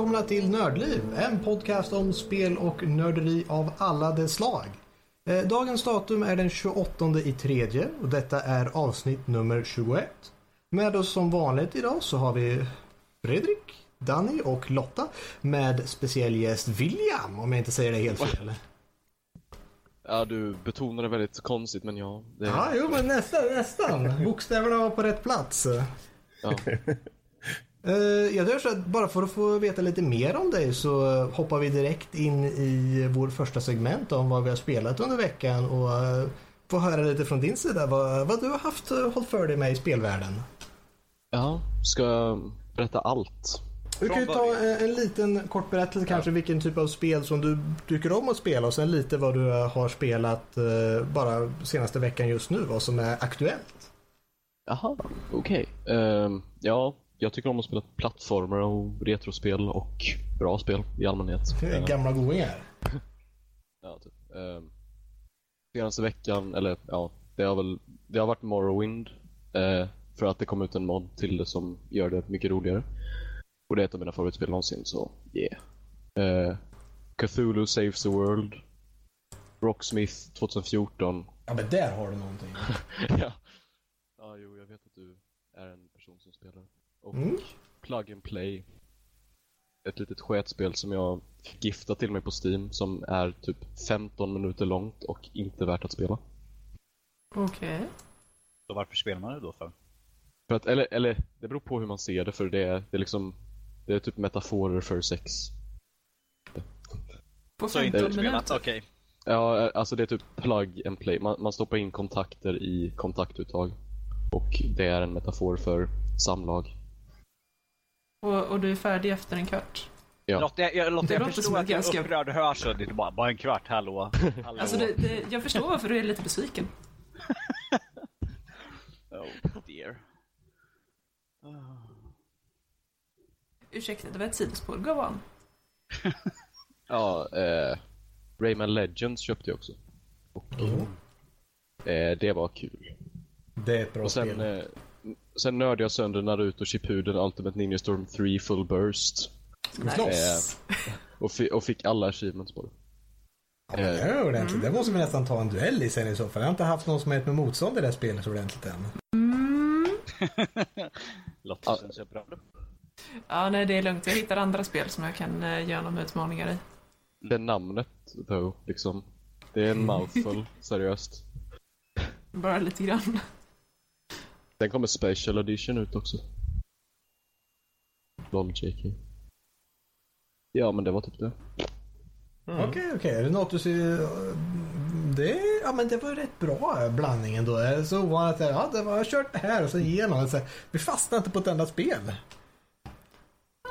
välkomna till Nördliv, en podcast om spel och nörderi av alla dess slag. Eh, Dagens datum är den 28 i tredje och detta är avsnitt nummer 21. Med oss som vanligt idag så har vi Fredrik, Danny och Lotta med speciell gäst William, om jag inte säger det helt fel. Ja, du betonar det väldigt konstigt, men ja. Det... Ja, jo men nästan, nästan. Bokstäverna var på rätt plats. ja. Eh, Jag gör så att bara för att få veta lite mer om dig så hoppar vi direkt in i vår första segment om vad vi har spelat under veckan och eh, få höra lite från din sida vad, vad du har haft eh, hållit för dig med i spelvärlden. ja, ska jag berätta allt? Du kan ju ta en, en liten kort berättelse kanske vilken typ av spel som du tycker om att spela och sen lite vad du har spelat bara senaste veckan just nu, vad som är aktuellt. Jaha, okej. Ehm, ja, jag tycker om att spela plattformar och retrospel och bra spel i allmänhet. Ehm, Gamla godingar. ja, typ. Ehm, senaste veckan, eller ja, det har väl det har varit Morrowind. eh, för att det kom ut en mod till det som gör det mycket roligare. Och det är ett av mina favoritspel någonsin, så yeah. Eh, Cthulhu Saves the World. Rocksmith 2014. Ja men där har du någonting. ja. ja, jo, jag vet att du är en person som spelar. Och Mm. Plug and Play. Ett litet sketspel som jag fick gifta till mig på Steam som är typ 15 minuter långt och inte värt att spela. Okej. Så varför spelar man det då för? För att, eller, eller det beror på hur man ser det för det är, det är liksom Det är typ metaforer för sex. På Så inte 15 utspelat? minuter? Okej. Ja, alltså det är typ plug and play. Man, man stoppar in kontakter i kontaktuttag. Och det är en metafor för samlag. Och, och du är färdig efter en kvart? Ja. Lotta, jag, jag, Lotta, jag förstår att jag är ganska- upprörd hörsel. Det är bara, bara en kvart, hallå. hallå. Alltså, det, det, jag förstår varför du är lite besviken. Oh dear. Ursäkta, det var ett sidospår. Go on. Ja, eh, Rayman Legends köpte jag också. Och eh, det var kul. Det är ett bra Och sen, spel. eh, sen nördade jag sönder Naruto Shippuden Ultimate Ninja Storm 3 Full Burst. Ska vi slåss? Och, fi, och fick alla achievements på det. Ja, men det är ordentligt. Det måste vi nästan ta en duell i sen i så fall. Jag har inte haft någon som är med motstånd i det här spelet ordentligt än. Lotta känns jag bra. Ja, nej, det är lugnt. Jag hittar andra spel som jag kan uh, göra några utmaningar i. Det namnet, though, liksom. Det är en mouthful, seriöst. Bara lite grann. Sen kommer Special Edition ut också. LOL JK. Ja, men det var typ det. Okej, okej. Är det något du ser... Det, ja, men det var rätt bra blandning ändå. Det är så ovanligt. att, Ja, det var, jag har kört det här och så igenom. Så, vi fastnar inte på ett enda spel.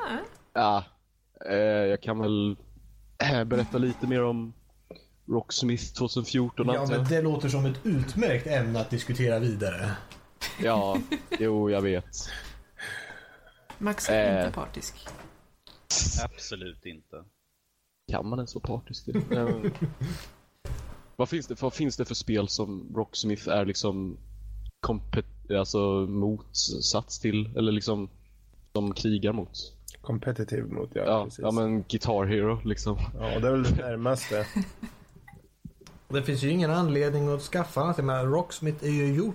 Nej. Ja, eh, jag kan väl eh, berätta lite mer om Rocksmith 2014 Ja, men det låter som ett utmärkt ämne att diskutera vidare. Ja, jo, jag vet. Max är Eh. inte partisk. Absolut inte. Kan man ens vara partisk? vad, finns det, vad finns det för spel som Rocksmith är liksom alltså motsats till? Eller liksom som krigar mot? Competitive mot, ja, Ja, precis. ja men Guitar Hero liksom. Ja, det är väl det närmaste. Det finns ju ingen anledning att skaffa något. Men Rocksmith är ju gjort.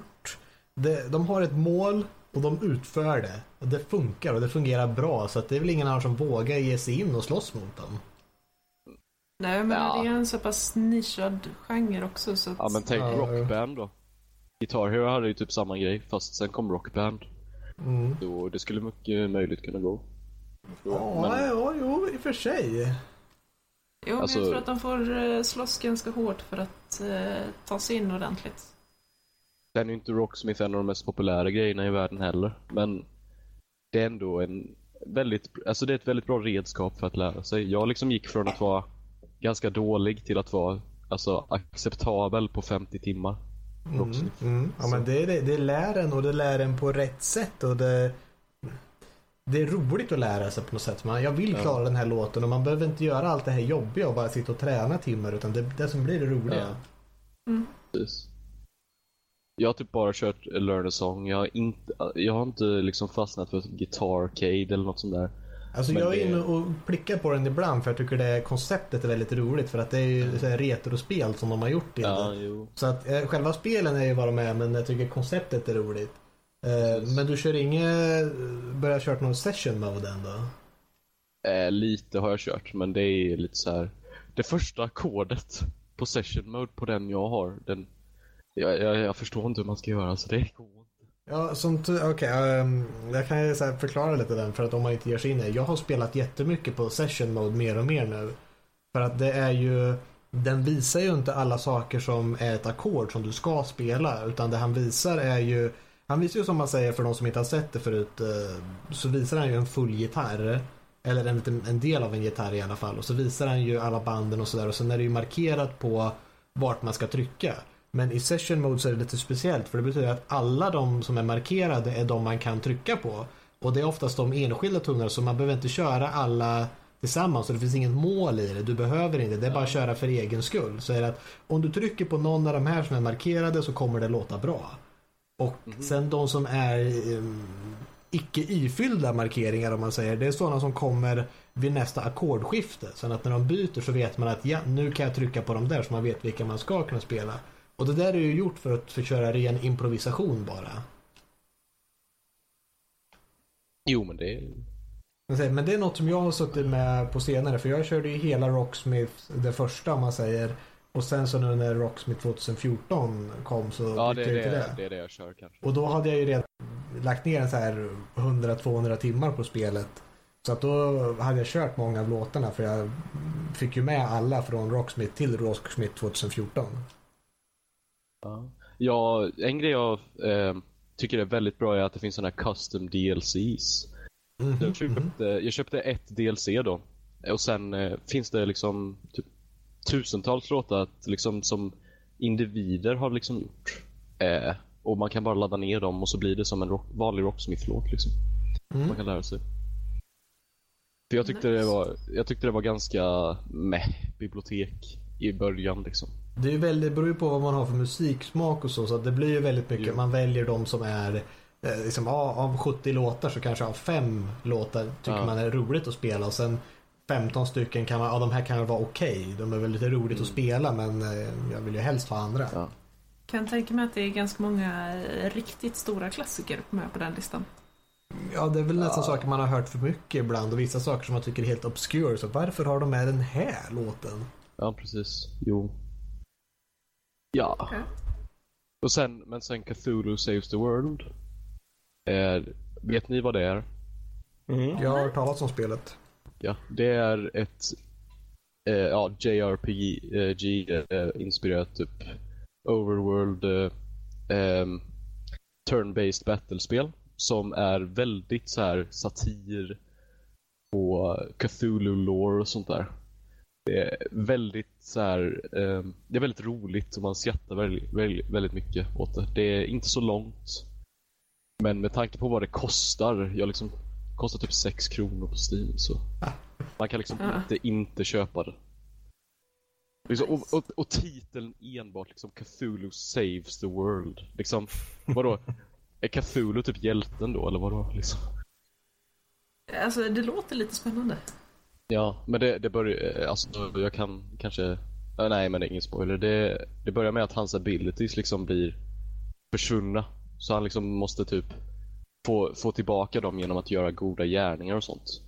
Det, de har ett mål och de utför det. Och det funkar och det fungerar bra. Så att det är väl ingen annan som vågar ge sig in och slåss mot dem. Nej, men Ja. det är en så pass nischad genre också så att... Ja men tänk Ja, Rockband då. Guitar Hero hade ju typ samma grej fast sen kom Rockband. Mm. Så det skulle mycket möjligt kunna gå. Ja, Men- ja, jo, i och för sig. Jo, men alltså- jag tror att de får eh, slåss ganska hårt för att eh, ta sig in ordentligt. Sen är ju inte Rocksmith en av de mest populära grejerna i världen heller. Men det är ändå en väldigt, alltså det är ett väldigt bra redskap för att lära sig. Jag liksom gick från att vara ganska dålig till att vara alltså, acceptabel på 50 timmar. Rocksmith. Mm. Ja, men det, det, det lär en och det lär en på rätt sätt. Och det, det är roligt att lära sig på något sätt. Man, jag vill Ja. klara den här låten och man behöver inte göra allt det här jobbiga och bara sitta och träna timmar. Utan det, det som blir det roliga. Ja. Precis. Jag har typ bara kört Learn a Song. Jag har inte, jag har inte liksom fastnat för Guitar Arcade eller något sånt där. Alltså Men jag är inne och blickar på den ibland för jag tycker det konceptet är väldigt roligt för att det är ju här retrospel som de har gjort till Ja. Så att eh, själva spelen är ju vad de är men jag tycker konceptet är roligt. Eh, men du kör inget, börjar kört någon session mode än då? Eh, lite har jag kört, men det är lite så här. Det första ackordet på session mode på den jag har, den... Jag, jag, jag förstår inte hur man ska göra, så det går inte. Ja, som okej, okay, um, jag kan ju så här förklara lite den för att om man inte ger sig in i. Jag har spelat jättemycket på session mode mer och mer nu. För att det är ju, den visar ju inte alla saker som är ett ackord som du ska spela. Utan det han visar är ju, han visar ju som man säger för de som inte har sett det förut, uh, så visar han ju en full gitarr. Eller en, en del av en gitarr i alla fall. Och så visar han ju alla banden och sådär. Och sen är det ju markerat på vart man ska trycka. Men i session mode så är det lite speciellt för det betyder att alla de som är markerade är de man kan trycka på. Och det är oftast de enskilda tonerna så man behöver inte köra alla tillsammans. Så det finns inget mål i det. Du behöver inte. Det är bara att köra för egen skull. Så är det att om du trycker på någon av de här som är markerade så kommer det låta bra. Och sen de som är um, icke ifyllda markeringar om man säger. Det är sådana som kommer vid nästa ackordskifte. Så att när de byter så vet man att ja, nu kan jag trycka på de där så man vet vilka man ska kunna spela. Och det där är ju gjort för att köra ren improvisation bara. Jo, men det är... Men det är något som jag har suttit med på senare för jag körde ju hela Rocksmith det första om man säger. Och sen så nu när Rocksmith 2014 kom så Ja, det är jag till det, det är det jag kör kanske. Och då hade jag ju redan lagt ner en så här 100-200 timmar på spelet. Så att då hade jag kört många av låtarna för jag fick ju med alla från Rocksmith till Rocksmith 2014. Ja. ja, en grej jag eh, tycker är väldigt bra är att det finns sådana här custom DLCs. Mhm, Jag köpte, jag köpte ett DLC då. Och sen eh, finns det liksom typ tusentals låtar att, liksom, som individer har liksom gjort. Eh, och man kan bara ladda ner dem och så blir det som en rock, vanlig Rocksmith-låt liksom. Mm. Man kan lära sig. För jag tyckte, Nice. det var, jag tyckte det var ganska meh bibliotek i början liksom. Det är ju väldigt, beror ju på vad man har för musiksmak och så. Så att det blir ju väldigt mycket. Jo. Man väljer de som är eh, liksom, ja, av 70 låtar så kanske av fem låtar tycker Ja. man är roligt att spela. Och sen 15 stycken kan man, ja de här kan vara okej. De är väl lite roligt att spela men eh, jag vill ju helst ha andra. Ja. Kan tänka mig att det är ganska många eh, riktigt stora klassiker med på den listan. Ja, det är väl nästan saker man har hört för mycket ibland och vissa saker som man tycker är helt obscure. Så varför har de med den här låten? Ja, precis. Jo. Ja. Okej. Och sen, men sen Cthulhu Saves the World. Eh, vet ni vad det är? Mm. Jag har hört talas om spelet. Ja, det är ett eh, ja, JRPG eh, eh, inspirerat typ overworld eh, turn-based battlespel som är väldigt så här satir på Cthulhu-lore och sånt där. Det är väldigt så här, ehm, det är väldigt roligt och man skrattar väldigt, väldigt, väldigt mycket åt det. Det är inte så långt. Men med tanke på vad det kostar, jag liksom kostar typ 6 kronor på Steam så man kan liksom Ah. inte inte köpa det. Liksom, och, och, och titeln enbart liksom Cthulhu saves the world. Liksom, vadå? Är Cthulhu typ hjälten då eller vadå? Liksom? Alltså, det låter lite spännande. Ja, men det, det börjar, eh, alltså jag kan kanske, nej men det är ingen spoiler. Det, det börjar med att hans abilities liksom blir försvunna. Så han liksom måste typ få, få tillbaka dem genom att göra goda gärningar och sånt.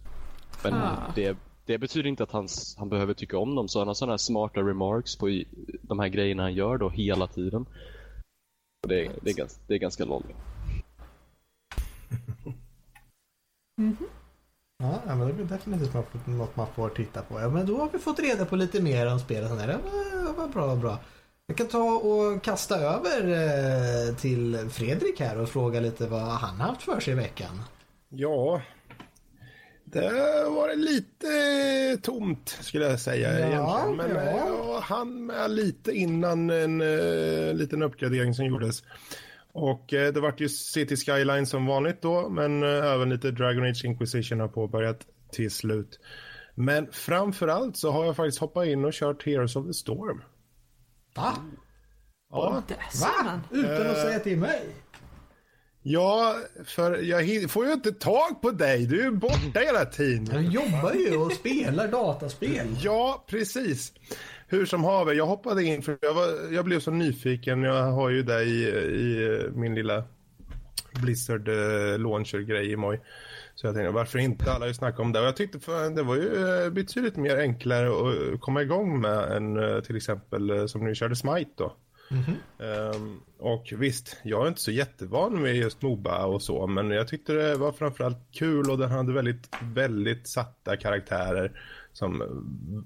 Men Ah. det, det betyder inte att hans, han behöver tycka om dem. Så han har sådana här smarta remarks på i, de här grejerna han gör då hela tiden. Och det, är- det, är, ganska, det är ganska lol. Ja, ja, men det blir definitivt något- man får titta på. Ja, men då har vi fått reda på lite mer om spelet. Vad- vad bra, vad bra. Jag kan ta och kasta över eh, till Fredrik här och fråga lite vad han har haft för sig i veckan. Ja, det var lite tomt skulle jag säga Ja, egentligen. Men ja. eh, hann med lite innan en uh, liten uppgradering som gjordes. Och eh, det vart ju City Skyline som vanligt då, men eh, även lite Dragon Age Inquisition har påbörjat till slut. Men framför allt så har jag faktiskt hoppat in och kört Heroes of the Storm. Va? Ja, Va? Utan att Eh. säga till mig? Ja, för jag får ju inte tag på dig. Du är ju borta hela tiden. Han jobbar ju och spelar dataspel. Ja, precis. Hur som haver, jag hoppade in för jag, var, jag blev så nyfiken. Jag har ju dig i, i min lilla Blizzard eh, launcher-grej i moj. Så jag tänkte, varför inte? Alla har ju snackat om det. Och jag tyckte för, det var ju eh, betydligt mer enklare att komma igång med än eh, till exempel eh, som ni körde Smite då. Ehm, och visst, jag är inte så jättevan med just Moba och så, men jag tyckte det var framförallt kul och den hade väldigt, väldigt satta karaktärer som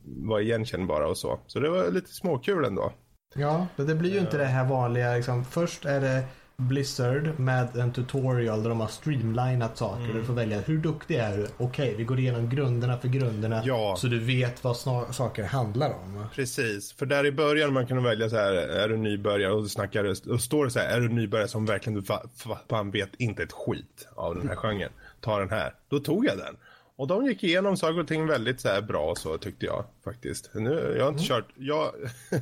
var igenkännbara och så. Så det var lite småkul ändå. Ja, men det blir ju inte det här vanliga liksom. Först är det Blizzard med en tutorial där de har streamlinat saker. Mm. Du får välja hur duktig är du? Okej, vi går igenom grunderna för grunderna. Ja. Så du vet vad saker handlar om. Precis, för där i början man kunde välja så här, är du nybörjare och snackar och står det så här, är du nybörjare som verkligen du fa- fa- fan vet inte ett skit av den här genren, ta den här. Då tog jag den. Och de gick igenom saker och ting väldigt så här bra så tyckte jag faktiskt. Nu, jag har inte kört, jag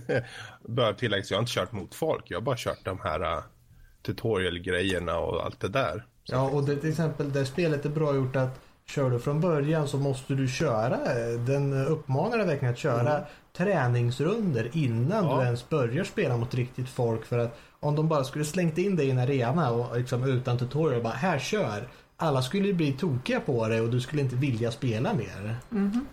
bör tilläggas, jag har inte kört mot folk, jag har bara kört de här uh, tutorial-grejerna och allt det där. Ja, och det, till exempel det spelet är bra gjort att kör du från början så måste du köra. Den uppmanar dig verkligen att köra träningsrunder innan Ja. du ens börjar spela mot riktigt folk. För att om de bara skulle slängt in dig i en arena och liksom utan tutorial bara här kör. Alla skulle ju bli tokiga på det och du skulle inte vilja spela mer.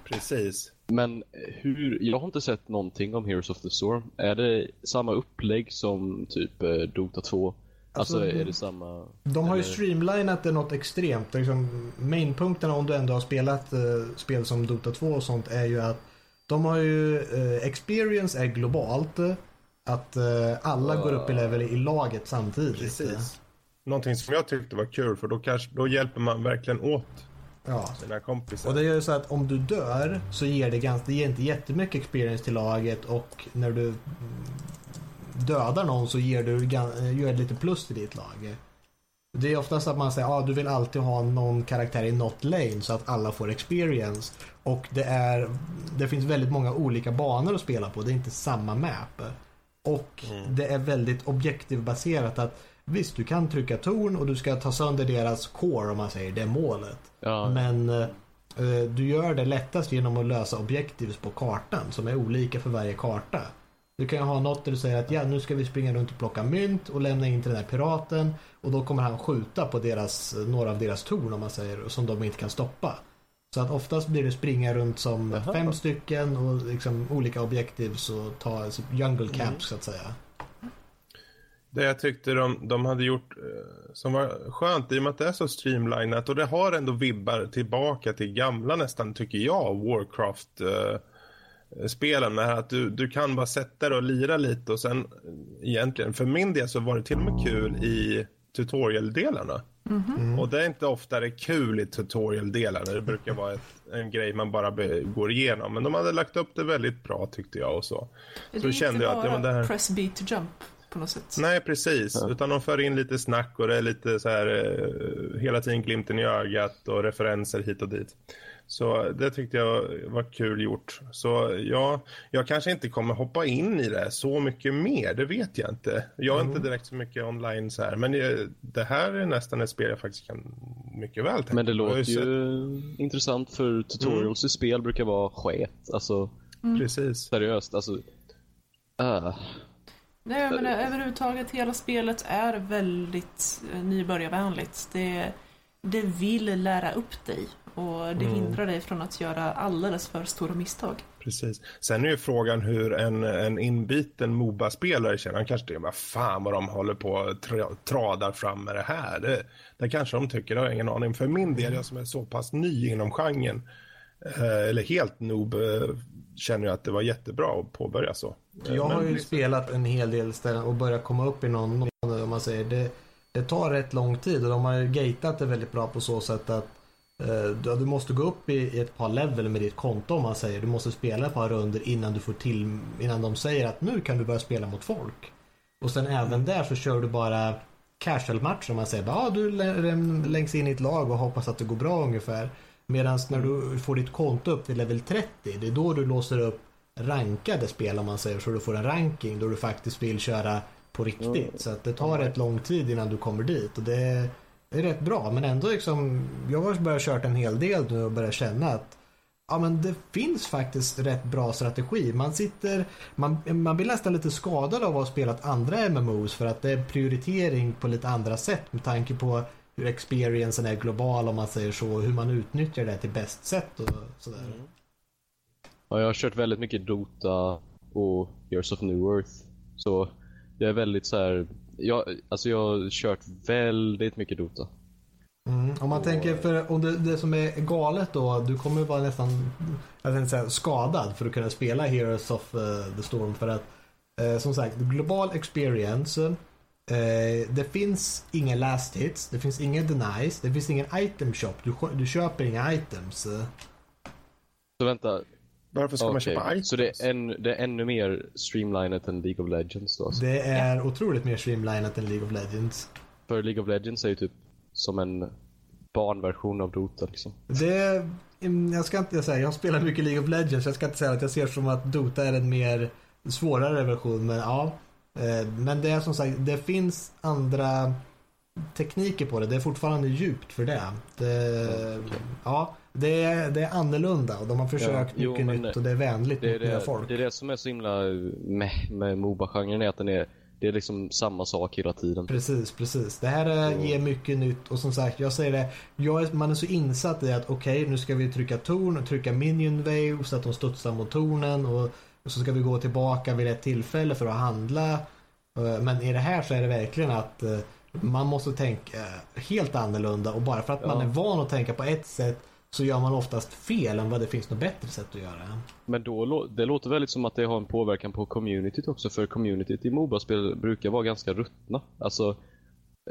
Precis. Men hur, jag har inte sett någonting om Heroes of the Storm. Är det samma upplägg som typ eh, Dota 2? Alltså, Alltså, är det- samma... De har ju streamlinat det något extremt. Liksom, mainpunkterna om du ändå har spelat eh, spel som Dota 2 och sånt är ju att de har ju, eh, experience är globalt. Att eh, alla går upp i level i laget samtidigt. Precis. Någonting som jag tyckte var kul för då, kanske, då hjälper man verkligen åt Ja. sina kompisar. Och det gör ju så att om du dör så ger det, ganska, det ger inte jättemycket experience till laget och när du mm, dödar någon så ger du gör lite plus till ditt lag. Det är oftast att man säger att ah, du vill alltid ha någon karaktär i något lane så att alla får experience. Och det, är, det finns väldigt många olika banor att spela på. Det är inte samma map. Och det är väldigt objektivbaserat att visst, du kan trycka torn och du ska ta sönder deras core om man säger det är målet. Ja, Men eh, du gör det lättast genom att lösa objektivs på kartan som är olika för varje karta. Du kan ha något där du säger att ja, nu ska vi springa runt och plocka mynt och lämna in till den här piraten och då kommer han skjuta på deras, några av deras torn om man säger som de inte kan stoppa. Så att oftast blir det springa runt som Jaha. fem stycken och liksom olika objektivs och ta alltså, jungle caps Mm. så att säga. Det jag tyckte de, de hade gjort eh, som var skönt i och med att det är så streamlinat och det har ändå vibbar tillbaka till gamla nästan tycker jag Warcraft eh, spelen med att du, du kan bara sätta dig och lira lite och sen eh, egentligen för min del så var det till och med kul i tutorial-delarna. Och det är inte ofta det är kul i tutorial-delarna. Det brukar vara ett, en grej man bara be, går igenom. Men de hade lagt upp det väldigt bra tyckte jag och så. Det Så är kände jag att det var det här. press B to jump på något sätt. Nej, precis. Utan de för in lite snack och det är lite så här eh, hela tiden glimten i ögat och referenser hit och dit. Så det tyckte jag var kul gjort. Så ja, jag kanske inte kommer hoppa in i det så mycket mer, det vet jag inte. Jag är inte direkt så mycket online så här, men det här är nästan ett spel jag faktiskt kan mycket väl tänka men det låter ju ju intressant för tutorials i spel brukar vara sket. Alltså, sett- Precis. seriöst. Alltså, äh, Nej, menar överhuvudtaget hela spelet är väldigt eh, nybörjarvänligt. Det, det vill lära upp dig och det hindrar dig från att göra alldeles för stora misstag. Precis. Sen är ju frågan hur en, en inbiten Moba-spelare känner. Han kanske tänker, vad fan vad de håller på och tra, tradar fram med det här. Det, det kanske de tycker, det har jag ingen aning. För min del, jag som är så pass ny inom genren, eh, eller helt noob, eh, känner jag att det var jättebra att påbörja så. Jag har men- ju spelat en hel del ställen och börjat komma upp i någon, om man säger det, det tar rätt lång tid och de har ju gatat det väldigt bra på så sätt att eh, du, du måste gå upp i, ett par level med ditt konto om man säger. Du måste spela ett par runder innan du får till, innan de säger att nu kan du börja spela mot folk. Och sen även där så kör du bara casual match om man säger ja du lä- längs in i ett lag och hoppas att det går bra ungefär. Medan när du får ditt konto upp till level 30 det är då du låser upp rankade spel om man säger så du får en ranking då du faktiskt vill köra på riktigt. Så att det tar rätt lång tid innan du kommer dit och det är, det är rätt bra. Men ändå liksom, jag har börjat kört en hel del nu och börjat känna att Ja men det finns faktiskt rätt bra strategi. Man sitter, man, man blir nästan lite skadad av att ha spelat andra MMOs för att det är prioritering på lite andra sätt med tanke på hur experiencen är global om man säger så, hur man utnyttjar det till bäst sätt och sådär. Ja, jag har kört väldigt mycket Dota och Years of New Earth. Så jag är väldigt så här. Jag, alltså jag har kört väldigt mycket Dota. Mm. Om man tänker för om det, det som är galet då, du kommer vara nästan jag tänkte säga, skadad för att kunna spela Heroes of uh, the Storm för att eh, som sagt, global experience eh, det finns inga last hits, det finns inga denies, det finns ingen item shop, du, du köper inga items. Så vänta, Varför ska man okej. köpa items? Så det är, en, det är ännu mer streamlinat än League of Legends då? Alltså. Det är otroligt mer streamlinat än League of Legends. För League of Legends är ju typ som en barnversion av Dota liksom. Det, mm, jag ska inte säga, jag spelar mycket League of Legends, jag ska inte säga att jag ser som att Dota är en mer svårare version, men ja. Eh, Men det är som sagt, det finns andra tekniker på det. Det är fortfarande djupt för det. det ja, det är, det är annorlunda och de har försökt jo, mycket nytt och det är vänligt Det mot nya det, folk. det är det som är så himla med, med Moba-genren är att den är, det är liksom samma sak hela tiden. Precis, precis. Det här är, ger mycket nytt och som sagt, jag säger det, jag är, man är så insatt i att okej, nu ska vi trycka torn och trycka minion wave så att de studsar mot tornen och, och så ska vi gå tillbaka vid rätt tillfälle för att handla. Eh, Men i det här så är det verkligen att eh, man måste tänka helt annorlunda och bara för att man Ja. är van att tänka på ett sätt så gör man oftast fel än vad det finns något bättre sätt att göra. Men då, det låter väldigt som att det har en påverkan på communityt också, för communityt i Moba-spel brukar vara ganska ruttna. Alltså,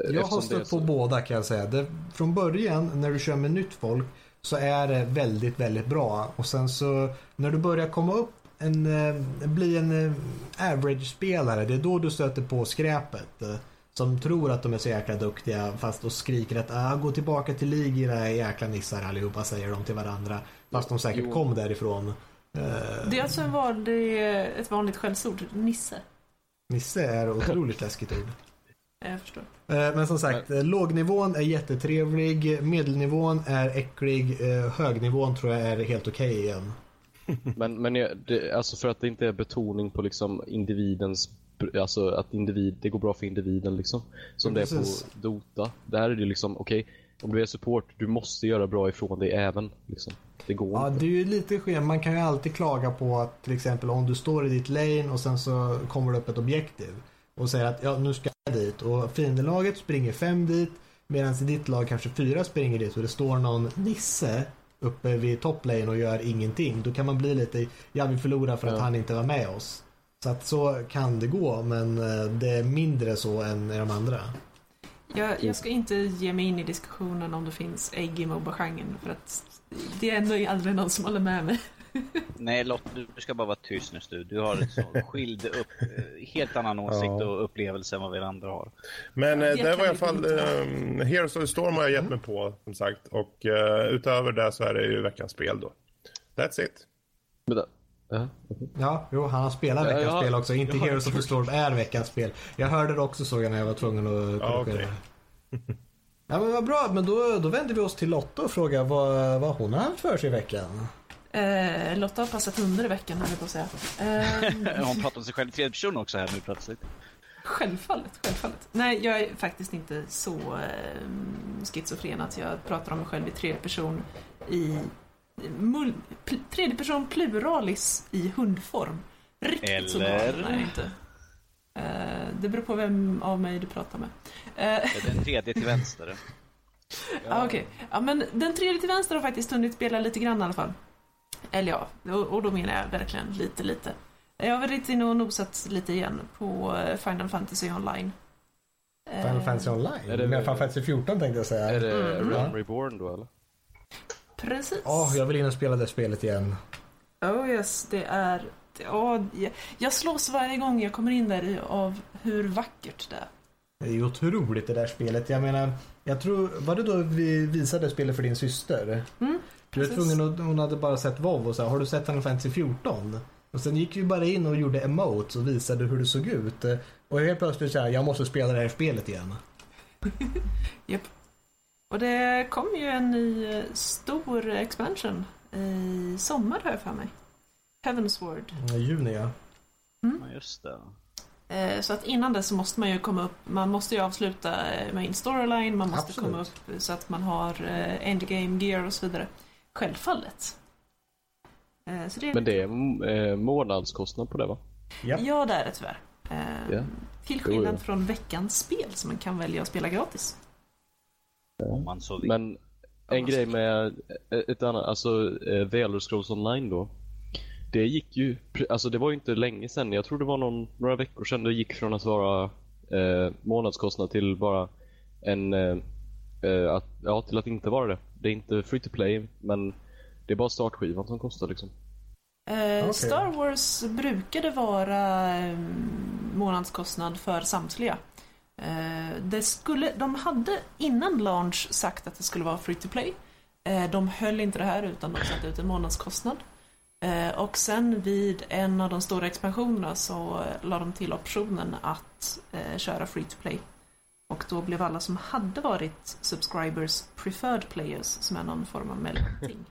eh, Jag har stött på så- båda kan jag säga. Det, från början när du kör med nytt folk så är det väldigt, väldigt bra. Och sen så när du börjar komma upp en, eh, bli en eh, average-spelare, det är då du stöter på skräpet. eh, Som tror att de är så jäkla duktiga fast och skriker att ah, gå tillbaka till lig era jäkla nissar allihopa säger de till varandra. Fast de säkert Jo. kom därifrån. Det är alltså en vanlig, ett vanligt skällsord, nisse. Nisse är otroligt läskigt ord. Jag förstår. Men som sagt, eh, lågnivån är jättetrevlig, medelnivån är äcklig, högnivån tror jag är helt okej igen. Men, men det, alltså för att det inte är betoning på liksom individens, alltså att individ, det går bra för individen liksom. Som Ja, det är på Dota. Där är det liksom, okej, om du är support, du måste göra bra ifrån dig även. Liksom. Det går Ja, inte. det är ju lite sken. Man kan ju alltid klaga på att till exempel om du står i ditt lane och sen så kommer det upp ett objektiv och säger att ja, nu ska jag dit och fiendelaget springer fem dit medan i ditt lag kanske fyra springer dit och det står någon nisse uppe vid toplane och gör ingenting. Då kan man bli lite, ja vi förlorar för att Ja. han inte var med oss. Så att så kan det gå men eh, det är mindre så än i de andra. Jag, jag ska inte ge mig in i diskussionen om det finns ägg i Moba-genren för att det är ändå aldrig någon som håller med mig. Nej Lotta, du ska bara vara tyst nu du. Du har en så skild upp, eh, helt annan åsikt Ja. och upplevelse än vad vi andra har. Men eh, Det var i alla fall um, Heroes of the Storm har jag gett mig på som sagt. Och eh, utöver det så är det ju veckans spel då. That's it. Vänta. Ja. Ja, jo, han har spelat Ja, veckans har- spel också. Inte Heroes of the Storm är veckans spel. Jag hörde det också såg jag när jag var tvungen att Ja, korrigera. okej. Ja men vad bra, men då, då vänder vi oss till Lotta och frågar vad, vad hon har haft för sig i veckan. Eh, Lotta har passat hundar i veckan, höll jag på att säga. Eh, Hon pratar om sig själv i tredje person också här nu plötsligt. självfallet, självfallet. Nej, jag är faktiskt inte så eh, schizofren att jag pratar om mig själv i tredje person i mul, pl, tredje person pluralis i hundform. Riktigt så Eller? galen är jag inte. Eh, det beror på vem av mig du pratar med. Eh, är Den tredje till vänster. Ja, okej. Ja, men den tredje till vänster har faktiskt hunnit spela lite grann i alla fall. Eller ja, och, då menar jag verkligen lite, lite. Jag har varit inne och nosat lite igen på eh, Final Fantasy Online. Final Eh, Fantasy Online? Är det- Final Fantasy 14 tänkte jag säga. Är det Mm. Realm. Reborn då eller? Precis. Åh, jag vill in och spela det spelet igen. Oh yes, det är... Ja, jag, jag slås varje gång jag kommer in där i av hur vackert det är. Det är ju otroligt det där spelet. Jag menar, jag tror, var det då vi visade spelet för din syster? Mm, Du är precis. tvungen att, hon hade bara sett WoW och så här, har du sett Final Fantasy 14? Och sen gick vi bara in och gjorde emotes och visade hur det såg ut. Och helt plötsligt så här, jag måste spela det här spelet igen. Japp. Och det kom ju en ny eh, stor expansion i sommar har jag för mig. Heavensward. I juni ja. Ja, just det. Eh, Så att innan det så måste man ju komma upp, man måste ju avsluta eh, main storyline, man måste Absolut. komma upp så att man har endgame gear och så vidare. Självfallet. Eh, Så det är Men det är eh, månadskostnad på det va? Ja. Ja, det är det tyvärr. Eh, Ja. Till skillnad jo. från veckans spel som man kan välja att spela gratis. Om man så vill. Men en grej med ett annat, alltså The Elder Scrolls Online då. Det gick ju, alltså det var ju inte länge sedan, jag tror det var någon, några veckor sedan det gick från att vara eh, månadskostnad till bara en, eh, att, ja till att inte vara det. Det är inte free to play, men det är bara startskivan som kostar liksom. Eh, Okej. Star Wars brukade vara eh, månadskostnad för samtliga. Eh, det skulle, de hade innan launch sagt att det skulle vara free to play. Eh, de höll inte det här utan de satte ut en månadskostnad. Och sen vid en av de stora expansionerna så eh, la de till optionen att köra free to play. Och då blev alla som hade varit subscribers preferred players som är någon form av mellanting.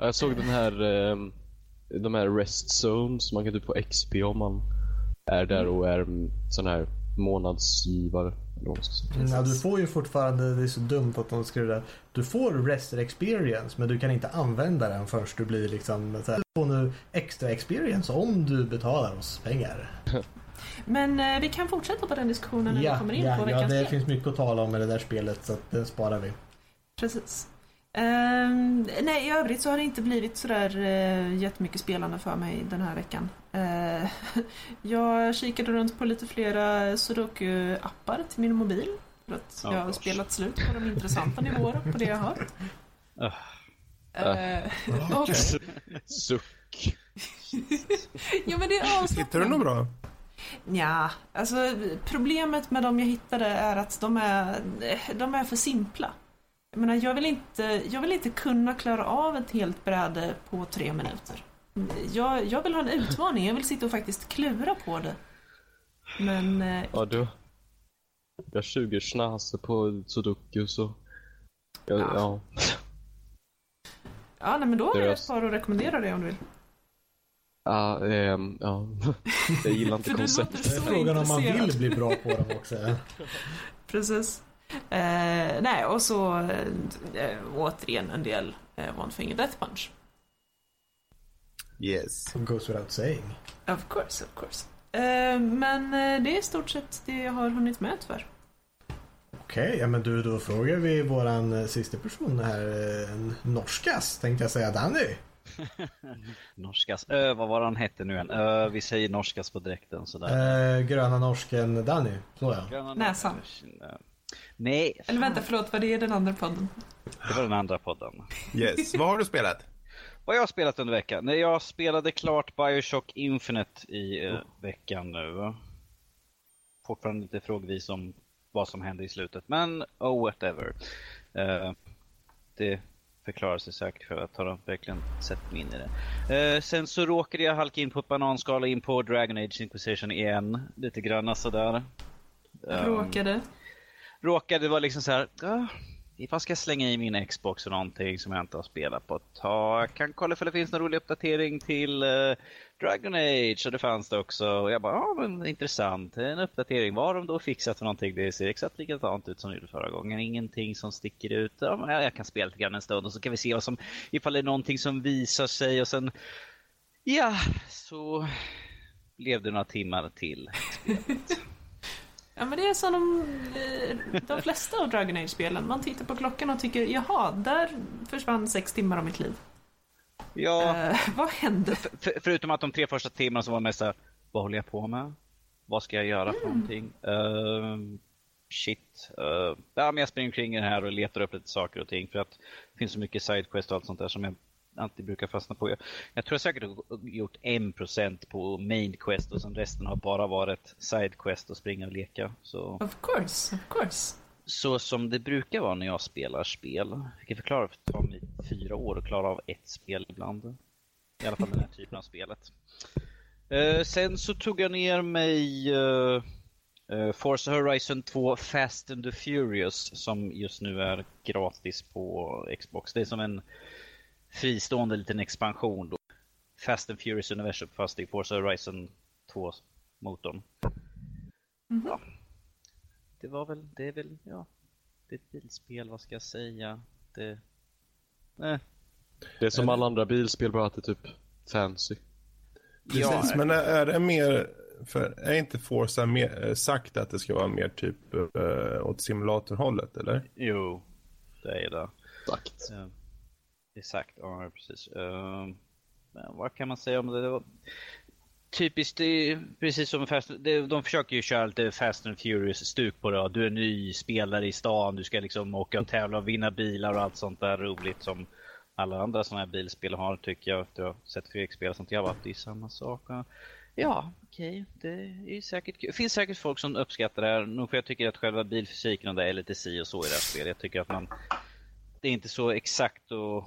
Jag såg den här, eh, de här rest zones, man kan typ få XP om man är där och är sån här månadsgivare. Ja, du får ju fortfarande, det är så dumt att de skriver det. Du får rester experience men du kan inte använda den förrän du blir liksom så här, du får nu extra experience om du betalar oss pengar. Men eh, vi kan fortsätta på den diskussionen när vi Ja, kommer in ja, på ja, veckans det spel. finns mycket att tala om med det där spelet så att det sparar vi. Precis. Ehm, nej, i övrigt så har det inte blivit sådär uh, jättemycket spelande för mig den här veckan. Eh, jag kikade runt på lite flera Sudoku-appar till min mobil. För att Oh jag har gosh. spelat slut på de intressanta nivåerna på det jag har. Ah. Eh, och, Suck. ja, men det är avslappnande. Hittar du något bra? Ja, alltså problemet med dem jag hittade är att de är, de är för simpla. Jag menar, jag vill inte, jag vill inte kunna klara av ett helt bräde på tre minuter. Jag, jag vill ha en utmaning, jag vill sitta och faktiskt klura på det. Men, eh, Ja, du. Jag har 20 schnase på Sudoku så... Jag, Ja. ja. ja nej, men då har jag ett par att rekommendera dig om du vill. Ja, ehm, ja. Jag gillar inte konceptet. Det är frågan om man vill bli bra på dem också. Precis. Eh, nej, och så eh, återigen en del eh, One Finger Death Punch. Yes. Goes without saying. Of course, of course. Men det är i stort sett det jag har hunnit med tyvärr. Okej, ja men du då frågar vi våran sista person här, en norskas tänkte jag säga, Danny. Norskas. Ö, vad var han hette nu igen? Ö, vi säger norskas på dräkten sådär. Eh, gröna norsken Danny, så ja. Näsan. Nej, Eller vänta, förlåt, vad det är den andra podden? det var den andra podden. Yes. Vad har du spelat? Vad jag har spelat under veckan? Nej, jag spelade klart Bioshock Infinite i eh, veckan nu. Fortfarande lite frågvis om vad som hände i slutet, men oh whatever. Eh, det förklarar sig säkert för att har verkligen sett mig in i det. Eh, sen så råkade jag halka in på ett bananskal in på Dragon Age Inquisition igen. Lite grann sådär. Ehm, Råkade. råkade vara liksom så här. Ah, ifall ska jag slänga i min Xbox och någonting som jag inte har spelat på ett tag. Jag kan kolla för det finns någon rolig uppdatering till eh, Dragon Age och det fanns det också. Och jag bara, ja men intressant. En uppdatering. Vad har de då fixat för någonting? Det ser exakt likadant ut som det gjorde förra gången. Ingenting som sticker ut. Ja, men jag kan spela lite grann en stund och så kan vi se vad som, ifall det är någonting som visar sig och sen, ja, så blev det några timmar till. Ja, men det är som de, eh, de flesta av Dragon Age-spelen. Man tittar på klockan och tycker, jaha, där försvann sex timmar av mitt liv. Ja. Eh, vad hände? F- förutom att de tre första timmarna så var det mest såhär, vad håller jag på med? Vad ska jag göra för någonting? Ehm, shit. Uh, ja, men jag springer omkring i det här och letar upp lite saker och ting för att det finns så mycket sidequest och allt sånt där som jag alltid brukar fastna på. Jag, jag tror jag säkert har gjort 1% på main quest och sen resten har bara varit sidequest och springa och leka. Så, Of course, of course. Så som det brukar vara när jag spelar spel. Jag kan förklara för det tar mig fyra år att klara av ett spel ibland. I alla fall den här typen av spelet. Eh, sen så tog jag ner mig uh, uh, Forza Horizon 2 Fast and the Furious som just nu är gratis på Xbox. Det är som en fristående liten expansion då. Fast and Furious Universum fast i Forza Horizon 2-motorn. Ja. Det var väl, det är väl, ja. Det är ett bilspel, vad ska jag säga? Det... Eh. Det är som alla andra bilspel, bara att det är typ fancy. Precis, Ja, men är det mer... För är inte Forza mer, eh, sagt att det ska vara mer typ uh, åt simulatorhållet, eller? Jo, det är det. Exakt. Eh, Exakt, ja precis. Eh, Men vad kan man säga om det? det var... Typiskt, det är precis som Fast, det, de försöker ju köra lite Fast and Furious-stuk på det. Du är ny spelare i stan, du ska liksom åka och tävla och vinna bilar och allt sånt där roligt som alla andra sådana här bilspel har tycker jag. Efter att ha sett Fredrik-spel sånt. Jag varit det är samma sak. Ja, okej, det är säkert kul. Finns säkert folk som uppskattar det här. Nog för jag tycker att själva bilfysiken och det är lite si och så i det här spelet. Jag tycker att man... Det är inte så exakt och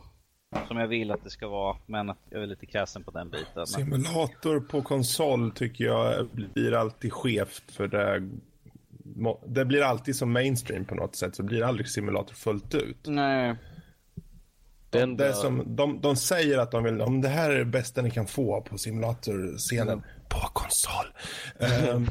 som jag vill att det ska vara, men att jag är lite kräsen på den biten. Men, Simulator på konsol tycker jag blir alltid skevt för det, det blir alltid som mainstream på något sätt så blir det aldrig simulator fullt ut. nej, Det Det som, de, de säger att de vill, om det här är det bästa ni kan få på simulatorscenen på konsol. Ehm,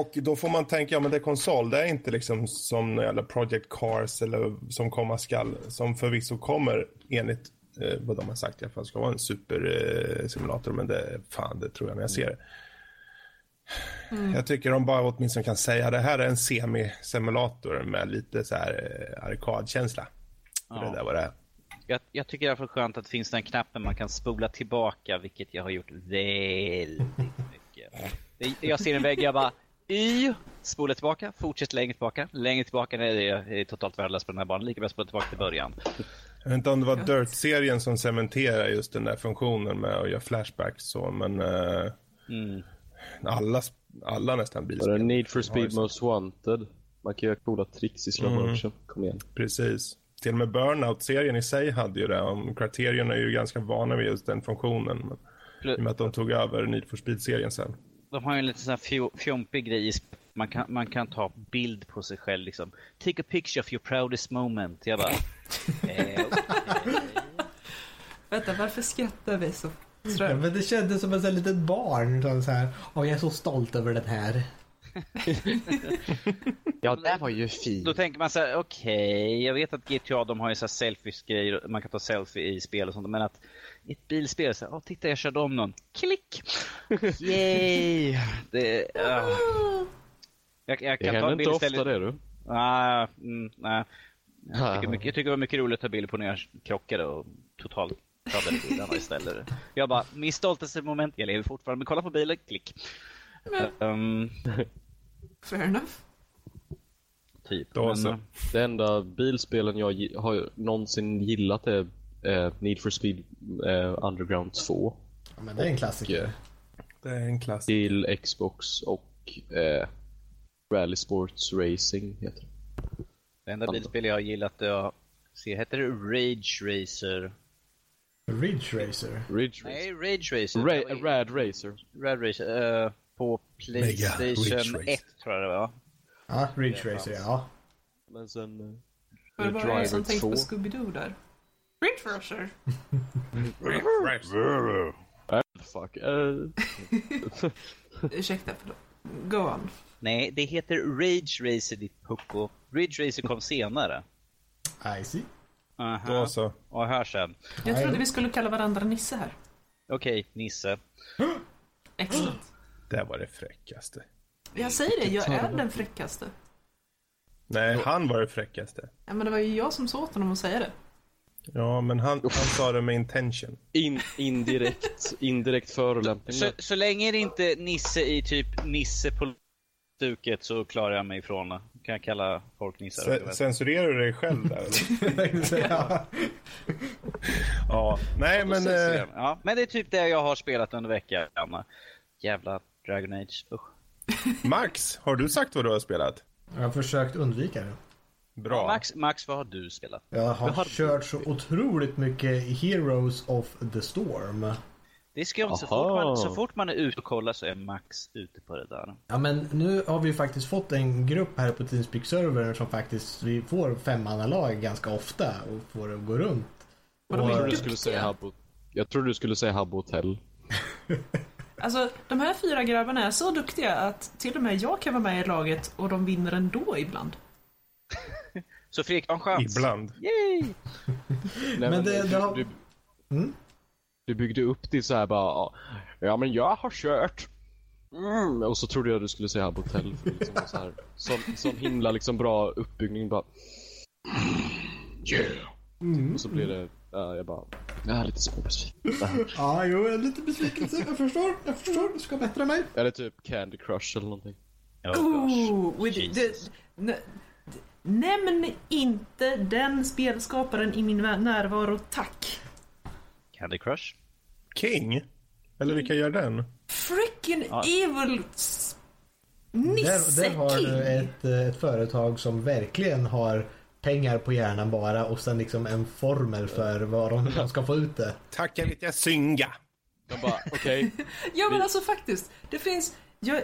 och då får man tänka, ja men det är konsol, det är inte liksom som eller Project Cars eller som komma skall, som förvisso kommer enligt eh, vad de har sagt i alla fall ska vara en supersimulator, eh, simulator, men det, fan det tror jag när jag ser det. Jag tycker de bara åtminstone kan säga det här är en semi-simulator med lite så här eh, arkadkänsla. Ja. Det där var det är. jag, jag tycker i alla fall skönt att det finns den knappen man kan spola tillbaka, vilket jag har gjort väldigt mycket. Jag- Jag ser en vägg, jag bara Y, spola tillbaka, fortsätt längre tillbaka, längre tillbaka, nej det är, totalt värdelös på den här banan, lika bra spola tillbaka till början. Jag vet inte om det var Dirt-serien som cementerar just den där funktionen med att göra flashbacks så, men eh, Mm. alla, alla nästan Var bilspel. det Need for Speed. Most Wanted? Man kan göra coola tricks i slow Mm. motion. Kom igen. Precis. Till och med Burnout-serien i sig hade ju det. Om Criterion är ju ganska vana vid just den funktionen. Men, I och med att de tog över Need for Speed-serien sen. De har ju en lite sån här fjo- fjompig grej man kan, man kan ta bild på sig själv liksom. Take a picture of your proudest moment. Jag bara... eh. Vänta, varför skrattar vi så Ja, men det kändes som ett litet barn. Så här, Åh, jag är så stolt över den här. Ja, det var ju fint. Då tänker man så här, okej, jag vet att GTA de har ju så här selfies-grejer, man kan ta selfie i spel och sånt, men att i ett bilspel så åh titta jag körde om någon, klick! Yay! Det, uh. jag, jag Det kan ta händer inte bild ofta det du. Nej, mm, nej. Jag Ah. tycker, mycket, jag tycker det var mycket roligt att ta bilder på när jag krockade och totalt tappade bilarna istället. Jag bara, min stoltaste moment, jag lever fortfarande, men kolla på bilen, klick. Um, Fair enough. typ. Då Men, eh, Det enda bilspelen jag har någonsin gillat är eh, Need for Speed eh, Underground 2 Ja, men det är en och klassiker. eh, Det är en klass. till Xbox och eh, Rally Sports Racing heter det. Det enda bilspel jag har gillat, jag ser, heter det Rage Racer? Ridge Racer. Ridge Racer. Nej, Rage Racer. Ra- Det var Rad Racer. Rad Racer. eh, på Playstation Ridge Racer. 1 tror jag det var. Ja, Ridge Racer, ja. Men sen... Eh, Var det bara Driver jag som tänkte 2. på Scooby-Doo där? Racer. äh, fuck. Ursäkta, förlåt. Go on. Nej, det heter Rage Racer ditt pucko. Ridge Racer kom senare. I see. Aha. Då så. Och här sen. Jag trodde vi skulle kalla varandra Nisse här. Okej, Nisse. Excellent. Det var det fräckaste. Jag säger det, jag är den fräckaste. Nej, han var det fräckaste. Ja, men det var ju jag som sa åt honom att säga det. Ja, men han, han sa det med intention. in, indirekt, indirekt förolämpning. Så, så länge det inte är Nisse i typ Nisse på stuket så klarar jag mig ifrån det. Kan jag kalla folk nissar? Censurerar du dig själv där? ja. ja. Nej, men... Eh, Ja, men det är typ det jag har spelat under veckan. Jävla Dragon Age. Usch. Max, har du sagt vad du har spelat? Jag har försökt undvika det. Bra. Max, Max, vad har du spelat? Jag har har kört så otroligt mycket Heroes of the Storm. Det är skumt, så fort, man, så fort man är ute och kollar så är Max ute på det där. Ja men nu har vi faktiskt fått en grupp här på teamspeak server som faktiskt vi får femmannalag ganska ofta och får gå runt. Och de Och- Jag trodde du skulle säga Hub Jag trodde du skulle säga Hub Hotel. Alltså, de här fyra grabbarna är så duktiga att till och med jag kan vara med i laget och de vinner ändå ibland. Så Fredrik, har en chans. Ibland. Yay! Nej, Men det- du, det har- du, Mm? du byggde upp det så här bara, ja men jag har kört. Mm. Och så trodde jag du skulle säga Hub Hotel. För liksom så här, sån, sån himla liksom bra uppbyggning bara. Yeah. Och så blev det, ja, jag bara, jag är lite småbesviken. Ja, jo, jag är lite besvikelse. Jag förstår, jag förstår. Du ska bättra mig. Eller typ Candy Crush eller någonting. Oh, gosh. Ooh, with Jesus. the, nämn inte den spelskaparen i min närvaro, tack. Candy Crush? King? Eller vilka gör den? Freaking Ja. evil s- Där, där har du Nisse-king! ett, eh, ett företag som verkligen har pengar på hjärnan bara och sen liksom en formel för vad de, de ska få ut det. Tack, jag vet jag synga. De bara, okej. Ja men alltså faktiskt, det finns... Jag,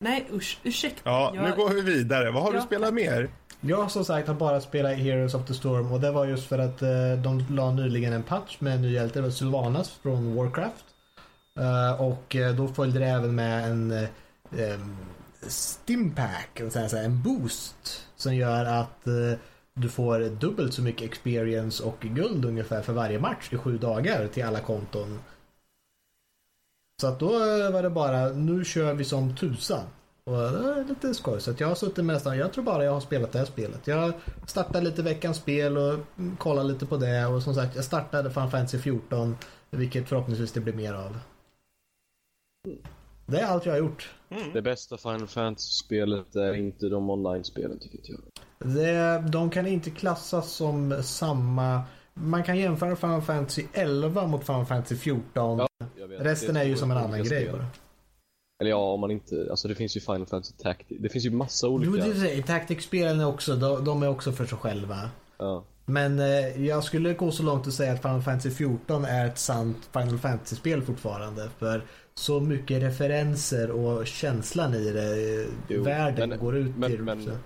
nej usch, ursäkta. Ja, jag, nu går vi vidare. Vad har du Ja. spelat mer? Jag som sagt har bara spelat Heroes of the Storm och det var just för att eh, de la nyligen en patch med en ny hjälte, det Sylvanas från Warcraft. Eh, och eh, då följde det även med en eh, Stimpack, en, sån en boost som gör att eh, du får dubbelt så mycket experience och guld ungefär för varje match i sju dagar till alla konton. Så att då eh, var det bara, nu kör vi som tusan. Och det är lite skoj. Så att jag har suttit med nästan, jag tror bara jag har spelat det här spelet. Jag startade lite veckans spel och mm, kollade lite på det. Och som sagt, jag startade Final Fantasy 14. Vilket förhoppningsvis det blir mer av. Det är allt jag har gjort. Det bästa Final Fantasy-spelet är inte de online-spelen tycker jag. Det, de kan inte klassas som samma... Man kan jämföra Final Fantasy 11 mot Final Fantasy 14. Ja. Resten Det är ju som en annan grej bara. Eller ja, om man inte, alltså det finns ju Final Fantasy Tactics. Det finns ju massa olika. Jo, det säger Tactics-spelen är också, de, de är också för sig själva. Ja. Men eh, jag skulle gå så långt att säga att Final Fantasy 14 är ett sant Final Fantasy-spel fortfarande. För så mycket referenser och känslan i det, eh, Jo, världen men- går ut men- till. men-.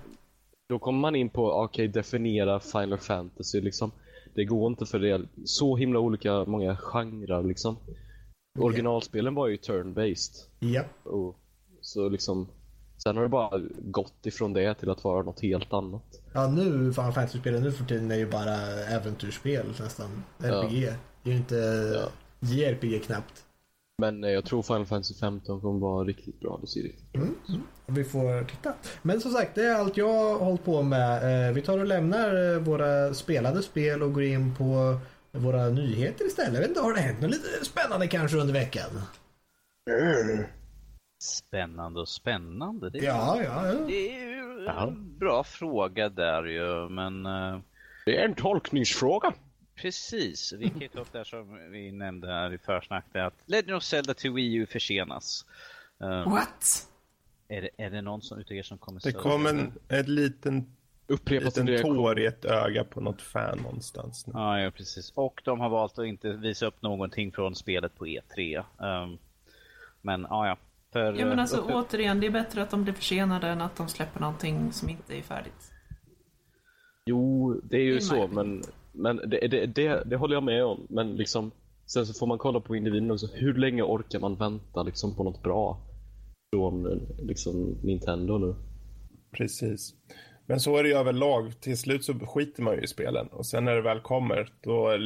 Då kommer man in på, okej, definiera Final Fantasy liksom. Det går inte för det är så himla olika många genrer liksom. Originalspelen var ju turn-based. Ja. Och så liksom, sen har det bara gått ifrån det till att vara något helt annat. ja, nu Final Fantasy-spelen nu för tiden är ju bara äventyrsspel nästan. RPG. Det är ju inte Ja. JRPG knappt. Men eh, jag tror Final Fantasy 15 kommer vara riktigt bra, det ser riktigt bra ut. Vi får titta. Men som sagt, det är allt jag har hållit på med. Eh, Vi tar och lämnar eh, våra spelade spel och går in på våra nyheter istället. Jag vet inte, har det hänt något lite spännande kanske under veckan? Spännande och spännande. Det är, Ja, ja, ja. det är ju en bra fråga där ju, men Det är en tolkningsfråga. Precis. Vi kan ju ta upp det här som vi nämnde här i försnacket, att Legend of Zelda till Wii U försenas. Eh, What? är, det, är det någon som utav er som kommer Det kom en ett liten, det. tår i ett öga på något fan någonstans. Nu. Ja, ja, precis. Och de har valt att inte visa upp någonting från spelet på E3. Um, men ja, ja. För, Ja men alltså upp- återigen, det är bättre att de blir försenade än att de släpper någonting som inte är färdigt. Jo, det är ju In så, men, men det, det, det, det håller jag med om. Men liksom, sen så får man kolla på individen också. Hur länge orkar man vänta liksom, på något bra från liksom, Nintendo nu? Precis. Men så är det ju överlag. Till slut så skiter man ju i spelen. Och sen när det väl kommer, då,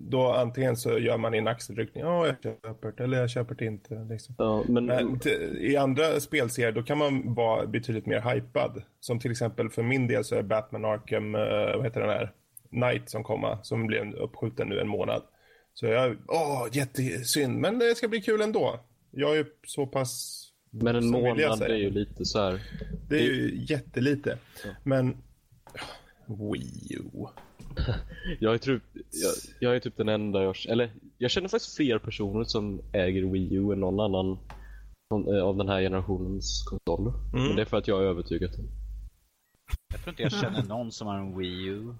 då antingen så gör man en axelryckning. Ja, jag köper det. Eller jag köper det inte. Liksom. Ja, men, Men i andra spelserier då kan man vara betydligt mer hypad. Som till exempel för min del så är Batman Arkham, eh, vad heter den här, Knight som kommer, som blev uppskjuten nu en månad. Så jag, åh, jättesynd, men det ska bli kul ändå. Jag är ju så pass, men en jag månad är ju lite så här. det är ju jättelite. Men, Wii U. Jag är, typ, jag, jag är typ den enda jag, eller jag känner faktiskt fler personer som äger Wii U än någon annan eh, av den här generationens konsoler. Mm. Men det är för att jag är övertygad. tror inte jag känner någon som har en Wii U.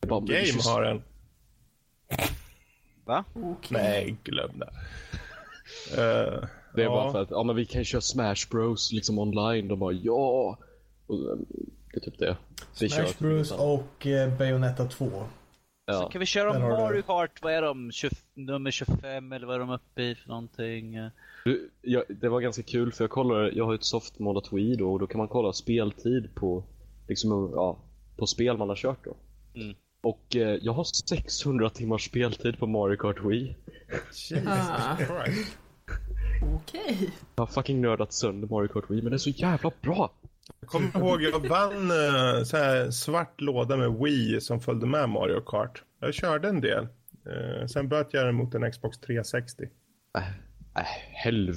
Bara- Game har en. Va? Okej. Nej, glöm det. Eh, Det är ja. bara för att, ja men vi kan köra Smash Bros liksom online. De bara ja. Och, eh, det är typ det. Vi Smash typ Bros och eh, Bayonetta 2. Så Ja. kan vi köra du. Mario Kart, vad är de? 20, nummer 25 eller vad är de uppe i för någonting? Du, jag, det var ganska kul för jag kollade, jag har ju ett softmodat Wii då och då kan man kolla speltid på, liksom, ja, på spel man har kört då. Mm. Och eh, jag har 600 timmars speltid på Mario Kart Wii. Jesus Ah. Christ. Okej. Jag har fucking nördat sönder Mario Kart Wii men det är så jävla bra! Jag kommer ihåg, jag vann eh, så här svart låda med Wii som följde med Mario Kart. Jag körde en del. Eh, sen böt jag den mot en Xbox 360. Äh, helv.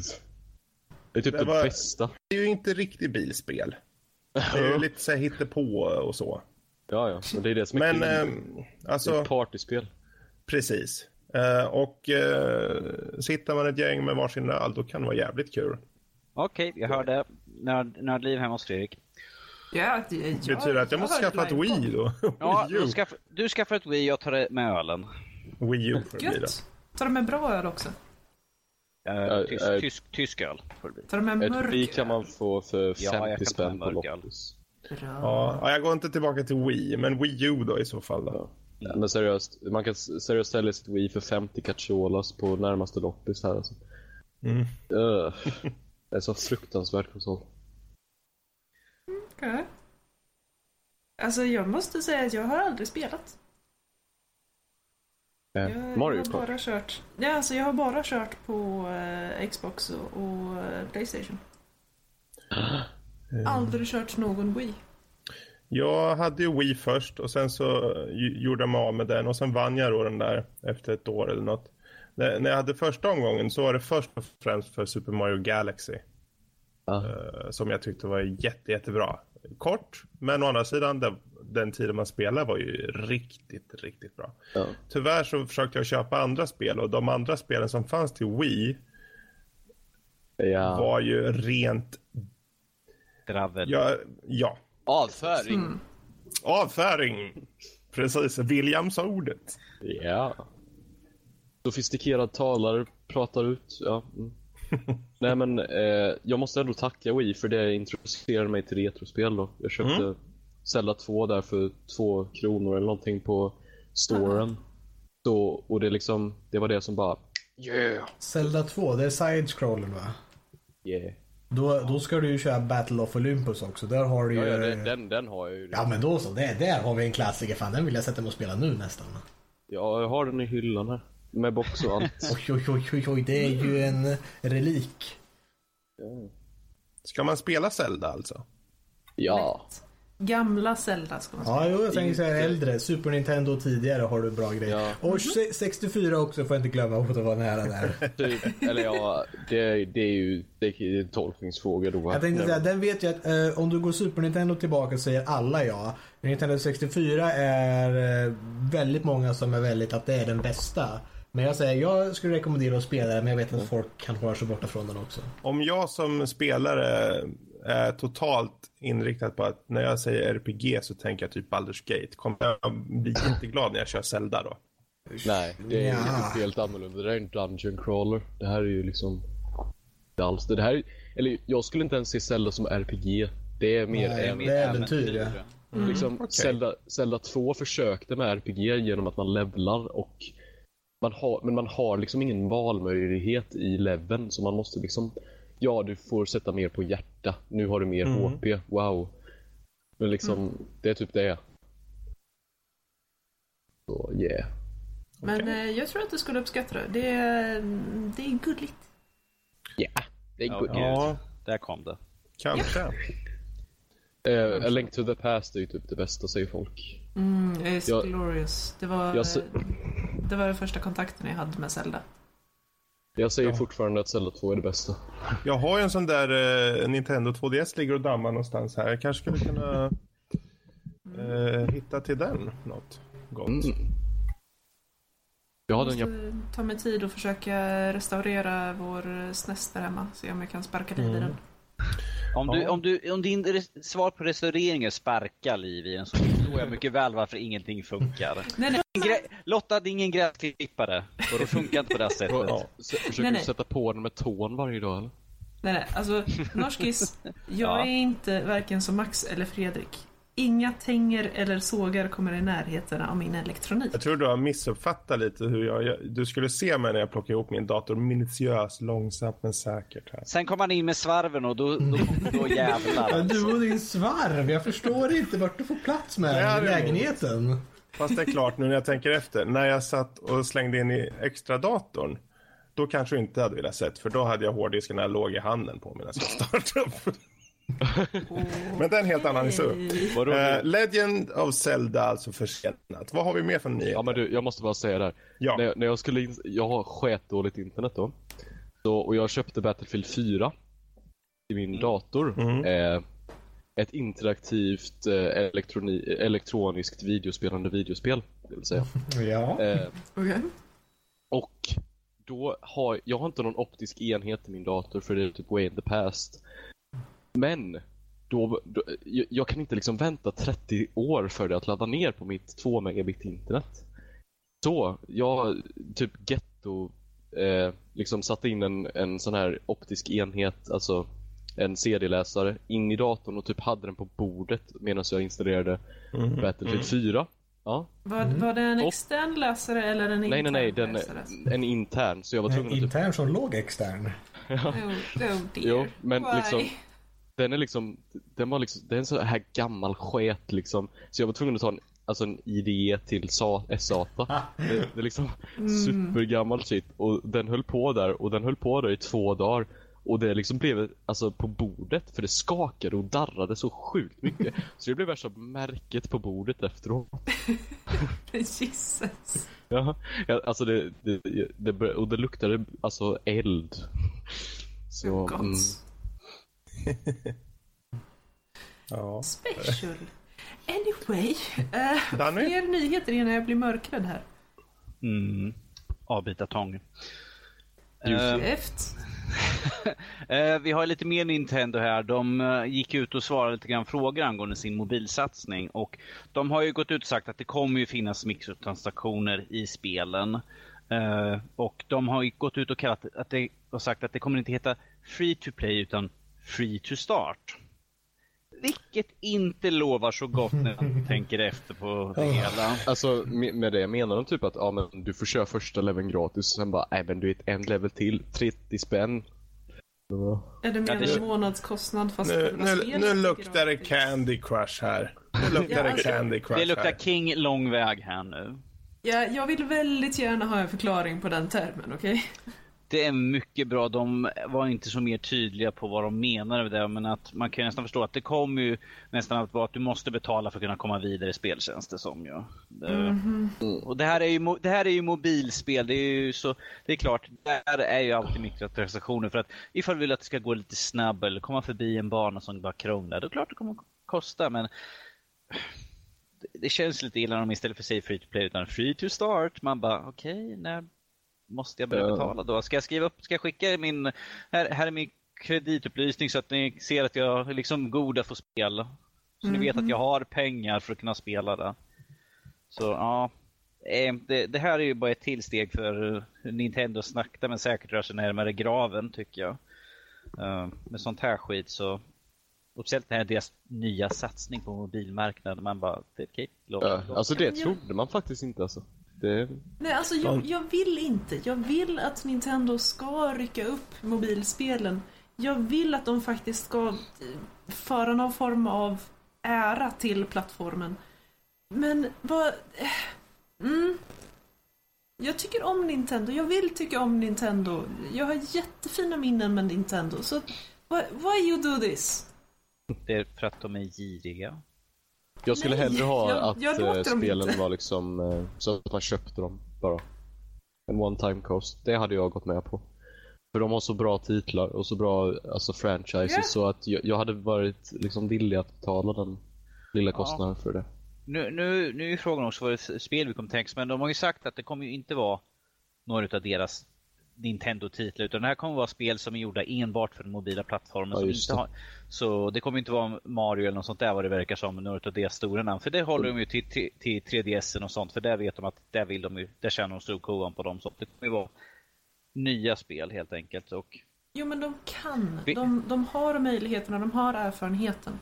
Det är typ Det det, var- bästa. Det är ju inte riktigt bilspel. Det är ju lite så här hittepå och så. Ja, ja, men det är det som är Men kul. eh, det är alltså, ett partyspel. precis. Eh, och uh, sitter man ett gäng med varsin öl, då kan det vara jävligt kul. Okej, jag hörde. Nörd, nördliv hemma hos Fredrik. Ja, det, jag, Det betyder att jag måste har skaffa ett. Wii då. Ja, du, skaff, du skaffar ett Wii, jag tar det med ölen. Wii U får det bli då. Tar de med bra öl också? Uh, tysk, äh, tysk, tysk öl får det bli. Tar de med Ett mörk Wii kan öl? man få för 50 Ja, jag spänn på öl. loppis. Bra. Ja, ja, jag går inte tillbaka till Wii, men Wii U då i så fall. Då. Ja, men seriöst, man kan seriöst sälja sitt Wii för 50 cacciolas på närmaste loppis här alltså. Mm. Ugh. Det är så fruktansvärt konsol. Okej. Alltså jag måste säga att jag har aldrig spelat. Eh, Jag, Mario jag har bara kört. Ja, alltså jag har bara kört på eh, Xbox och, och eh, Playstation. Aldrig kört någon Wii. Jag hade ju Wii först och sen så eh, gjorde jag mig av med den och sen vann jag då den där efter ett år eller något. När när jag hade första omgången så var det först och främst för Super Mario Galaxy. Ja. eh, Som jag tyckte var jätte, jättebra. Kort, men å andra sidan den, den tiden man spelade var ju riktigt, riktigt bra. Ja. Tyvärr så försökte jag köpa andra spel och de andra spelen som fanns till Wii Ja. var ju rent, Dravel. ja, ja Avföring. avföring. Precis, Williams-ordet. Ja. Sofistikerad talare pratar ut. Ja. Mm. Nej men eh, jag måste ändå tacka Wii för det introducerade mig till retrospel då. Jag köpte Zelda 2 där för två kronor eller någonting på storen. Så, och det liksom, det var det som bara Yeah! Zelda 2, det är side-scrollen va? Yeah. Då, då ska du ju köra Battle of Olympus också. Där har du ju... Ja, ja den, den, den har jag ju. Ja men då så, det, där har vi en klassiker. Fan den vill jag sätta mig och spela nu nästan. Ja, jag har den i hyllan här. Med box och allt. Oj oj oj oj, oj det är ju en relik. Ja. Ska man spela Zelda alltså? ja. Gamla Zelda ska man säga. Ja jo jag tänker Inte- äldre. Super Nintendo tidigare har du bra grejer. Ja. Och se- 64 också får jag inte glömma att vara nära där. Typ, eller ja, det, det är ju det är en tolkningsfråga då. Jag tänkte säga, den vet jag att eh, om du går Super Nintendo tillbaka så säger alla ja. Nintendo 64 är eh, väldigt många som är väldigt att det är den bästa. Men jag säger, jag skulle rekommendera att spela den men jag vet att folk kan hålla sig borta från den också. Om jag som spelare är totalt inriktad på att när jag säger RPG så tänker jag typ Baldur's Gate. Kommer jag bli jätteglad när jag kör Zelda då? Nej, det är Ja. ju helt annorlunda. Det där är en dungeon crawler. Det här är ju liksom... Inte alls det. här, är- eller jag skulle inte ens se Zelda som RPG. Det är mer Nej, en... det är äventyr ja. Liksom, okej. Zelda, Zelda 2 försökte med RPG genom att man levlar och man har, men man har liksom ingen valmöjlighet i leveln så man måste liksom Ja, du får sätta mer på hjärta. Nu har du mer Mm. HP. Wow. Men liksom, det är typ det. Så yeah. Men Okej. eh, jag tror att du skulle uppskatta det. Det är, det är gulligt. Ja, det är gud. Ja. Där kom det. Kanske. Eh, A Link to the Past är ju typ det bästa säger folk. Mm, it's Jag- glorious. Det var, Jag se- det var den första kontakten jag hade med Zelda. Jag säger Ja. fortfarande att Zelda 2 är det bästa. Jag har ju en sån där eh, Nintendo 2DS ligger och dammar någonstans här. Jag kanske skulle kunna eh, hitta till den något gott. Mm. Jag har Jag den måste jag... ta mig tid och försöka restaurera vår SNES där hemma. Se om jag kan sparka liv i Mm. den. Om, du, Ja. om, du, om din svar på restaurering är sparka liv i den så förstår jag mycket väl varför ingenting funkar. Nej, nej. Grä- Lotta, det är ingen gräsklippare. Och det funkar inte på det sättet. Ja. Försöker Nej, du nej. sätta på den med tån varje dag eller? Nej, nej, alltså Norskis, jag Ja. är inte varken som Max eller Fredrik. Inga tänger eller sågar kommer i närheten av min elektronik. Jag tror du har missuppfattat lite hur jag, jag... Du skulle se mig när jag plockar ihop min dator minutiöst, långsamt men säkert. Här. Sen kom han in med svarven och då, då, då jävlar. Ja, Du och din svarv, jag förstår inte vart du får plats med i lägenheten. Fast det är klart nu när jag tänker efter. När jag satt och slängde in i extra datorn. Då kanske jag inte hade velat sett. För då hade jag hårddisken när jag låg i handen på jag startade upp. Men det är en helt annan historia. Eh, Legend of Zelda alltså försenat. Vad har vi mer för nyheter? Ja men du, jag måste bara säga det här. Ja. När, jag- när jag skulle in, jag har sketdåligt internet då. Så, och jag köpte Battlefield 4 i min dator. Mm. Eh, ett interaktivt eh, elektroni, elektroniskt videospelande videospel. Det vill säga. Ja. Eh, Okej. och då har jag har inte någon optisk enhet i min dator för det är typ way in the past. Men då, då, jag, kan inte liksom vänta 30 år för det att ladda ner på mitt 2 megabit internet. Så jag typ getto eh, liksom satte in en, en sån här optisk enhet, alltså en CD-läsare in i datorn och typ hade den på bordet medan jag installerade Mhm. Battlefield 4. Ja. Var, var det en Och- extern läsare eller en Nej, nej, intern nej, den, en intern. Så jag var tvungen att typ Intern som låg extern. Oh, oh dear. Jo, men Why? liksom den är liksom, den var liksom, det är en så här gammal sket liksom. Så jag var tvungen att ta en, alltså en IDE till SA, SATA. Det, det är liksom supergammal shit. Och den höll på där, och den höll på där i två dagar. Och det liksom blev alltså på bordet, för det skakade och darrade så sjukt mycket. Så det blev värsta märket på bordet efteråt. Jesus. Ja, alltså det, det, det, och det luktade alltså eld. Så, Oh, mm, Ja. Special. Anyway. Uh, Danny? fler nyheter innan jag blir mörkrädd här. Mm. Eh, Efter. Eh, vi har lite mer Nintendo här. De eh, gick ut och svarade lite grann frågor angående sin mobilsatsning. Och de har ju gått ut och sagt att det kommer ju finnas mikrotransaktioner i spelen. Eh, och de har ju gått ut och, kallat, att det, och sagt att det kommer inte heta Free to Play utan Free to Start. Vilket inte lovar så gott när man tänker efter på det hela. Alltså med med det menar de typ att ja, men du får köra första leveln gratis och sen bara, nej men du vet en level till, 30 spänn. Är det mer Ja, det- en månadskostnad fast Nu, nu, nu luktar det? Candy Crush här. Nu luktar Ja, det alltså, Candy Crush Det luktar här. King lång väg här nu. Ja, jag vill väldigt gärna ha en förklaring på den termen, okej? Det är mycket bra. De var inte så mer tydliga på vad de menar med det. Men att man kan nästan förstå att det kommer ju nästan att vara att du måste betala för att kunna komma vidare i speltjänster som ju. Det- Och det här, är ju, det här är ju mobilspel. Det är ju så, det är klart, där är ju alltid mikrotransaktioner. För att ifall du vill att det ska gå lite snabbare eller komma förbi en bana som bara krånglar. Då är det klart det kommer att kosta. Men det, känns lite illa om istället för säga free to play utan free to start. Man bara okej, när måste jag börja Ja. betala då? Ska jag skriva upp, ska jag skicka min, här, här är min kreditupplysning så att ni ser att jag är liksom god att få spela. Så ni vet att jag har pengar för att kunna spela det. Så ja, eh, det, det här är ju bara ett till steg för Nintendo sakta men säkert rör sig närmare graven tycker jag. Eh, Med sånt här skit så och speciellt när deras nya satsning på mobilmarknaden. Man bara, det är okej. låt- ja, låt- alltså det trodde man faktiskt inte alltså. Det, Nej, alltså jag, jag vill inte. Jag vill att Nintendo ska rycka upp mobilspelen. Jag vill att de faktiskt ska eh, föra någon form av ära till plattformen. Men vad... eh, Mm. Jag tycker om Nintendo. Jag vill tycka om Nintendo. Jag har jättefina minnen med Nintendo. Så why, why you do this? Det är för att de är giriga. Jag skulle Nej, hellre ha jag- att jag eh, spelen inte. var liksom eh, så att man köpte dem bara. En one time cost. Det hade jag gått med på. För de har så bra titlar och så bra alltså, franchises Ja. så att jag, jag hade varit liksom villig att betala den lilla kostnaden för det. Nu, nu, nu är frågan också vad det är spel vi kommer tänka men de har ju sagt att det kommer ju inte vara några av deras Nintendo-titlar utan det här kommer vara spel som är gjorda enbart för den mobila plattformen. Ja, som inte har, så det kommer inte vara Mario eller något sånt där vad det verkar som, något av det stora namn. För det håller de ju till, till, till 3DS och sånt för där vet de att där vill de ju, där känner de stor kovan på dem. Så det kommer ju vara nya spel helt enkelt. Och Jo, men de kan. Vi- De, de har möjligheterna, de har erfarenheten.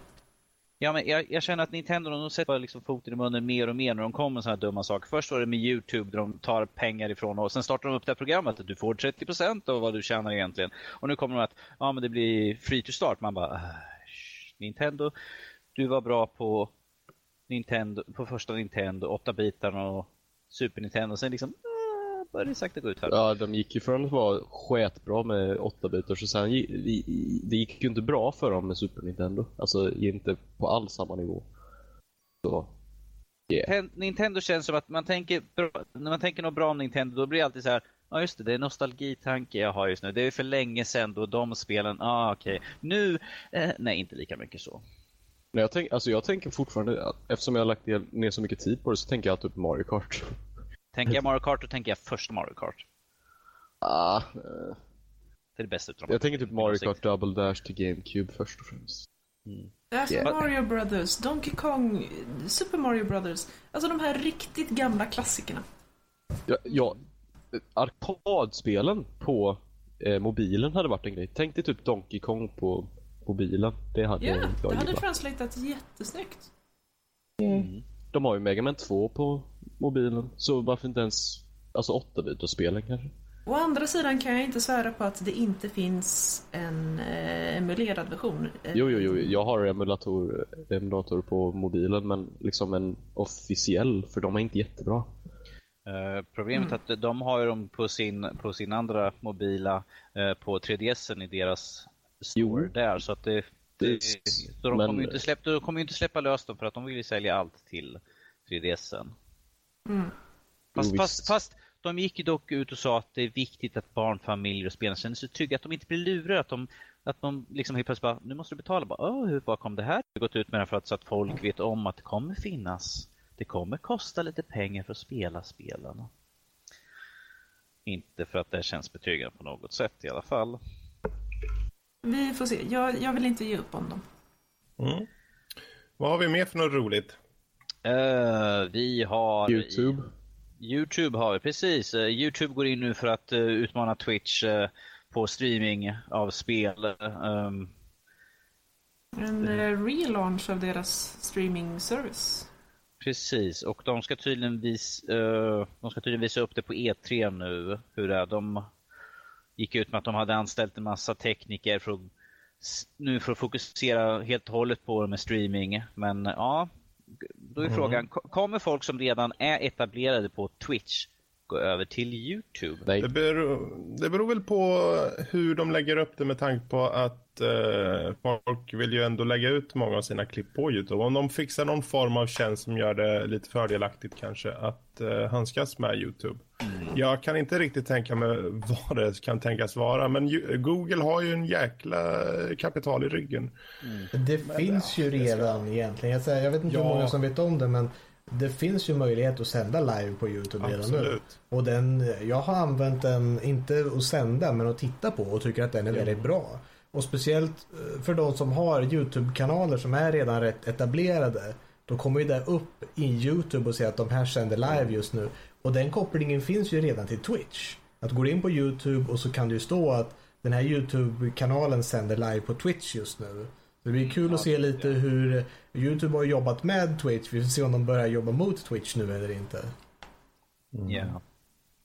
Ja, men jag, jag känner att Nintendo de sätter liksom foten i munnen mer och mer när de kommer med sådana här dumma saker. Först var det med Youtube där de tar pengar ifrån och sen startar de upp det här programmet att du får 30% av vad du tjänar egentligen. Och nu kommer de att ja, men det blir free to start. Man bara, ah, Nintendo, du var bra på Nintendo, på första Nintendo, 8 bitarna och Super Nintendo. Sen liksom, ah, började det sakta gå ut här. Ja, de gick ju från att vara sketbra med 8 bitars och sen det gick ju inte bra för dem med Super Nintendo. Alltså inte på alls samma nivå. Så, yeah. Ten- Nintendo känns som att man tänker, när man tänker något bra om Nintendo då blir det alltid så här. Ja just det, det är nostalgitanke jag har just nu. Det är för länge sedan då de spelen, ah okej. Nu, eh, nej inte lika mycket så. Men jag, tänk, alltså jag tänker fortfarande, eftersom jag har lagt ner- ner så mycket tid på det så tänker jag alltid på Mario Kart. Tänker jag Mario Kart då tänker jag först Mario Kart. Ah, Det är det bästa utav dem. jag tänker typ Mario. Kart Double Dash till GameCube först och främst. Alltså Yeah. Mario Brothers, Donkey Kong, Super Mario Brothers. Alltså de här riktigt gamla klassikerna. Ja, ja arkadspelen på eh, mobilen hade varit en grej. Tänk dig typ Donkey Kong på mobilen. Det hade Ja, jag det hade gillat. translatat jättesnyggt. De har ju Mega Man 2 på mobilen, så varför inte ens alltså 8 spelen kanske? Å andra sidan kan jag inte svära på att det inte finns en eh, emulerad version. Jo, jo, jo, jag har emulator, emulator på mobilen, men liksom en officiell, för de är inte jättebra. Eh, problemet är att de har ju dem på sin, på sin andra mobila, eh, på 3DSen i deras store Jo. där. Så att det, det, Det- så de men- kommer inte släppa, de kommer ju inte släppa lös dem för att de vill ju sälja allt till 3DSen. Mm. Fast, fast, fast de gick ju dock ut och sa att det är viktigt att barnfamiljer och spelarna känner sig trygga, att de inte blir lurade, att de, att de liksom helt plötsligt bara, nu måste du betala, bara, Åh, hur, vad kom det här? Jag har gått ut med det för att, så att folk vet om att det kommer finnas, det kommer kosta lite pengar för att spela spelen. Inte för att det känns betryggande på något sätt i alla fall. Vi får se. Jag, jag vill inte ge upp om dem. Mm. Vad har vi mer för något roligt? Eh, vi har Youtube. Youtube har vi, precis. Eh, Youtube går in nu för att eh, utmana Twitch eh, på streaming av spel. Ehm, En relaunch av deras streaming service. precis, och de ska, tydligen vis, eh, de ska tydligen visa upp det på E3 nu. Hur det är. De gick ut med att de hade anställt en massa tekniker för att, nu för att fokusera helt och hållet på det med streaming. Men ja, då är frågan, ko- kommer folk som redan är etablerade på Twitch gå över till Youtube? Nej, Det beror, det beror väl på hur de lägger upp det med tanke på att eh, folk vill ju ändå lägga ut många av sina klipp på Youtube. Om de fixar någon form av tjänst som gör det lite fördelaktigt kanske att eh, handskas med Youtube. Jag kan inte riktigt tänka mig vad det kan tänkas vara men ju, Google har ju en jäkla kapital i ryggen. Det finns ju redan egentligen. Jag, säger, jag vet inte hur Ja. många som vet om det men det finns ju möjlighet att sända live på Youtube redan nu. Absolut. Och den, jag har använt den, inte att sända men att titta på och tycker att den är väldigt bra. Och speciellt eh, för de som har Youtube-kanaler som är redan rätt etablerade. Då kommer ju det upp i Youtube och säger att de här sänder live just nu. Och den kopplingen finns ju redan till Twitch. Att gå in på Youtube och så kan det ju stå att den här Youtube-kanalen sänder live på Twitch just nu. Det blir kul att se lite hur Youtube har jobbat med Twitch. Vi får se om de börjar jobba mot Twitch nu eller inte. Ja.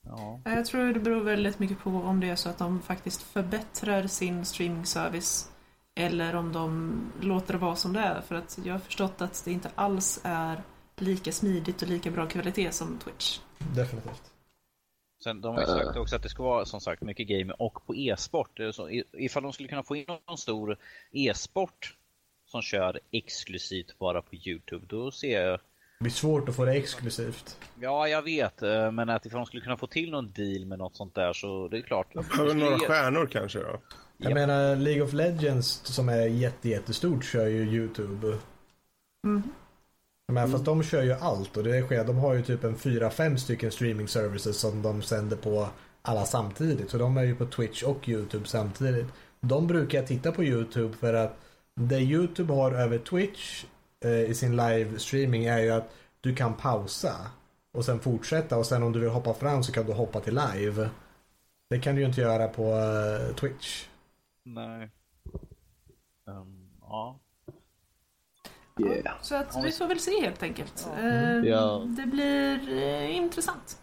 Ja. Jag tror det beror väldigt mycket på om det är så att de faktiskt förbättrar sin streamingservice eller om de låter det vara som det är. För att jag har förstått att det inte alls är lika smidigt och lika bra kvalitet som Twitch. Definitivt. Sen de har ju sagt också att det ska vara som sagt mycket gaming och på e-sport. Ifall de skulle kunna få in någon stor e-sport som kör exklusivt bara på Youtube, då ser jag Det blir svårt att få det exklusivt. Ja, jag vet, eh, men att ifall de skulle kunna få till någon deal med något sånt där så det är klart. Behöver skulle några stjärnor kanske då? Jag Ja. menar League of Legends som är jätte, jättestort kör ju Youtube. Mm. Men fast de kör ju allt och det sker. De har ju typ en fyra, fem stycken streaming services som de sänder på alla samtidigt. Så de är ju på Twitch och YouTube samtidigt. De brukar jag titta på YouTube för att det YouTube har över Twitch eh, i sin livestreaming är ju att du kan pausa och sen fortsätta och sen om du vill hoppa fram så kan du hoppa till live. Det kan du ju inte göra på eh, Twitch. Nej. Um, ja. Yeah. Så att vi får väl se helt enkelt. Ja. Eh, Ja. Det blir eh, intressant.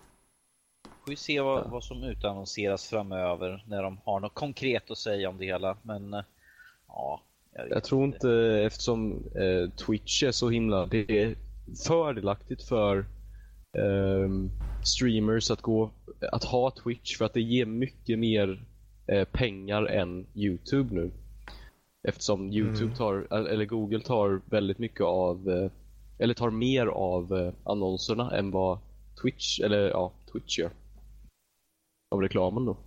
Får vi se vad, vad som utannonseras framöver när de har något konkret att säga om det hela. Men eh, ja, jag, tror inte, eftersom eh, Twitch är så himla... Det är fördelaktigt för ehm, streamers att, gå, att ha Twitch för att det ger mycket mer eh, pengar än YouTube nu. Eftersom YouTube Mm. tar, eller Google tar väldigt mycket av, eh, eller tar mer av eh, annonserna än vad Twitch, eller ja, Twitch gör. Av reklamen då.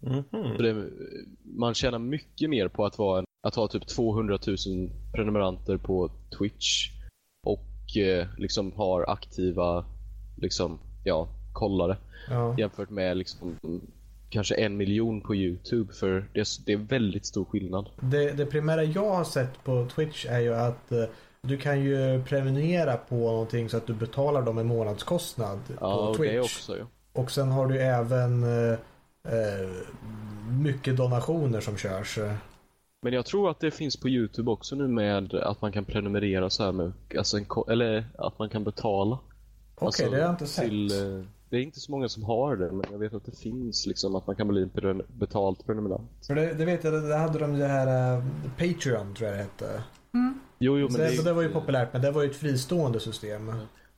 Mhm. För det, man tjänar mycket mer på att, vara en, att ha typ 200 000 prenumeranter på Twitch och eh, liksom har aktiva liksom, ja, kollare Ja. jämfört med liksom, kanske en miljon på Youtube för det, är- det är väldigt stor skillnad. Det, det primära jag har sett på Twitch är ju att eh, du kan ju prenumerera på någonting så att du betalar dem en månadskostnad Ja, på Twitch. det också ja. Och sen har du även eh, eh, mycket donationer som körs. Men jag tror att det finns på Youtube också nu med att man kan prenumerera så här med, alltså en, eller att man kan betala. Okej, Alltså, det har jag inte sett. till, eh, det är inte så många som har det, men jag vet att det finns liksom att man kan bli en betald prenumerant. För det, det vet jag, det hade de det här eh, Patreon tror jag det hette. Jo, jo, Så men det, det var ju populärt men det var ju ett fristående system.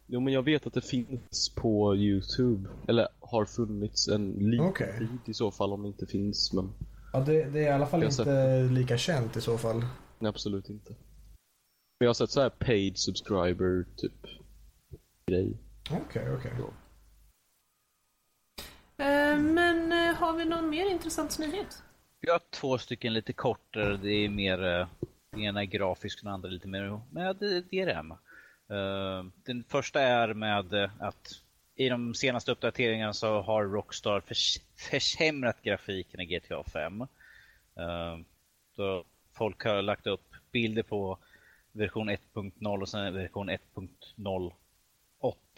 Jo, men jag vet att det finns på Youtube. Eller har funnits en liten tid i så fall om det inte finns, men Ja, det, det är i alla fall inte lika känt i så fall. nej, absolut inte. Men jag har sett så här paid subscriber typ grej. Okej, okej. Eh, Men eh, har vi någon mer intressant nyhet? Vi har två stycken lite kortare. Det är mer, eh, den ena är grafisk och den andra lite mer med eh, DRM. Eh, Den första är med eh, att i de senaste uppdateringarna så har Rockstar förs- försämrat grafiken i GTA 5. Uh, ehm, Så folk har lagt upp bilder på version 1.0 och sen version 1.08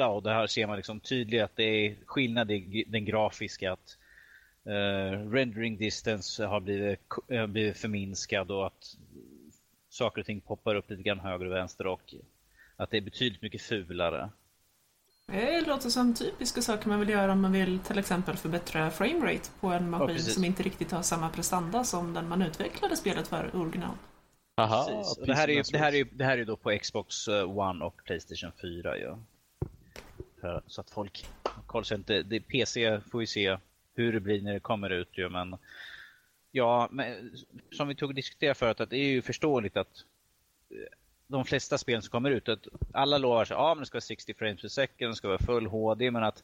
och det här ser man liksom tydligt att det är skillnad i den grafiska att uh, rendering distance har blivit, uh, blivit förminskad och att saker och ting poppar upp lite grann höger och vänster och att det är betydligt mycket fulare. Det låter som typiska saker man vill göra om man vill till exempel förbättra framerate på en maskin precis. som inte riktigt har samma prestanda som den man utvecklade spelet för original. Haha, Precis. Och det, här är ju, det, här är det här är då på Xbox eh, One och Playstation 4 ju. För- Så att folk kollar sig inte. Det, PC får vi se hur det blir när det kommer ut ju men Ja, men som vi tog och diskuterade förut att det är ju förståeligt att eh, de flesta spel som kommer ut, att alla lovar sig ja men det ska vara 60 frames per second, det ska vara full HD men att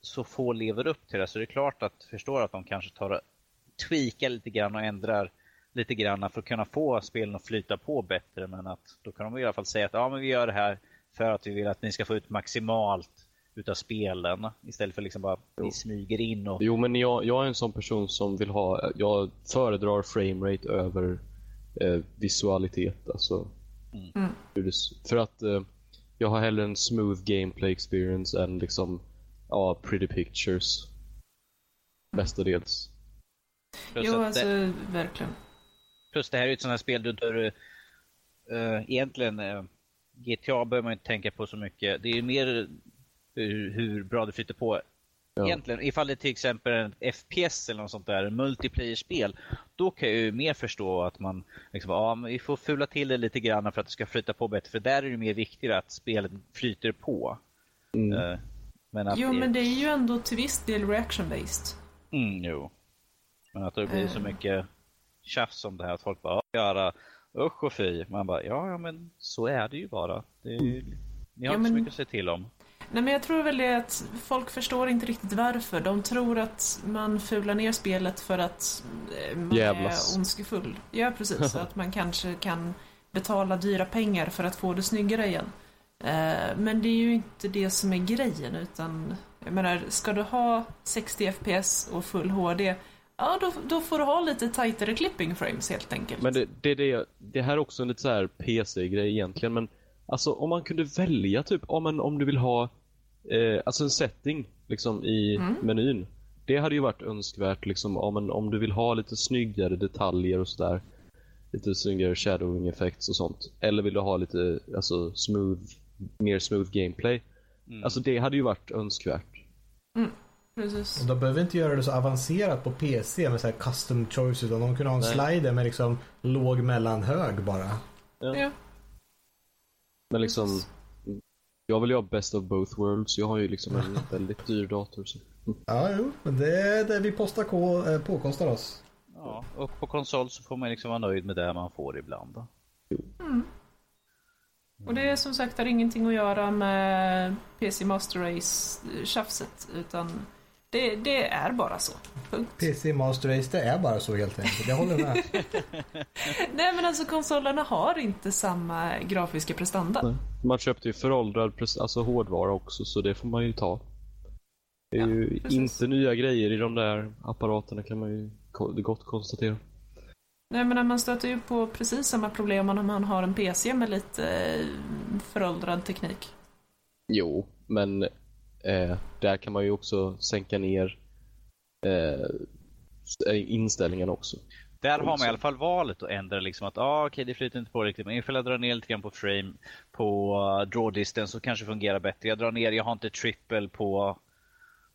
så få lever upp till det. Så det är klart att förstår att de kanske tar och tweakar lite grann och ändrar lite grann för att kunna få spelen att flyta på bättre. Men att då kan de i alla fall säga att ja men vi gör det här för att vi vill att ni ska få ut maximalt utav spelen istället för liksom bara vi smyger in och Jo, men jag, jag är en sån person som vill ha, jag föredrar framerate över eh, visualitet. Alltså, Mm. för att eh, jag har hellre en smooth gameplay experience än liksom, ja, pretty pictures. Mestadels. plus, Jo, alltså det, verkligen. plus det här är ett sånt här spel där du uh, egentligen uh, GTA behöver man inte tänka på så mycket. Det är mer hur, hur bra det flyter på Ja. Egentligen, ifall det är till exempel en FPS eller något sånt där, en multiplayer-spel, då kan jag ju mer förstå att man liksom, ja, men vi får fula till det lite grann för att det ska flyta på bättre, för där är det mer viktigt att spelet flyter på. Mm. Eh, men att Jo, det, men det är ju ändå till viss del reaction-based. Mm, jo. Men att det blir så Eh. mycket tjafs om det här, att folk bara, göra usch och fy. Man bara, ja, ja men så är det ju bara. Det är, ni har Ja, inte så men- mycket att säga till om. Nej, men jag tror väl det att folk förstår inte riktigt varför. De tror att man fular ner spelet för att eh, man Jävlas. är ondskefull. Ja, precis. att man kanske kan betala dyra pengar för att få det snyggare igen. Eh, Men det är ju inte det som är grejen, utan Jag menar, ska du ha 60 FPS och full HD, ja då, då får du ha lite tajtare clipping frames helt enkelt. Men det, det, det, det här är också en lite så här PC-grej egentligen, men alltså om man kunde välja typ, om, en, om du vill ha eh, alltså en setting liksom i menyn. Det hade ju varit önskvärt liksom om, en, om du vill ha lite snyggare detaljer och sådär. Lite snyggare shadowing effects och sånt. Eller vill du ha lite alltså smooth, mer smooth gameplay. Alltså det hade ju varit önskvärt. Precis. Och de behöver inte göra det så avancerat på PC med så här custom choice utan de kunde ha en Nej. slider med liksom låg, mellan, hög bara. Ja. Men liksom, jag vill ju ha best of both worlds. Jag har ju liksom en väldigt dyr dator. Så. Ja, jo, men det är det vi postar K eh, påkostar oss. Ja, och på konsol så får man liksom vara nöjd med det man får ibland. Då. Och det är som sagt har ingenting att göra med PC Master Race-tjafset, utan det, det är bara så. Punkt. PC Master Race, det är bara så helt enkelt. Jag håller med. Nej men alltså konsolerna har inte samma grafiska prestanda. Nej. Man köpte ju föråldrad alltså hårdvara också, så det får man ju ta. Det är Ja, ju precis. inte nya grejer i de där apparaterna kan man ju gott konstatera. Nej men man stöter ju på precis samma problem om man har en PC med lite eh, föråldrad teknik. Jo, men eh, där kan man ju också sänka ner eh, inställningarna också. Där har man i alla fall valet att ändra liksom att ah, okej det flyter inte på riktigt men ifall jag drar ner lite grann på frame på uh, draw distance så kanske det fungerar bättre. Jag drar ner, jag har inte triple på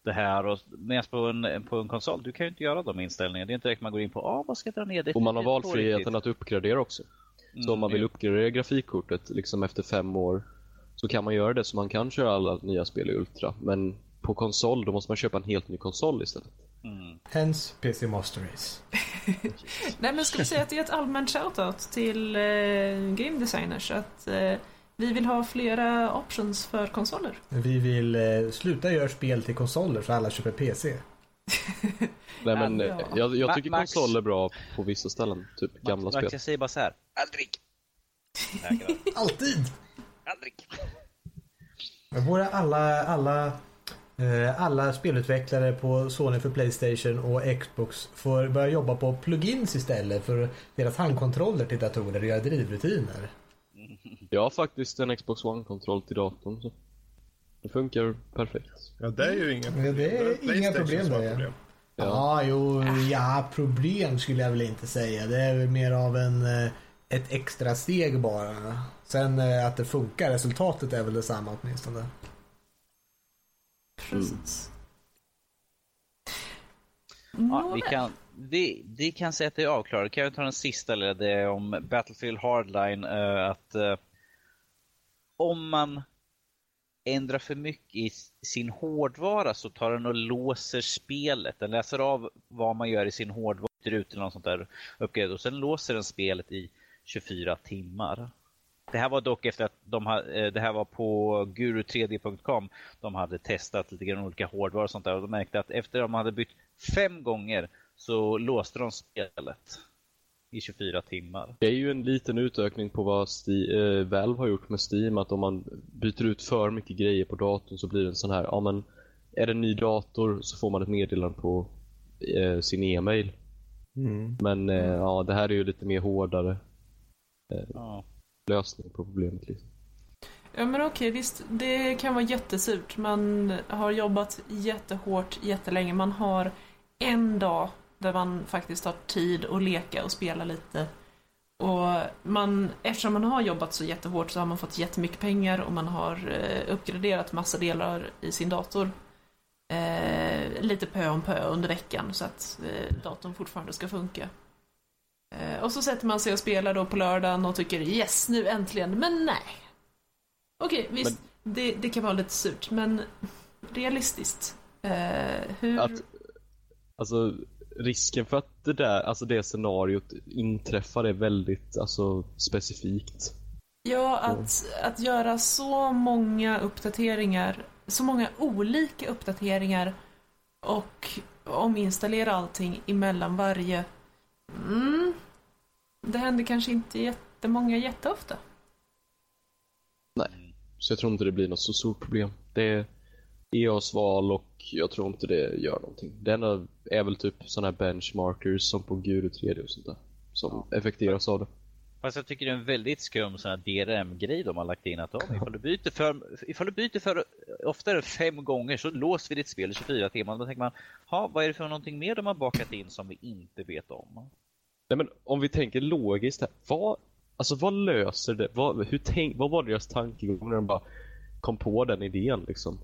det här och medan på en, på en konsol, du kan ju inte göra de inställningarna. Det är inte direkt man går in på ah, vad ska jag dra ner? Det Och man har valfriheten att uppgradera också. Så om man vill Mm, uppgradera grafikkortet liksom efter fem år så kan man göra det så man kan köra alla nya spel i Ultra. Men på konsol då måste man köpa en helt ny konsol istället. mm. Hence PC Master Race. Nej men ska vi säga att det är ett allmänt shoutout till eh, game designers att eh, vi vill ha flera options för konsoler. Vi vill eh, sluta göra spel till konsoler så alla köper PC. Nej men Ja. eh, jag, jag tycker Max- konsol är bra på vissa ställen. Typ gamla Max, spel. jag säger bara så här. aldrig! Alltid! Aldrig! Men borde alla, alla, eh, alla spelutvecklare på Sony för Playstation och Xbox får börja jobba på plugins istället för deras handkontroller till datorer och göra drivrutiner. Jag har faktiskt en Xbox One-kontroll till datorn. Så. Det funkar perfekt. Ja, det är ju inga Ja, det är inga problem har det. problem. Ja, jo, ja, problem skulle jag väl inte säga. Det är väl mer av en, eh, ett extra steg bara. Sen eh, att det funkar, resultatet är väl detsamma åtminstone. Precis. Ja, Nåväl. vi, kan, vi, vi kan säga att det är avklarat. Kan jag ta den sista eller det är om Battlefield Hardline. eh, att eh, om man ändrar för mycket i sin hårdvara så tar den och låser spelet. Den läser av vad man gör i sin hårdvara ut eller något sånt där uppgrad och sen låser den spelet i 24 timmar. Det här var dock efter att de ha, eh, det här var på guru3d.com. De hade testat lite grann olika hårdvaror och sånt där och de märkte att efter att de hade bytt fem gånger så låste de spelet i 24 timmar. Det är ju en liten utökning på vad Sti- eh, Valve har gjort med Steam. Att om man byter ut för mycket grejer på datorn så blir det en sån här, ja men är det en ny dator så får man ett meddelande på eh, sin e-mail. Mm. Men eh, ja, det här är ju lite mer hårdare Ja lösning på problemet. Liksom. Ja men okej, visst. Det kan vara jättesurt. Man har jobbat jättehårt jättelänge. Man har en dag där man faktiskt har tid att leka och spela lite. Och man, eftersom man har jobbat så jättehårt så har man fått jättemycket pengar och man har eh, uppgraderat massa delar i sin dator. Eh, lite pö om pö under veckan så att eh, datorn fortfarande ska funka. Eh, och så sätter man sig och spelar då på lördagen och tycker yes, nu äntligen. Men nej. Okej, visst. Det, det kan vara lite surt, men realistiskt. Eh, hur... Att, alltså risken för att det där, alltså det scenariot inträffar är väldigt alltså, specifikt. Ja, att, att göra så många uppdateringar, så många olika uppdateringar och ominstallera allting emellan varje. Mm, det händer kanske inte jättemånga jätteofta. Så jag tror inte det blir något så stort problem. Det är, EAs val och jag tror inte det gör någonting. Det enda är väl typ sådana här benchmarkers som på Guru 3D och sånt där. Som effekteras av det. Fast jag tycker det är en väldigt skum sån här DRM-grej de har lagt in. Att om, ifall, du byter för, ifall du byter för oftare fem gånger så låser vi ditt spel i 24 timmar. Då tänker man, ha, vad är det för någonting mer de har bakat in som vi inte vet om? Nej men om vi tänker logiskt här. Vad, alltså vad löser det? Vad, hur tänk, vad var deras tankegång när de bara kom på den idén liksom?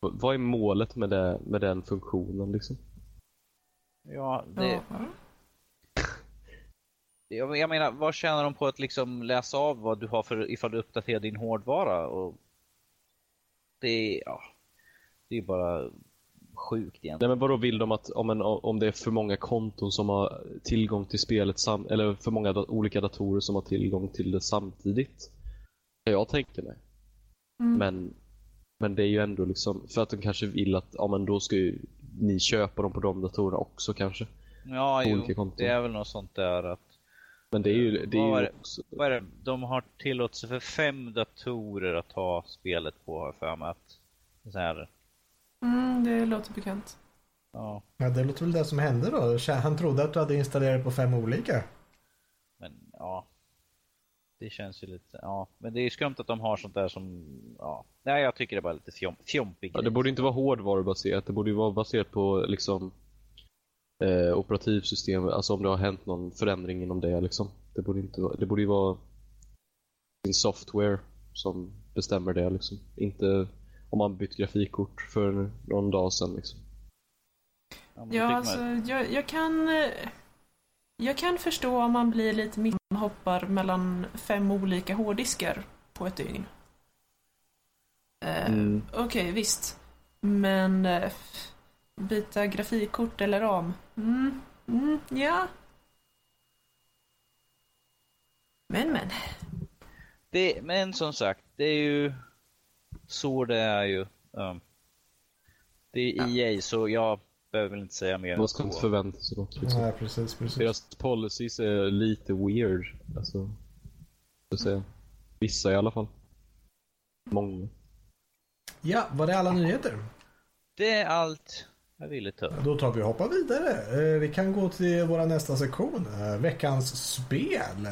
Vad är målet med, det, med den funktionen liksom? Ja, det... Ja. Jag, jag menar, vad tjänar de på att liksom läsa av vad du har för, ifall du uppdaterar din hårdvara? Och det är, ja, det är bara sjukt egentligen. Nej men vadå vill de att om, en, om det är för många konton som har tillgång till spelet sam, eller för många da, olika datorer som har tillgång till det samtidigt? Kan jag tänka mig. Mm. Men, men det är ju ändå liksom för att de kanske vill att ja men då ska ju ni köpa dem på de datorerna också kanske. Ja, jo, olika konton. det är väl något sånt där att Men det är ju, det är Vad är ju också, vad är det? De har tillåtelse för fem datorer att ha spelet på har jag för mig att så här, Mm, det låter bekant. ja, Ja, det låter väl det som hände då. Han trodde att du hade installerat på fem olika. men ja. Det känns ju lite, ja. Men det är ju skumt att de har sånt där som, ja. Nej, jag tycker det är bara lite fjom, fjompig ja, det borde inte vara hårdvarubaserat. Det borde ju vara baserat på liksom eh, operativsystem. Alltså om det har hänt någon förändring inom det liksom. Det borde inte vara, det borde ju vara sin software som bestämmer det liksom. Inte om man bytt grafikkort för någon dag sedan liksom. Ja, alltså, jag, jag kan... eh, Jag kan förstå om man blir lite mitt hoppar mellan fem olika hårddiskar på ett dygn. Eh, Mm. Okej, visst. Men eh, byta grafikkort eller ram? Mm, mm, ja. Men, men. det, men som sagt, det är ju så det är ju. Um, det är EA, så jag behöver väl inte säga mer Man ska inte förvänta sig något liksom. Nej, precis, precis. Deras policies är lite weird. Alltså, så att säga. Vissa i alla fall. Många. Ja, var det alla nyheter? Det är allt jag ville ta. Då tar vi och hoppar vidare. Eh, Vi kan gå till vår nästa sektion. eh, Veckans spel.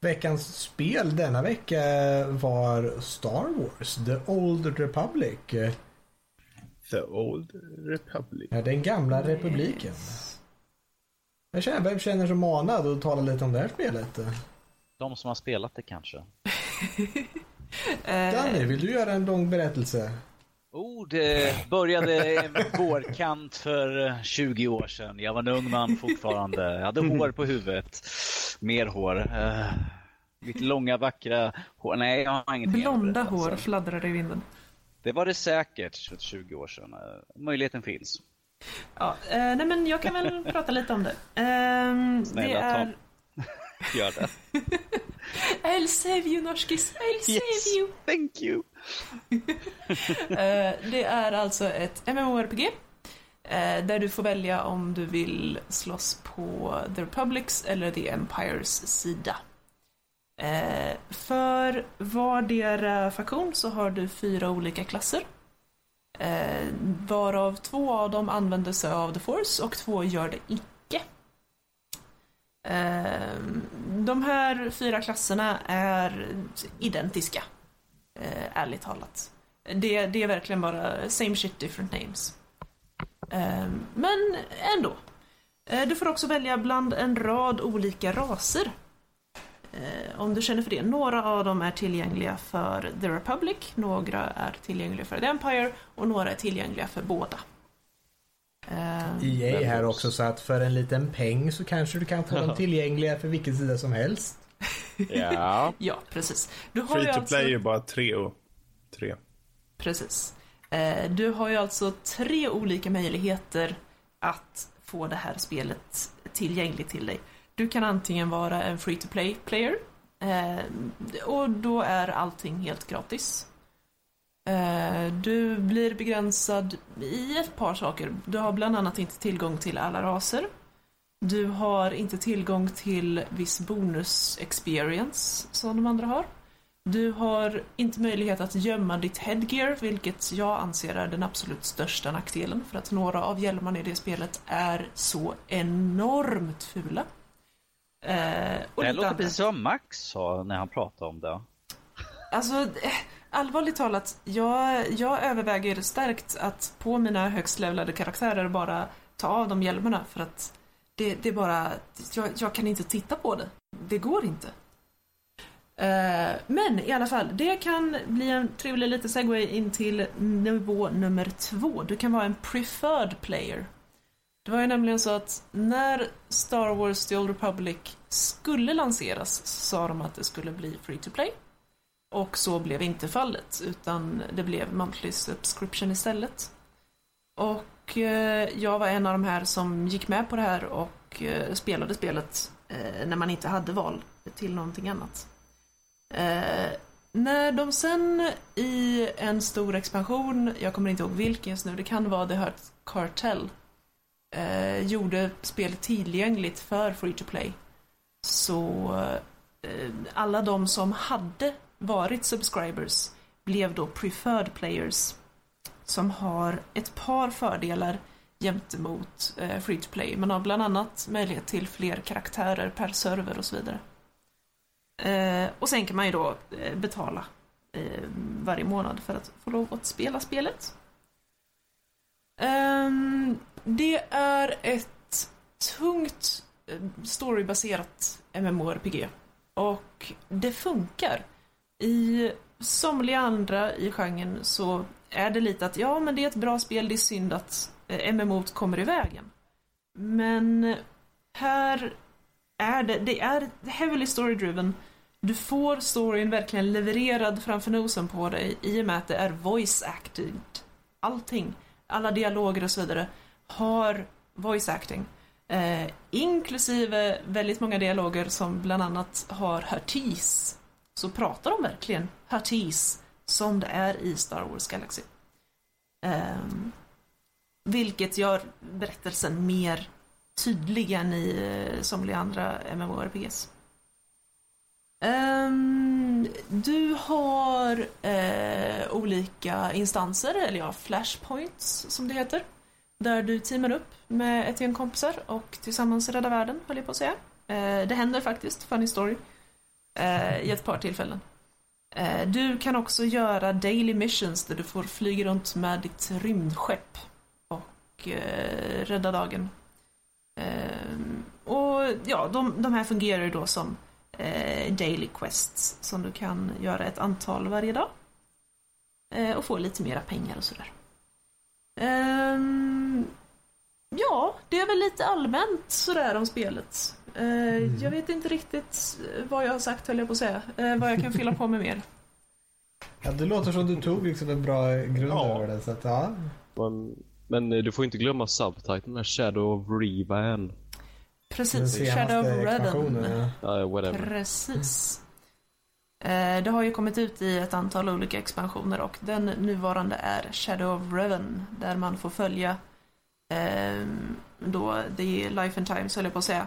Veckans spel denna vecka var Star Wars, The Old Republic. The Old Republic. Ja, den gamla republiken. Jag känner, vem känner sig manad att tala lite om det här spelet? De som har spelat det kanske. Danny, vill du göra en lång berättelse? Det började en vårkant för eh, 20 år sedan. Jag var en ung man fortfarande. Jag hade hår på huvudet. Mer hår. Uh, mitt långa vackra hår. Nej, jag har att blonda hår Så fladdrar i vinden. Det var det säkert för 20 år sedan. Eh, Möjligheten finns. Ja, eh, nej men jag kan väl prata lite om det. Det Snälla, ta- är... Gör det. I'll save you norskis, I'll Yes. save you. Thank you. Eh, det är alltså ett MMORPG. eh, där du får välja om du vill slåss på The Republics eller The Empires sida. Eh, för vardera faktion så har du fyra olika klasser. Varav två av dem använder sig av The Force och två gör det icke. Ehm, de här fyra klasserna är identiska, eh, ärligt talat. Det, det är verkligen bara same shit different names. Ehm, men ändå. Eh, du får också välja bland en rad olika raser. Eh, om du känner för det. Några av dem är tillgängliga för The Republic, några är tillgängliga för The Empire och några är tillgängliga för båda. Eh, EA Men här också. så att för en liten peng så kanske du kan få dem tillgängliga för vilken sida som helst. Ja. ja, precis. Du har ju Free to alltså... play är bara tre och tre. Precis. Eh, Du har ju alltså tre olika möjligheter att få det här spelet tillgängligt till dig. Du kan antingen vara en free to play player eh, och då är allting helt gratis. Eh, Du blir begränsad i ett par saker. Du har bland annat inte tillgång till alla raser. Du har inte tillgång till viss bonus experience som de andra har. Du har inte möjlighet att gömma ditt headgear, vilket jag anser är den absolut största nackdelen, för att några av hjälmarna i det spelet är så enormt fula. Eh, och Det låter annat. precis som Max sa när han pratade om det. Alltså, eh, allvarligt talat, jag, jag överväger starkt att på mina högst levlade karaktärer bara ta av de hjälmarna för att det, det är bara, jag, jag kan inte titta på det. Det går inte. Eh, men i alla fall, det kan bli en trevlig liten segway in till nivå nummer två. Du kan vara en preferred player. Det var ju nämligen så att när Star Wars The Old Republic skulle lanseras så sa de att det skulle bli free to play. Och så blev inte fallet, utan det blev monthly subscription istället. Och eh, jag var en av de här som gick med på det här och eh, spelade spelet eh, när man inte hade val till någonting annat. När de sen i en stor expansion, jag kommer inte ihåg vilken just nu, det kan vara The Hurt Cartel, eh, gjorde spelet tillgängligt för free to play. Så eh, alla de som hade varit subscribers blev då preferred players som har ett par fördelar gentemot eh, free to play. Man har bland annat möjlighet till fler karaktärer per server och så vidare. Eh, och sen kan man ju då eh, betala eh, varje månad för att få lov att spela spelet. Ehm, det är ett tungt eh, storybaserat MMORPG. Och det funkar. I somliga andra i genren så är det lite att ja, men det är ett bra spel, det är synd att eh, MMO kommer i vägen. Men här är det, det är heavily story-driven. Du får storyn verkligen levererad framför nosen på dig i och med att det är voice acted. Allting, alla dialoger och så vidare har voice acting. Eh, inklusive väldigt många dialoger som bland annat har Hurtis. Så pratar de verkligen Hatties som det är i Star Wars Galaxy. Um, vilket gör berättelsen mer tydlig än i eh, somliga andra MMORPGs. Um, ehm, du har uh, olika instanser, eller ja, flashpoints som det heter. Där du teamar upp med ett gäng kompisar och tillsammans räddar världen, höll jag på att säga. Uh, det händer faktiskt, funny story, eh, i ett par tillfällen. Eh, du kan också göra daily missions där du får flyga runt med ditt rymdskepp och eh, rädda dagen. Eh, och ja, de, de här fungerar ju då som eh, daily quests som du kan göra ett antal varje dag. Eh, och få lite mera pengar och sådär. Ehm, ja, det är väl lite allmänt sådär om spelet. Eh, Jag vet inte riktigt vad jag har sagt höll jag på att säga. Eh, vad jag kan fylla på med mer. Ja, det låter som du tog liksom en bra grund Ja. över det. Så att, ja. Men, men eh, du får inte glömma subtiteln där, Shadow of Revan. Precis, Shadow of. Revan. Ja. Ja, whatever. Precis. Eh, Det har ju kommit ut i ett antal olika expansioner och den nuvarande är Shadow of Revan där man får följa ehm, då The Life and Times höll jag på att säga.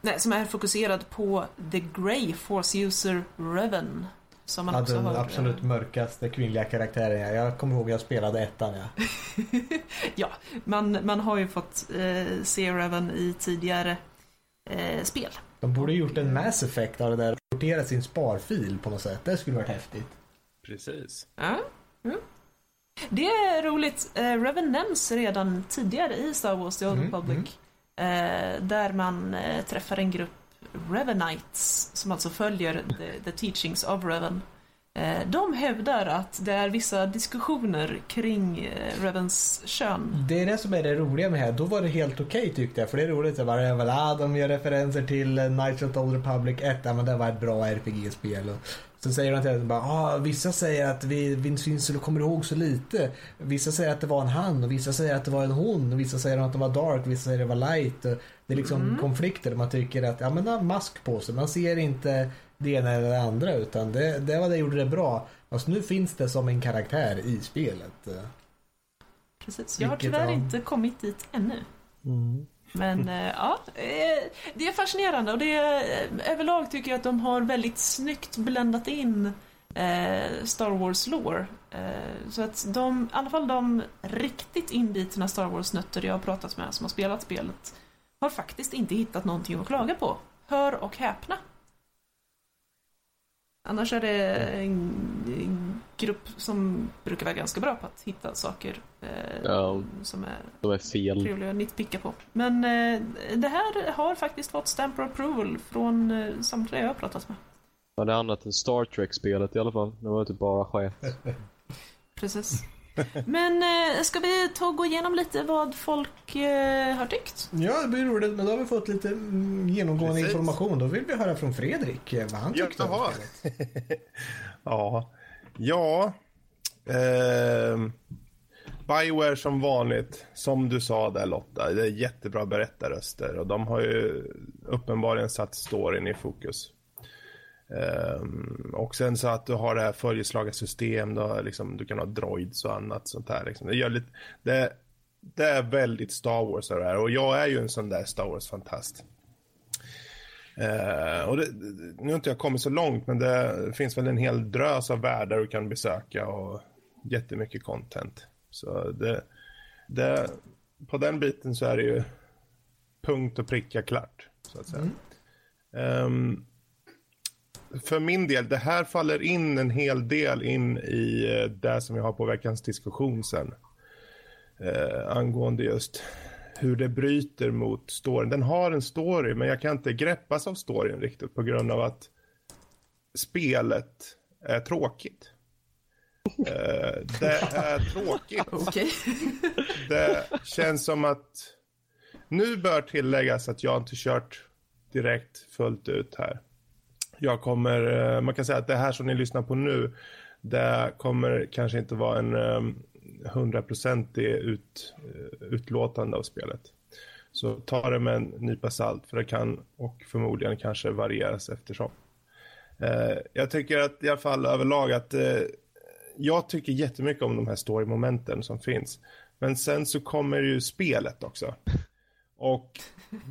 Nej, som är fokuserad på The Grey Force User Revan. Som man Ja, också den har, absolut mörkaste kvinnliga karaktären. ja. Jag kommer ihåg jag spelade ettan. Ja. ja, man, man har ju fått eh, se Revan i tidigare eh, spel. De borde gjort en Mass Effect av det där och porterat sin sparfil på något sätt. Det skulle varit häftigt. Precis. Ja. Mm. Det är roligt. Eh, Revan nämns redan tidigare i Star Wars The Old Mm, Republic. Eh, Eh, där man eh, träffar en grupp Revenites som alltså följer the, the teachings of Reven. Eh, de hävdar att det är vissa diskussioner kring eh, kön. Det är det som är det roliga med det här. Då var det helt okej tyckte jag. För det är roligt att bara, väl, ah, de gör referenser till eh, Knights of the Old Republic 1. Ja, men det var ett bra RPG-spel. Och så säger de till att bara, ah, vissa säger att vi, Vince Vincel kommer ihåg så lite. Vissa säger att det var en han och vissa säger att det var en hon. Och vissa säger att det var dark, vissa säger att det var light. Och det är liksom konflikter där man tycker att, ja men det har mask på sig. Man ser inte det ena eller det andra utan det, det var det gjorde det bra. Fast nu finns det som en karaktär i spelet. Precis. Jag har tyvärr inte kommit dit ännu. Men eh, ja, eh, det är fascinerande och det är, eh, överlag tycker jag att de har väldigt snyggt bländat in Star Wars lore. Så att de, i alla fall de riktigt inbitna Star Wars-nötter jag har pratat med som har spelat spelet har faktiskt inte hittat någonting att klaga på. Hör och häpna. Annars är det en, grupp som brukar vara ganska bra på att hitta saker eh, Ja. som är De är fel. trevliga att nitpicka på. Men eh, det här har faktiskt fått stamp approval från eh, samtliga jag har pratat med. Ja, det är annat än Star Trek-spelet i alla fall. Det var typ bara skit. Precis. Men eh, ska vi ta och gå igenom lite vad folk eh, har tyckt? Ja, det blir roligt, men då har vi fått lite mm, genomgående Precis. information. Då vill vi höra från Fredrik eh, vad han Ja, tyckte om. Ja, ja. ehm, Bioware som vanligt, som du sa där Lotta, det är jättebra berättarröster och de har ju uppenbarligen satt storyn i fokus. Ehm, och sen så att du har det här följeslagarsystem, då, liksom, du kan ha droids och annat sånt här. Liksom. Det, gör lite, det, det är väldigt Star Wars det här och jag är ju en sån där Star Wars-fantast. Eh, och det, nu har inte jag kommit så långt, men det finns väl en hel drös av världar du kan besöka och jättemycket content. Så det, det, på den biten så är det ju punkt och pricka klart, så att säga. Ehm, för min del, det här faller in en hel del in i eh, det som jag har på veckans diskussion sen. Eh, angående just hur det bryter mot storyn. Den har en story, men jag kan inte greppas av storyn riktigt på grund av att spelet är tråkigt. Eh, det är tråkigt. Okej. Det känns som att nu bör tilläggas att jag inte kört direkt fullt ut här. Jag kommer, eh, man kan säga att det här som ni lyssnar på nu, det kommer kanske inte vara en eh, hundraprocentig ut, eh, utlåtande av spelet. Så ta det med en nypa salt för det kan och förmodligen kanske varieras eftersom. Eh, jag tycker att i alla fall överlag att eh, jag tycker jättemycket om de här story-momenten som finns. Men sen så kommer ju spelet också. Och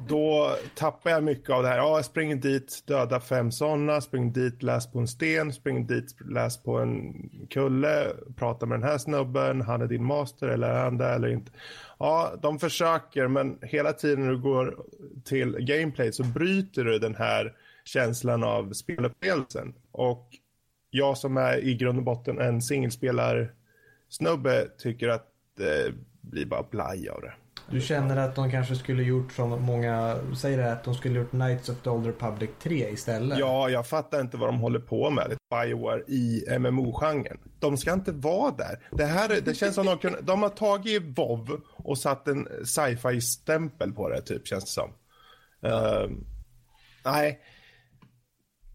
då tappar jag mycket av det här. Ja, jag springer dit, döda fem sådana, springer dit, läs på en sten, springer dit, läs på en kulle, pratar med den här snubben, han är din master eller är han det eller inte. Ja, de försöker, men hela tiden när du går till gameplay så bryter du den här känslan av spelupplevelsen. Och jag som är i grund och botten en singelspelarsnubbe tycker att eh, det blir bara blaj av det. Du känner att de kanske skulle gjort som många säger att de skulle gjort Knights of the Old Republic 3 istället. Ja, jag fattar inte vad de håller på med. Bioware i MMO-genren. De ska inte vara där. Det, här, det känns som de, kunde, de har tagit WoW och satt en sci-fi-stämpel på det, typ, känns det som. Uh, nej.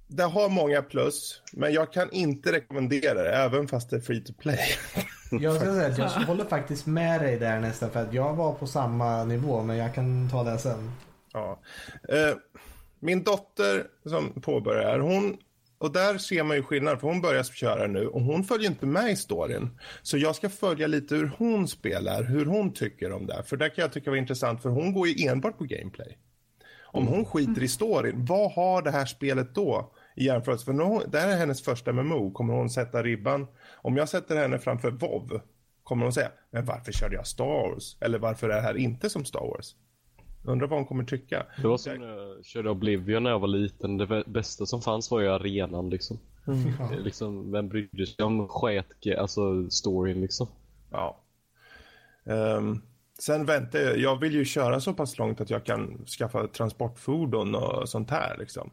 Det har många plus, men jag kan inte rekommendera det, även fast det är free to play. Jag ska säga att jag håller faktiskt med dig där nästan för att jag var på samma nivå men jag kan ta det sen. Ja. Eh, min dotter som påbörjar, hon, och där ser man ju skillnad för hon börjar köra nu och hon följer inte med i storyn. Så jag ska följa lite hur hon spelar, hur hon tycker om det. För det kan jag tycka var intressant för hon går ju enbart på gameplay. Om hon skiter i storyn, vad har det här spelet då i jämförelse? För hon, det här är hennes första MMO, kommer hon sätta ribban? Om jag sätter henne framför WoW, kommer hon säga, men varför körde jag Star Wars? Eller varför är det här inte som Star Wars? Undrar vad hon kommer tycka. Det var som när jag körde Oblivion när jag var liten. Det bä- bästa som fanns var ju arenan liksom. Ja. Det är Liksom, vem brydde sig om sket, alltså storyn liksom. Ja. Ehm, sen väntar jag, jag vill ju köra så pass långt att jag kan skaffa transportfordon och sånt här liksom.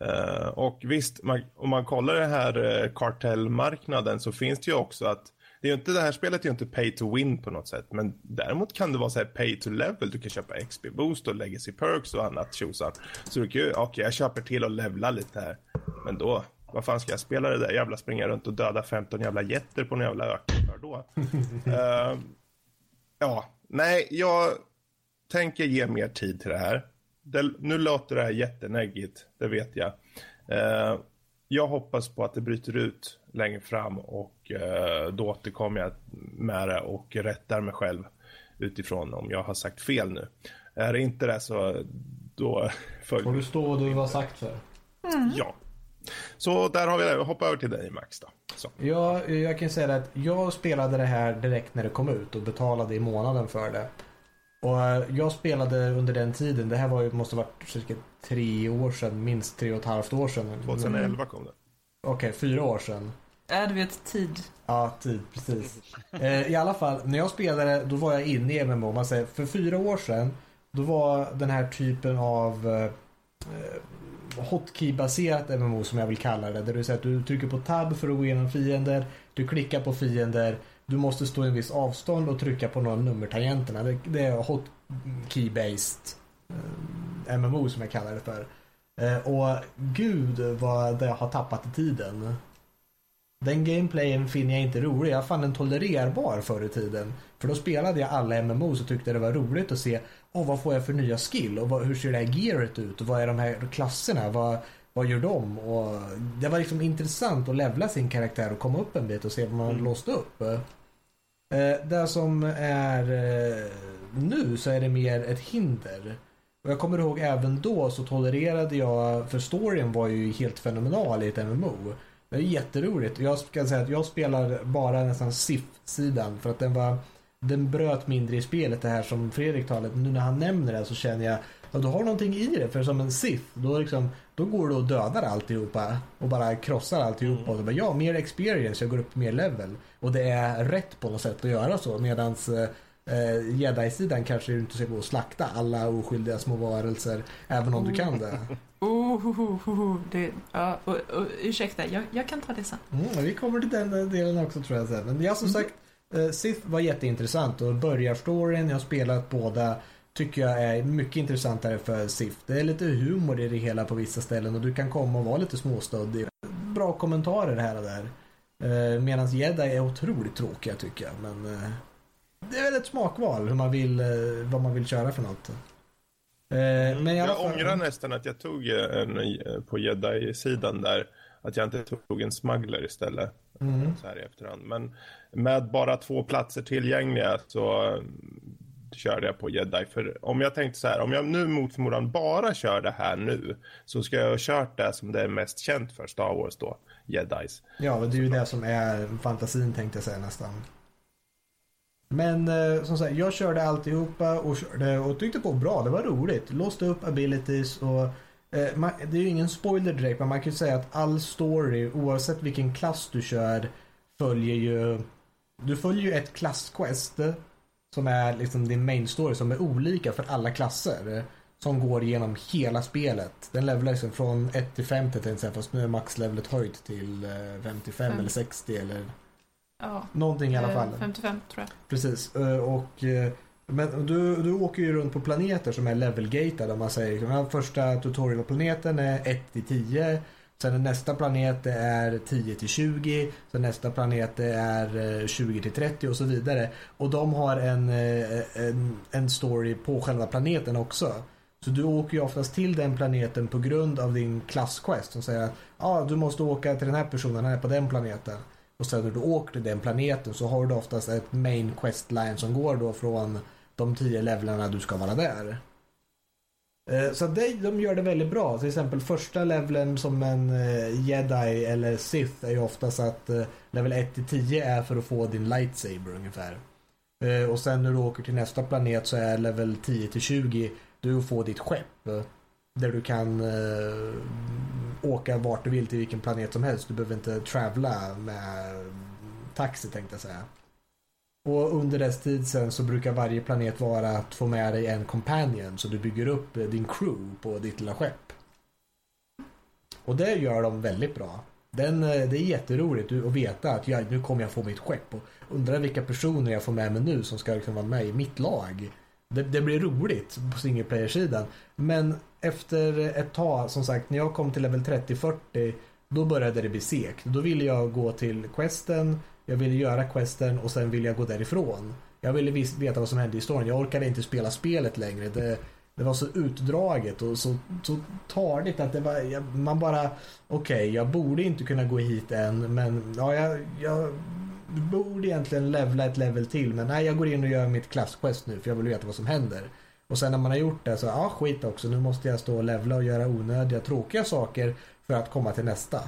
Eh, och visst, man, om man kollar den här uh, kartellmarknaden så finns det ju också att det, är ju inte, det här spelet är ju inte pay to win på något sätt, men däremot kan det vara så här pay to level. Du kan köpa XP boost och legacy perks och annat tjosan. Så du kan ju, okej jag köper till och levla lite här. Men då, vad fan ska jag spela det där jävla springa runt och döda 15 jävla jätter på en jävla öken för då? Eh, ja, nej, jag tänker ge mer tid till det här. Det, nu låter det här jätteneggigt, det vet jag. Eh, jag hoppas på att det bryter ut längre fram och eh, då återkommer jag med det och rättar mig själv utifrån om jag har sagt fel nu. Är det inte det så då Får du stå vad du var sagt för? Ja. Så där har vi det. Hoppa över till dig Max då. Så. Ja, jag kan säga att jag spelade det här direkt när det kom ut och betalade i månaden för det. Och eh, jag spelade under den tiden, det här var ju, måste ha varit cirka tre år sedan, minst tre och ett halvt år sedan. 2011 kom det. Okej, fyra år sedan. Är du vet tid. Ja, tid, precis. Eh, I alla fall, när jag spelade, då var jag inne i MMO. Man säger, för fyra år sedan, då var den här typen av eh, hotkey-baserat MMO som jag vill kalla det. Där du säger att du trycker på tab för att gå igenom fiender, du klickar på fiender, du måste stå i en viss avstånd och trycka på några nummertangenterna. Det, det är hotkey-based eh, MMO som jag kallar det för. Eh, och gud vad det har tappat i tiden. Den gameplayen finner jag inte rolig. Jag fann den tolererbar förr i tiden. För då spelade jag alla MMOs och tyckte det var roligt att se oh, vad får jag för nya skill och vad, hur ser det här gearet ut och vad är de här klasserna? Vad, vad gör de? Och det var liksom intressant att levla sin karaktär och komma upp en bit och se vad man Mm. låste upp. Eh, det som är eh, nu så är det mer ett hinder. Och jag kommer ihåg även då så tolererade jag, för storyn var ju helt fenomenal i ett MMO. Det är jätteroligt. Jag ska säga att jag spelar bara nästan SIF-sidan för att den var den bröt mindre i spelet det här som Fredrik talade Nu när han nämner det så känner jag att du har någonting i det för som en SIF då, liksom, då går du och dödar alltihopa och bara krossar alltihopa och så bara, ja mer experience, jag går upp mer level och det är rätt på något sätt att göra så medans eh, Jedi-sidan kanske du inte ska gå och slakta alla oskyldiga små varelser även om du kan det. Oh. Det, ja, och, och, ursäkta, jag, jag kan ta det sen. Mm, vi kommer till den delen också tror jag sen. Men ja, som sagt, eh, Sith var jätteintressant och börjar-storyn, jag har spelat båda, tycker jag är mycket intressantare för Sith. Det är lite humor i det hela på vissa ställen och du kan komma och vara lite småstöddig. Bra kommentarer här och där. Eh, Medan Jedi är otroligt tråkiga tycker jag, men eh, det är väl ett smakval hur man vill, eh, vad man vill köra för något. Eh, Men i alla Jag fall, ångrar nästan att jag tog en på Jedi-sidan där. Att jag inte tog en smuggler istället. Mm. Så här i efterhand. Men med bara två platser tillgängliga så körde jag på Jedi. För om jag tänkte så här, om jag nu mot förmodan bara kör det här nu. Så ska jag ha kört det som det är mest känt för Star Wars då. Jedis. Ja, det är ju det som är fantasin tänkte jag säga nästan. Men eh, som sagt, jag körde alltihopa och körde och tyckte på bra. Det var roligt. Låste upp abilities och eh, man, det är ju ingen spoiler direkt men man kan ju säga att all story oavsett vilken klass du kör följer ju du följer ju ett klassquest som är liksom din main story som är olika för alla klasser. eh, Som går genom hela spelet. Den levlar liksom från 1 till 50 tänkte jag säga, fast nu är maxlevlet höjt till eh, 55 Fem. eller 60 eller Ja, någonting i alla eh, fall. 55 tror jag. Precis. eh, Och, eh, men du, du åker ju runt på planeter som är level-gated. Om man säger ja, första tutorial-planeten är 1 till 10. Sen nästa planet är eh, 10 till 20. Sen nästa planet är 20 till 30 och så vidare. Och de har en, eh, en, en story på själva planeten också. Så du åker ju oftast till den planeten på grund av din klassquest som säger att ah, du måste åka till den här personen, han är på den planeten. Och sen när du åker till den planeten så har du oftast ett main quest line som går då från de tio levlarna du ska vara där. Eh, så det, de gör det väldigt bra. Till exempel första leveln som en eh, jedi eller sith är ju oftast att eh, level 1 till 10 är för att få din lightsaber ungefär. Och sen när du åker till nästa planet så är level 10 till 20 du får ditt skepp. Där du kan åka vart du vill till vilken planet som helst. Du behöver inte travla med taxi tänkte jag säga. Och under dess tid sen så brukar varje planet vara att få med dig en companion så du bygger upp eh, din crew på ditt lilla skepp. Och det gör de väldigt bra. Den, eh, det är jätteroligt att veta att jag, nu kommer jag få mitt skepp och undrar vilka personer jag får med mig nu som ska liksom vara med i mitt lag. Det, det blir roligt på single player-sidan. Men efter ett tag, som sagt, när jag kom till level 30-40 då började det bli segt. Då ville jag gå till questen, jag ville göra questen och sen ville jag gå därifrån. Jag ville veta vad som hände i storyn. Jag orkade inte spela spelet längre. Det, det var så utdraget och så, så tardigt att det var, jag, man bara, okej, jag borde inte kunna gå hit än, men ja, jag, jag borde egentligen levla ett level till, men nej, jag går in och gör mitt klassquest nu för jag vill veta vad som händer. Och sen när man har gjort det så, ja skit också, nu måste jag stå och levla och göra onödiga tråkiga saker för att komma till nästa.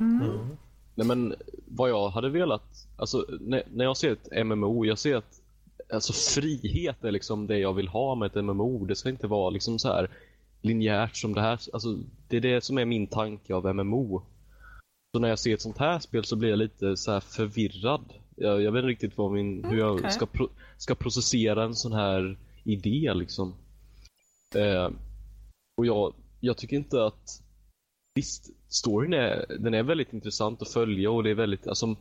Mm. Nej men vad jag hade velat, alltså när, när jag ser ett MMO, jag ser att alltså frihet är liksom det jag vill ha med ett MMO. Det ska inte vara liksom så här linjärt som det här. Alltså det är det som är min tanke av MMO. Så när jag ser ett sånt här spel så blir jag lite så här förvirrad. Jag, jag vet inte riktigt vad min, hur jag okej. ska, pro, ska processera en sån här idé liksom. Eh, och jag, jag tycker inte att Visst, storyn är, den är väldigt intressant att följa och det är väldigt, alltså,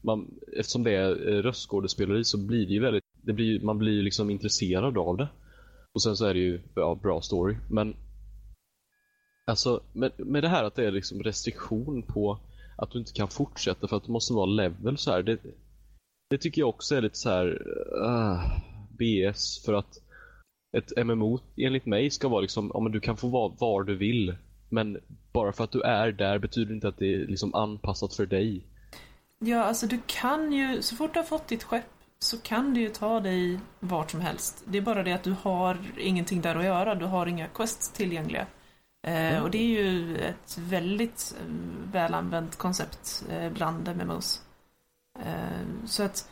man, eftersom det är eh, röstskådespeleri så blir det ju väldigt, det blir, man blir ju liksom intresserad av det. Och sen så är det ju ja, bra story, men alltså med, med det här att det är liksom restriktion på att du inte kan fortsätta för att du måste vara level så här. Det, det tycker jag också är lite så här ah, uh, BS för att ett MMO enligt mig ska vara liksom, ja men du kan få vara var du vill. Men bara för att du är där betyder inte att det är liksom anpassat för dig. Ja, alltså du kan ju, så fort du har fått ditt skepp så kan du ju ta dig vart som helst. Det är bara det att du har ingenting där att göra, du har inga quests tillgängliga. Eh, och det är ju ett väldigt eh, välanvänt koncept eh, bland MMOs. Eh, så att,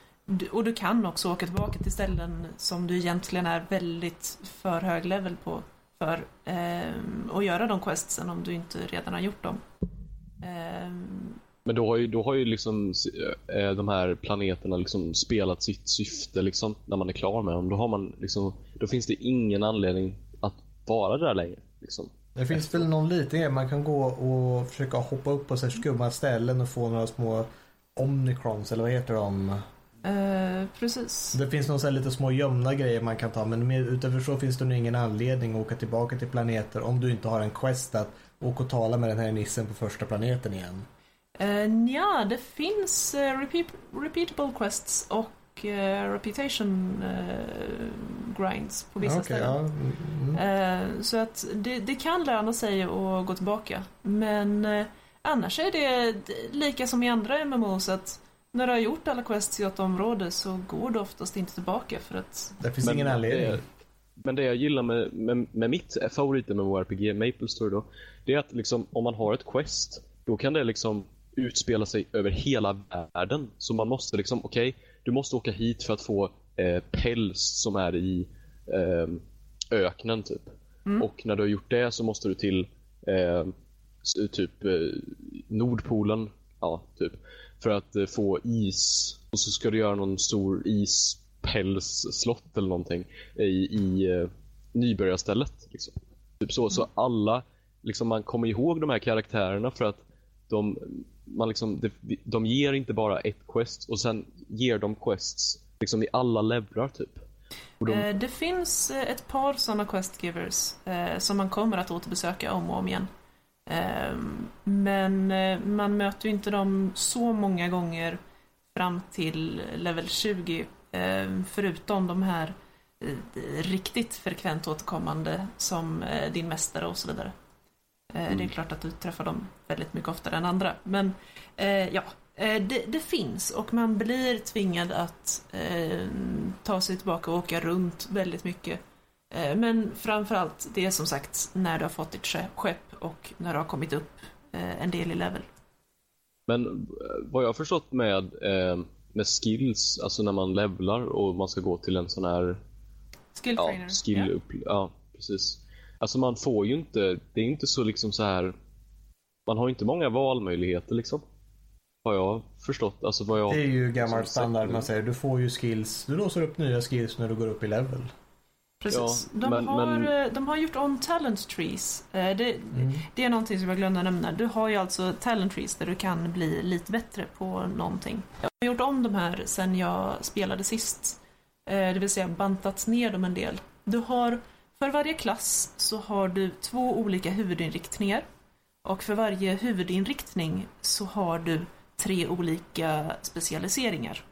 och du kan också åka tillbaka till ställen som du egentligen är väldigt för hög level på för eh, och göra de questsen om du inte redan har gjort dem. Eh, Men då har ju, då har ju liksom eh, de här planeterna liksom spelat sitt syfte liksom när man är klar med dem. Då har man liksom, då finns det ingen anledning att vara där längre. Liksom. Det finns väl någon liten grej, man kan gå och försöka hoppa upp på så här skumma ställen och få några små Omnicrons eller vad heter de? Eh, precis. Det finns några lite små gömda grejer man kan ta men utöver så finns det nog ingen anledning att åka tillbaka till planeter om du inte har en quest att åka och tala med den här nissen på första planeten igen. Uh, ja, det finns eh, repeat, repeatable quests och eh, reputation eh, grinds på vissa Okej, ställen. ja. mm, mm. Eh, så att det, det kan löna sig att gå tillbaka. Men eh, annars är det lika som i andra MMOs att när du har gjort alla quests i ett område så går du oftast inte tillbaka för att Det finns ingen anledning. Det, men det jag gillar med, med, med mitt favorit MMORPG, Maple Story då, det är att liksom, om man har ett quest, då kan det liksom utspela sig över hela världen. Så man måste liksom, okej, du måste åka hit för att få eh, päls som är i eh, öknen typ. Och när du har gjort det så måste du till eh, typ eh, Nordpolen, ja typ, för att eh, få is. Och så ska du göra någon stor ispälsslott eller någonting i, i eh, nybörjarstället. Liksom. Typ så, så alla, liksom man kommer ihåg de här karaktärerna för att de, man liksom, de, de ger inte bara ett quest och sen ger de quests liksom i alla levlar typ. De, eh, det finns ett par sådana questgivers eh, som man kommer att återbesöka om och om igen. Eh, men eh, man möter ju inte dem så många gånger fram till level 20 eh, förutom de här eh, riktigt frekvent återkommande som eh, din mästare och så vidare. Eh, Det är klart att du träffar dem väldigt mycket oftare än andra. Men ja, det, det finns och man blir tvingad att eh, ta sig tillbaka och åka runt väldigt mycket. Eh, men framförallt, det är som sagt när du har fått ditt skepp och när du har kommit upp eh, en del i level. Men eh, vad jag har förstått med, eh, med skills, alltså när man levlar och man ska gå till en sån här Skill ja, trainer. skill upp, ja precis. Alltså man får ju inte, det är inte så liksom så här man har inte många valmöjligheter liksom. Har jag förstått, alltså vad jag Det är ju gammal standard man säger. Du får ju skills. Du låser upp nya skills när du går upp i level. Precis. Ja, de, men- har, men- eh, de har gjort om talent trees. Eh, Det, det är någonting som jag glömde nämna. Du har ju alltså talent trees där du kan bli lite bättre på någonting. Jag har gjort om de här sen jag spelade sist. Eh, Det vill säga bantat ner dem en del. Du har, för varje klass så har du två olika huvudinriktningar. Och för varje huvudinriktning så har du tre olika specialiseringar.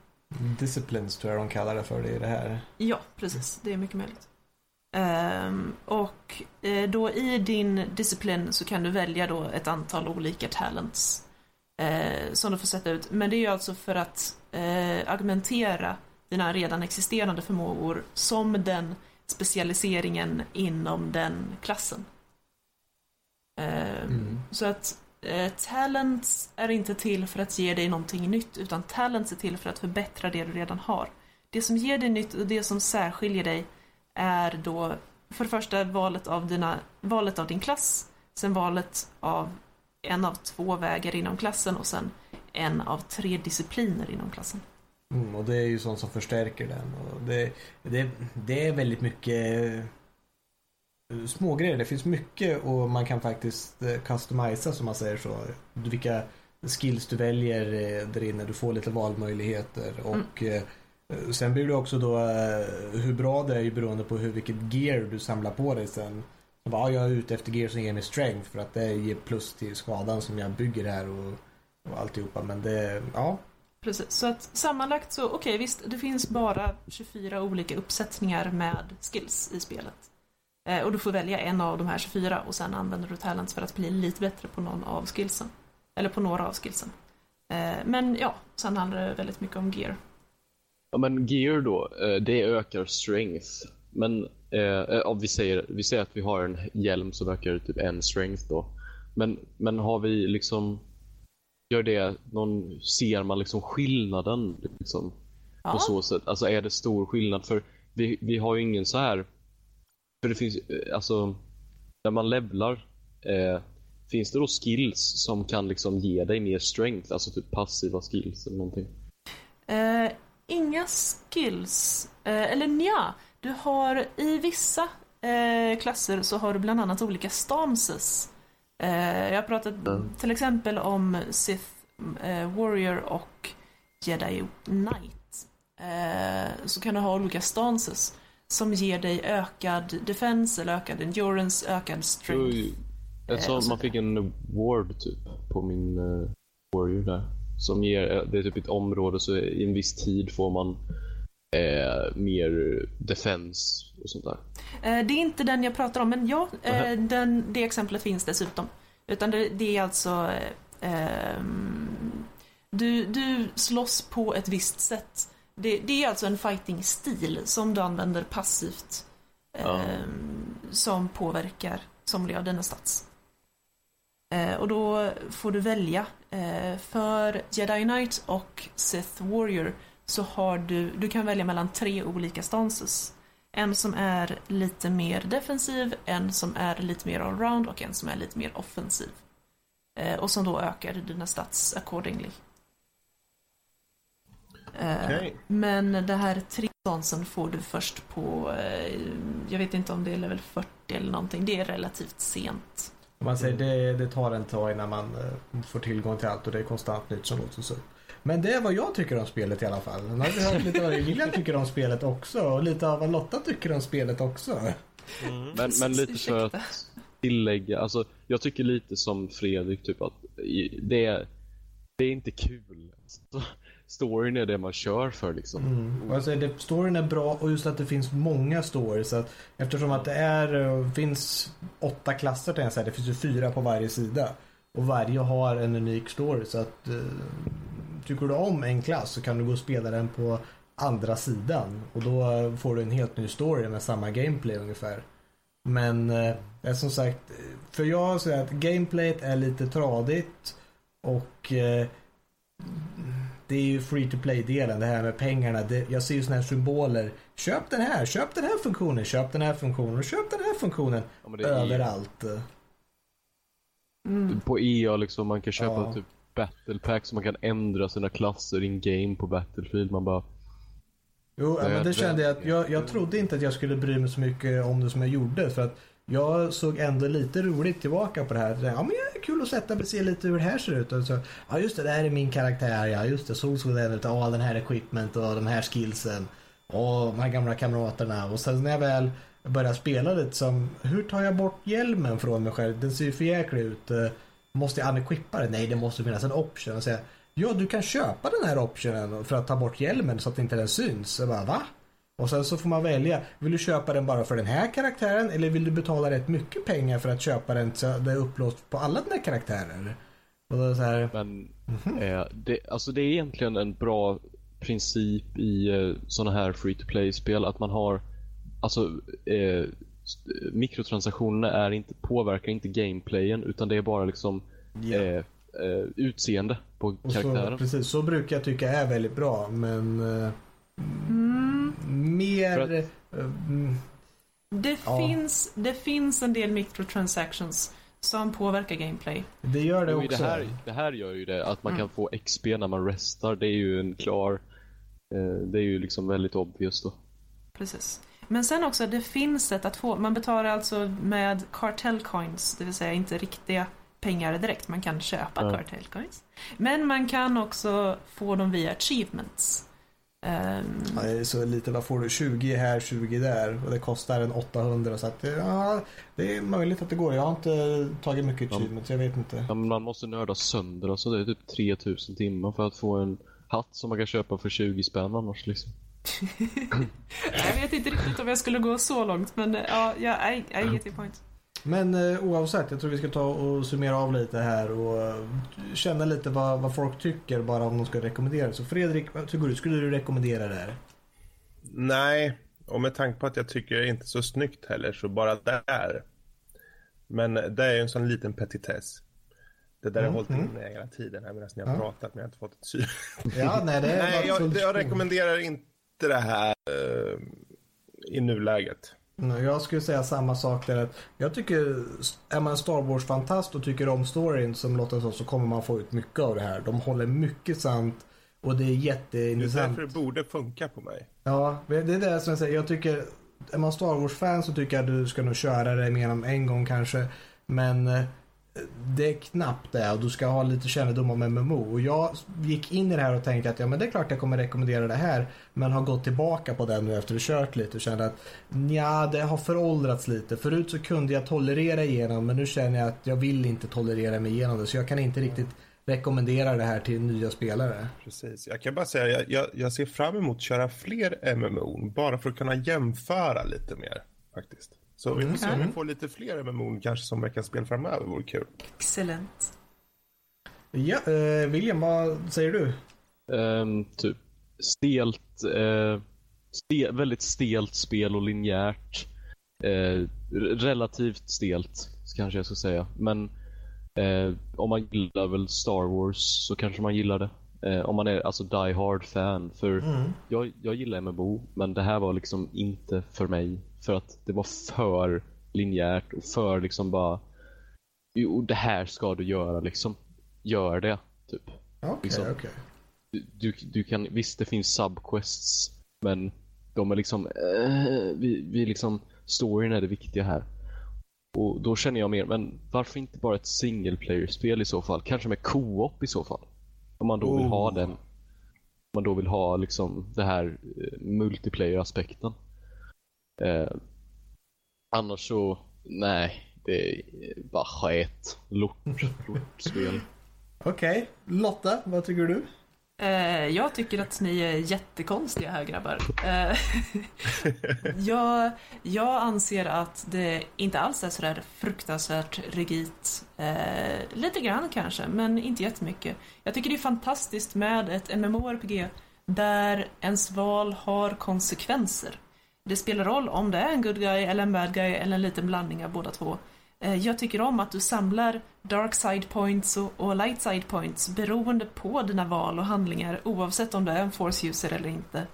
Disciplines tror jag de kallar det för det i det här. Ja, precis. Det är mycket möjligt. Ehm, och eh, då i din disciplin så kan du välja då ett antal olika talents eh, som du får sätta ut. Men det är ju alltså för att eh, augmentera dina redan existerande förmågor som den specialiseringen inom den klassen. Eh, Mm. Så att talents är inte till för att ge dig någonting nytt, utan talents är till för att förbättra det du redan har. Det som ger dig nytt och det som särskiljer dig är då för det första valet av, dina, valet av din klass, sen valet av en av två vägar inom klassen och sen en av tre discipliner inom klassen. Mm, och det är ju sånt som förstärker den. Och det, det, det är väldigt mycket eh, smågrejer. Det finns mycket och man kan faktiskt eh, customisa som man säger så. Vilka skills du väljer eh, där inne. Du får lite valmöjligheter. Och eh, Eh, sen blir det också då eh, hur bra det är beroende på hur, vilket gear du samlar på dig sen. Så bara, ja, jag är ute efter gear som ger mig strength för att det ger plus till skadan som jag bygger här och, och alltihopa. Men det, ja. Precis, så att sammanlagt så, okej visst, det finns bara 24 olika uppsättningar med skills i spelet. Eh, och du får välja en av de här 24 och sen använder du talents för att bli lite bättre på någon av skillsen. Eller på några av skillsen. Eh, men ja, sen handlar det väldigt mycket om gear. Ja men gear då, eh, det ökar strength. Men eh, ja, vi, säger, vi säger att vi har en hjälm som ökar typ en strength då. Men, men har vi liksom, gör det, någon, ser man liksom skillnaden liksom, Ja. på så sätt? Alltså är det stor skillnad? För vi, vi har ju ingen så här, för det finns, eh, alltså, när man levlar, eh, finns det då skills som kan liksom ge dig mer strength? Alltså typ passiva skills eller någonting? Eh, inga skills, eh, eller nja, du har i vissa eh, klasser så har du bland annat olika stances. Eh, jag har pratat Mm. till exempel om Sith eh, Warrior och Jedi Knight. Eh, så kan du ha olika stances som ger dig ökad defense eller ökad endurance, ökad strength. Jag sa så man fick en ward typ på min warrior där. Som ger, det är typ ett område så i en viss tid får man eh, mer defense och sånt där. Eh, Det är inte den jag pratar om, men ja, eh, den, det exemplet finns dessutom. Utan det, det är alltså... eh, ehm, du, du slåss på ett visst sätt. Det, det är alltså en fighting-stil som du använder passivt. Ja. ehm, Som påverkar somliga av dina stats. Eh, och då får du välja. Eh, för Jedi Knight och Sith Warrior så har du, du kan välja mellan tre olika stances. En som är lite mer defensiv, en som är lite mer allround och en som är lite mer offensiv. Eh, och som då ökar dina stats accordingly. Eh, Okej. Men det här tre stansen får du först på, jag vet inte om det är level 40 eller någonting, det är relativt sent. Man säger det, det tar en tag innan man eh, får tillgång till allt och det är konstant nytt som låses upp. Men det är vad jag tycker om spelet i alla fall. Nu har vi hört lite vad William tycker om spelet också och lite av vad Lotta tycker om spelet också. Men, men lite för att tillägga, alltså jag tycker lite som Fredrik typ att det är, det är inte kul. Storyn är det man kör för liksom. Mm. Alltså, det, storyn är bra och just att det finns många stories. Så att, eftersom att det är, eh, finns åtta klasser till en säga, det finns ju fyra på varje sida. Och varje har en unik story så att eh, tycker du om en klass så kan du gå och spela den på andra sidan. Och då får du en helt ny story med samma gameplay ungefär. Men eh, som sagt, för jag säger att gameplayet är lite tradigt och eh, det är ju free to play-delen, det här med pengarna. Det, jag ser ju såna här symboler. Köp den här, köp den här funktionen, köp den här funktionen och köp den här funktionen. Ja, Överallt. Mm. På EA liksom, man kan köpa Ja. typ battle pack så man kan ändra sina klasser in game på Battlefield. Man bara, Jo, men det kände jag att jag, jag trodde inte att jag skulle bry mig så mycket om det som jag gjorde. För att jag såg ändå lite roligt tillbaka på det här. Ja, men det är kul att sätta mig och se lite hur det här ser ut. Och så, ja, just det, det här är min karaktär. Ja, just det, så såg den ut. Ja, den här equipment och de här skillsen. Och de här gamla kamraterna. Och sen när jag väl började spela lite som, hur tar jag bort hjälmen från mig själv? Den ser ju för jäklig ut. Eh, måste jag unequippa den? Nej, det måste finnas en option. Och säga, ja, du kan köpa den här optionen för att ta bort hjälmen så att inte den syns. Jag bara, va? Och sen så får man välja. Vill du köpa den bara för den här karaktären eller vill du betala rätt mycket pengar för att köpa den så det är upplåst på alla dina karaktärer? Och då så här, men Mhm. eh, det, alltså det är egentligen en bra princip i eh, sådana här free to play-spel att man har alltså eh, mikrotransaktionerna är inte, påverkar inte gameplayen utan det är bara liksom Ja. eh, utseende på Och så, karaktären. precis, så brukar jag tycka är väldigt bra men eh, Mm, mer... Eh, mm, det, Ja. finns, det finns en del microtransactions som påverkar gameplay. det gör det också. det, här, det här gör ju det att man Mm. kan få XP när man restar. Det är ju en klar... Eh, det är ju liksom väldigt obvious då. Precis. Men sen också, det finns sätt att få, man betalar alltså med cartel coins, det vill säga inte riktiga pengar direkt, man kan köpa Ja. cartel coins. Men man kan också få dem via achievements. Ehm, Ja, det är så lite, vad får du? 20 här, 20 där och det kostar en 800 så att ja, det är möjligt att det går. Jag har inte tagit mycket Ja. achievements, jag vet inte. Ja, men man måste nörda sönder alltså. Det är typ 3000 timmar för att få en hatt som man kan köpa för 20 spänn annars liksom. jag vet inte riktigt om jag skulle gå så långt, men eh, ja, ja I, I get your point. Men eh, oavsett, jag tror vi ska ta och summera av lite här och eh, känna lite vad, vad folk tycker bara om de ska rekommendera. Så Fredrik, vad tycker du? Skulle du rekommendera det här? Nej, och med tanke på att jag tycker det är inte så snyggt heller så bara där. Men det är ju en sån liten petitess. Det där har Mm, hållit mm. inne hela tiden här medan ni har Ja. pratat men jag har inte fått ett syre. Ja, nej, det är Nej, jag, jag rekommenderar inte det här eh, i nuläget. Mm, Jag skulle säga samma sak där. att Jag tycker, är man Star Wars-fantast och tycker om storyn som låter så, så kommer man få ut mycket av det här. De håller mycket sant och det är Det är jätteintressant. därför det borde funka på mig. Ja, det är det som jag säger. Jag tycker, är man Star Wars-fan så tycker jag att du ska nog köra det mer än en gång kanske. Men eh, det är knappt det och du ska ha lite kännedom om MMO. Och jag gick in i det här och tänkte att ja men det är klart jag kommer rekommendera det här. Men har gått tillbaka på det nu efter att ha kört lite och kände att ja det har föråldrats lite. Förut så kunde jag tolerera igenom men nu känner jag att jag vill inte tolerera mig igenom det. Så jag kan inte riktigt rekommendera det här till nya spelare. Precis. Jag kan bara säga, jag, jag, jag ser fram emot att köra fler MMO bara för att kunna jämföra lite mer faktiskt. Så vi får se om vi får lite fler MMO kanske som veckans spel framöver, vore kul. Excellent. Ja, eh, William vad säger du? Ehm, typ stelt, eh, ste, väldigt stelt spel och linjärt. Eh, r- relativt stelt kanske jag ska säga. Men eh, om man gillar väl Star Wars så kanske man gillar det. Eh, om man är alltså die hard fan. För Mm. jag, jag gillar MMO men det här var liksom inte för mig. För att det var för linjärt och för liksom bara Jo, det här ska du göra liksom. Gör det, typ. Okej, Liksom. okej. Du, du, du kan, visst det finns subquests men de är liksom, eh, vi, vi liksom, storyn är det viktiga här. Och då känner jag mer, men varför inte bara ett single player-spel i så fall? Kanske med co-op i så fall. Om man då vill ha Oh. den, om man då vill ha liksom det här eh, multiplayer-aspekten. Eh, annars så, nej, det är bara skit. Lort, lortspel. Okej, Lotta, vad tycker du? Eh, jag tycker att ni är jättekonstiga här grabbar. Eh, jag, jag anser att det inte alls är sådär fruktansvärt rigitt. Eh, lite grann kanske, men inte jättemycket. Jag tycker det är fantastiskt med ett MMORPG där ens val har konsekvenser. Det spelar roll om det är en good guy eller en bad guy eller en liten blandning av båda två. Eh, jag tycker om att du samlar dark side points och, light side points beroende på dina val och handlingar oavsett om du är en force user eller inte.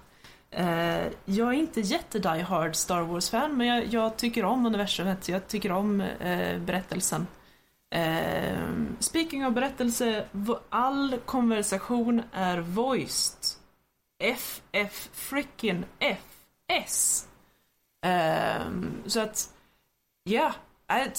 Eh, jag är inte jätte die hard Star Wars-fan men jag, jag tycker om universumet, jag tycker om eh, berättelsen. Eh, speaking of berättelse, all konversation är voiced. FF frickin' F S. Um, så att, ja, I,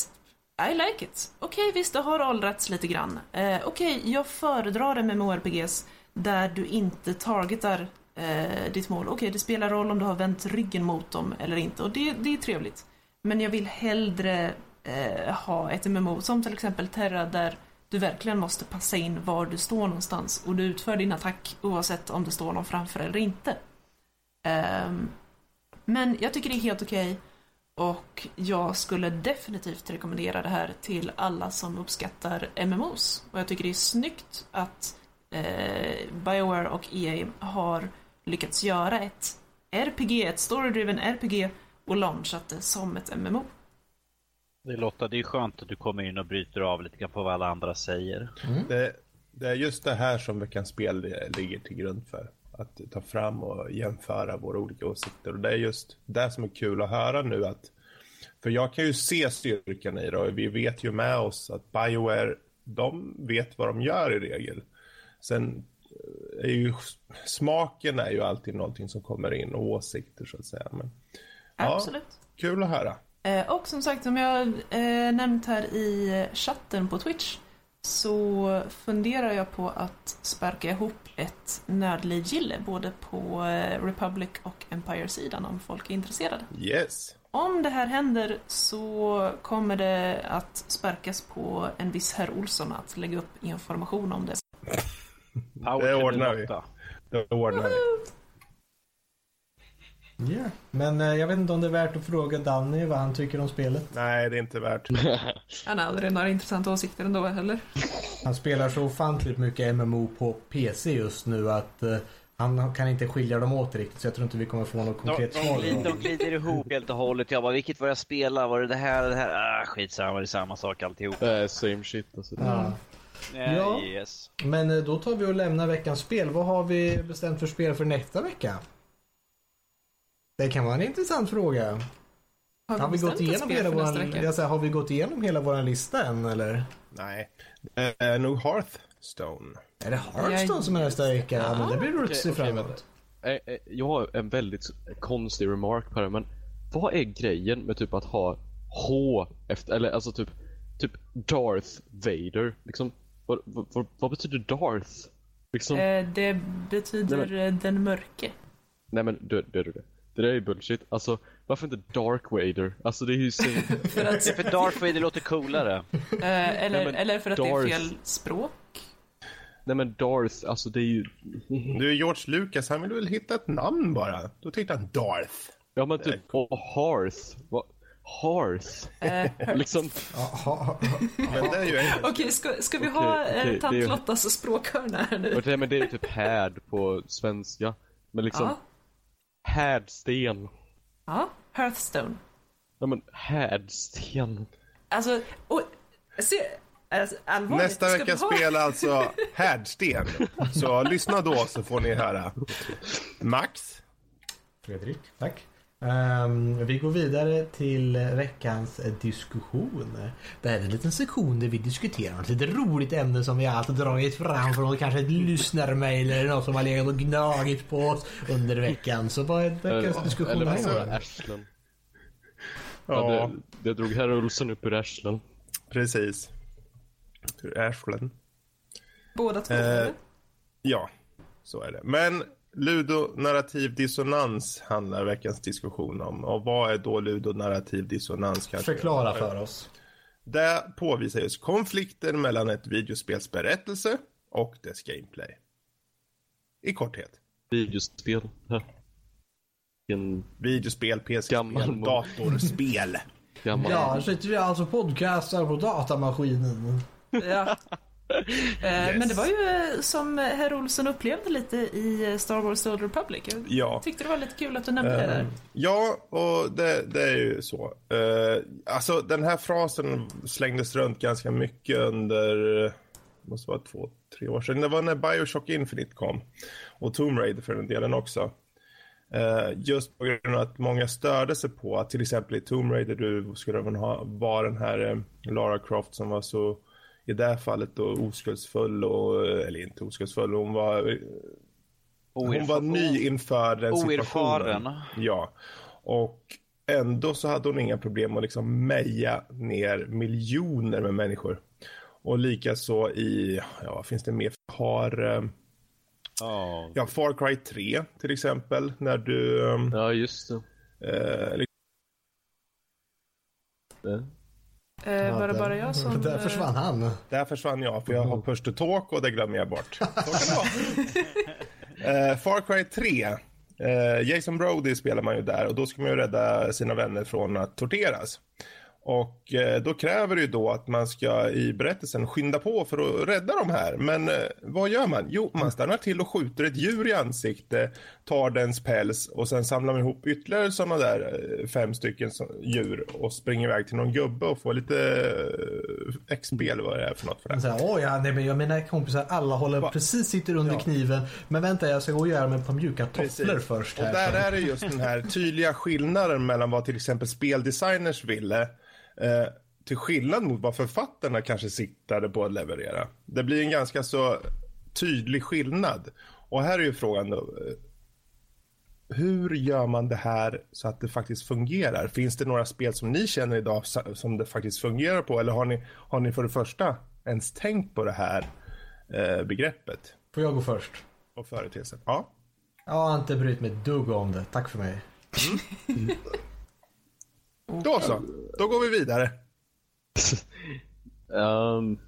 I like it. Okej, visst, det har åldrats lite grann. Uh, Okej, jag föredrar MMORPGs där du inte targetar uh, ditt mål. Okej, det spelar roll om du har vänt ryggen mot dem eller inte och det, det är trevligt. Men jag vill hellre uh, ha ett MMO som till exempel Terra där du verkligen måste passa in var du står någonstans och du utför din attack oavsett om det står någon framför eller inte. Ehm, men jag tycker det är helt okej och jag skulle definitivt rekommendera det här till alla som uppskattar MMOs. Och jag tycker det är snyggt att eh, Bioware och EA har lyckats göra ett RPG, ett story-driven RPG och launchat det som ett MMO. Det Lotta, det är skönt att du kommer in och bryter av lite grann på vad alla andra säger. Det, det är just det här som veckans spel ligger till grund för. Att ta fram och jämföra våra olika åsikter. Och det är just det som är kul att höra nu att för jag kan ju se styrkan i det och vi vet ju med oss att Bioware, de vet vad de gör i regel. Sen är ju smaken är ju alltid någonting som kommer in och åsikter så att säga. Men, ja, Absolut. kul att höra. Eh, och som sagt, som jag eh, nämnt här i chatten på Twitch så funderar jag på att sparka ihop ett nördliv gille både på eh, Republic och Empire-sidan om folk är intresserade. Yes. Om det här händer så kommer det att sparkas på en viss herr Olsson att lägga upp information om det. Det ordnar vi. Det ordnar vi. Ja. Men eh, jag vet inte om det är värt att fråga Danny vad han tycker om spelet. Nej, det är inte värt. Han har aldrig några intressanta åsikter ändå heller. Han spelar så ofantligt mycket MMO på PC just nu att eh, han kan inte skilja dem åt riktigt så jag tror inte vi kommer få något De, konkret de, svar. glider, de glider ihop helt och hållet. Jag bara, vilket var jag spelade? Var det det här eller det här? Ah, skitsamma, det är samma sak alltihop. Eh, same shit alltså. Ja. Eh, Ja. Yes. Men eh, då tar vi och lämnar veckans spel. Vad har vi bestämt för spel för nästa vecka? Det kan vara en intressant fråga. Har vi, bestämt gått ett igenom hela våran, jag säger, har vi gått igenom hela våran lista än eller? Nej. Det är nog Hearthstone. Är det Hearthstone som är nästa vecka? Ja, men det blir roligt att se Okej, fram okej, emot. Eh, eh, Jag har en väldigt konstig remark på det, men vad är grejen med typ att ha H efter, eller alltså typ, typ Darth Vader? Liksom, vad, vad, vad, betyder Darth? Liksom, Eh, det betyder Nej, eh, den mörke. nej men du, du, du, det där är ju bullshit. Alltså, varför inte Dark Vader? Alltså det är ju så... För att, för Darth Vader låter coolare. eh, eller, men eller för att det är Darth. fel språk. nej men Darth, alltså det är ju... Du, George Lucas, han vill väl hitta ett namn bara. Då tyckte han Darth. Ja men typ, och Hearth. Vad? Hearth? Eh, Liksom, Jaha. Men det är ju engelska. Okej, ska, ska vi ha okej, tant det är- Lottas språkhörna här nu? det, men det är typ härd på svenska. Men liksom, Ja, härdsten. ja, Hearthstone. Ja men härdsten. Alltså, och, se, alltså, allvarligt. Nästa vi ha- spel alltså Härdsten. Så lyssna då så får ni höra. Max? Fredrik, tack. Ehm, vi går vidare till veckans diskussion. Det här är en liten sektion där vi diskuterar ett lite roligt ämne som vi alltid dragit fram från kanske ett lyssnarmail eller något som har legat och gnagit på oss under veckan. Så vad är veckans diskussion Eller här gången? Arslen. Ja, Ja, det, det drog herr Olsson upp ur arslen. precis. Ur Ashland. Båda två? Eh, eller? Ja, så är det. Men ludonarrativ dissonans handlar veckans diskussion om. Och vad är då ludonarrativ dissonans? kanske? Förklara för oss. Det påvisar just konflikten mellan ett videospels berättelse och dess gameplay. I korthet. Videospel. Ja. En Videospel, PC-spel, datorspel. gammal... Ja, sitter vi alltså podcastar på datamaskinen. Ja. Eh, Men det var ju eh, som herr Olsson upplevde lite i eh, Star Wars The Old Republic. Jag Ja. tyckte det var lite kul att du nämnde det Eh, där. Ja, och det, det är ju så. Uh, alltså den här frasen slängdes runt ganska mycket under, eh, måste vara två, tre år sedan. Det var när Bioshock Infinite kom. Och Tomb Raider för den delen också. Eh, just på grund av att många störde sig på att till exempel i Tomb Raider du skulle ha, vara den här Lara Croft som var så i det här fallet då oskuldsfull och, eller inte oskuldsfull, hon var eh, hon var ny inför den situationen. Oerfaren. Ja. Och ändå så hade hon inga problem att liksom meja ner miljoner med människor. Och likaså i, ja vad finns det mer? Har, eh, Ja. Far Cry 3 till exempel. När du, eh, Ja, just det. eh. Eh, var det där- bara jag som... Där eh, försvann han. där försvann jag för jag har push to talk och det glömmer jag bort. Så kan det vara. eh, Far Cry 3. Eh, Jason Brody spelar man ju där och då ska man ju rädda sina vänner från att torteras. Och eh, då kräver det ju då att man ska i berättelsen skynda på för att rädda de här. Men eh, vad gör man? Jo, man stannar till och skjuter ett djur i ansikte, tar dens päls och sen samlar man ihop ytterligare sådana där eh, fem stycken djur och springer iväg till någon gubbe och får lite eh, XP eller vad det är för något för det. Så här, Åh ja, nej, men jag mina kompisar alla håller Va? precis sitter under Ja. kniven. Men vänta, jag ska gå och göra mig par mjuka tofflor först. Och Här. där är det just den här tydliga skillnaden mellan vad till exempel speldesigners ville eh, till skillnad mot vad författarna kanske siktade på att leverera. Det blir en ganska så tydlig skillnad. Och här är ju frågan då. Hur gör man det här så att det faktiskt fungerar? Finns det några spel som ni känner idag som det faktiskt fungerar på? Eller har ni, har ni för det första ens tänkt på det här eh, begreppet Får jag gå först? och företeelsen? Ja. Jag har inte brytt mig ett dugg om det. Tack för mig. Då så, då går vi vidare. Ehm,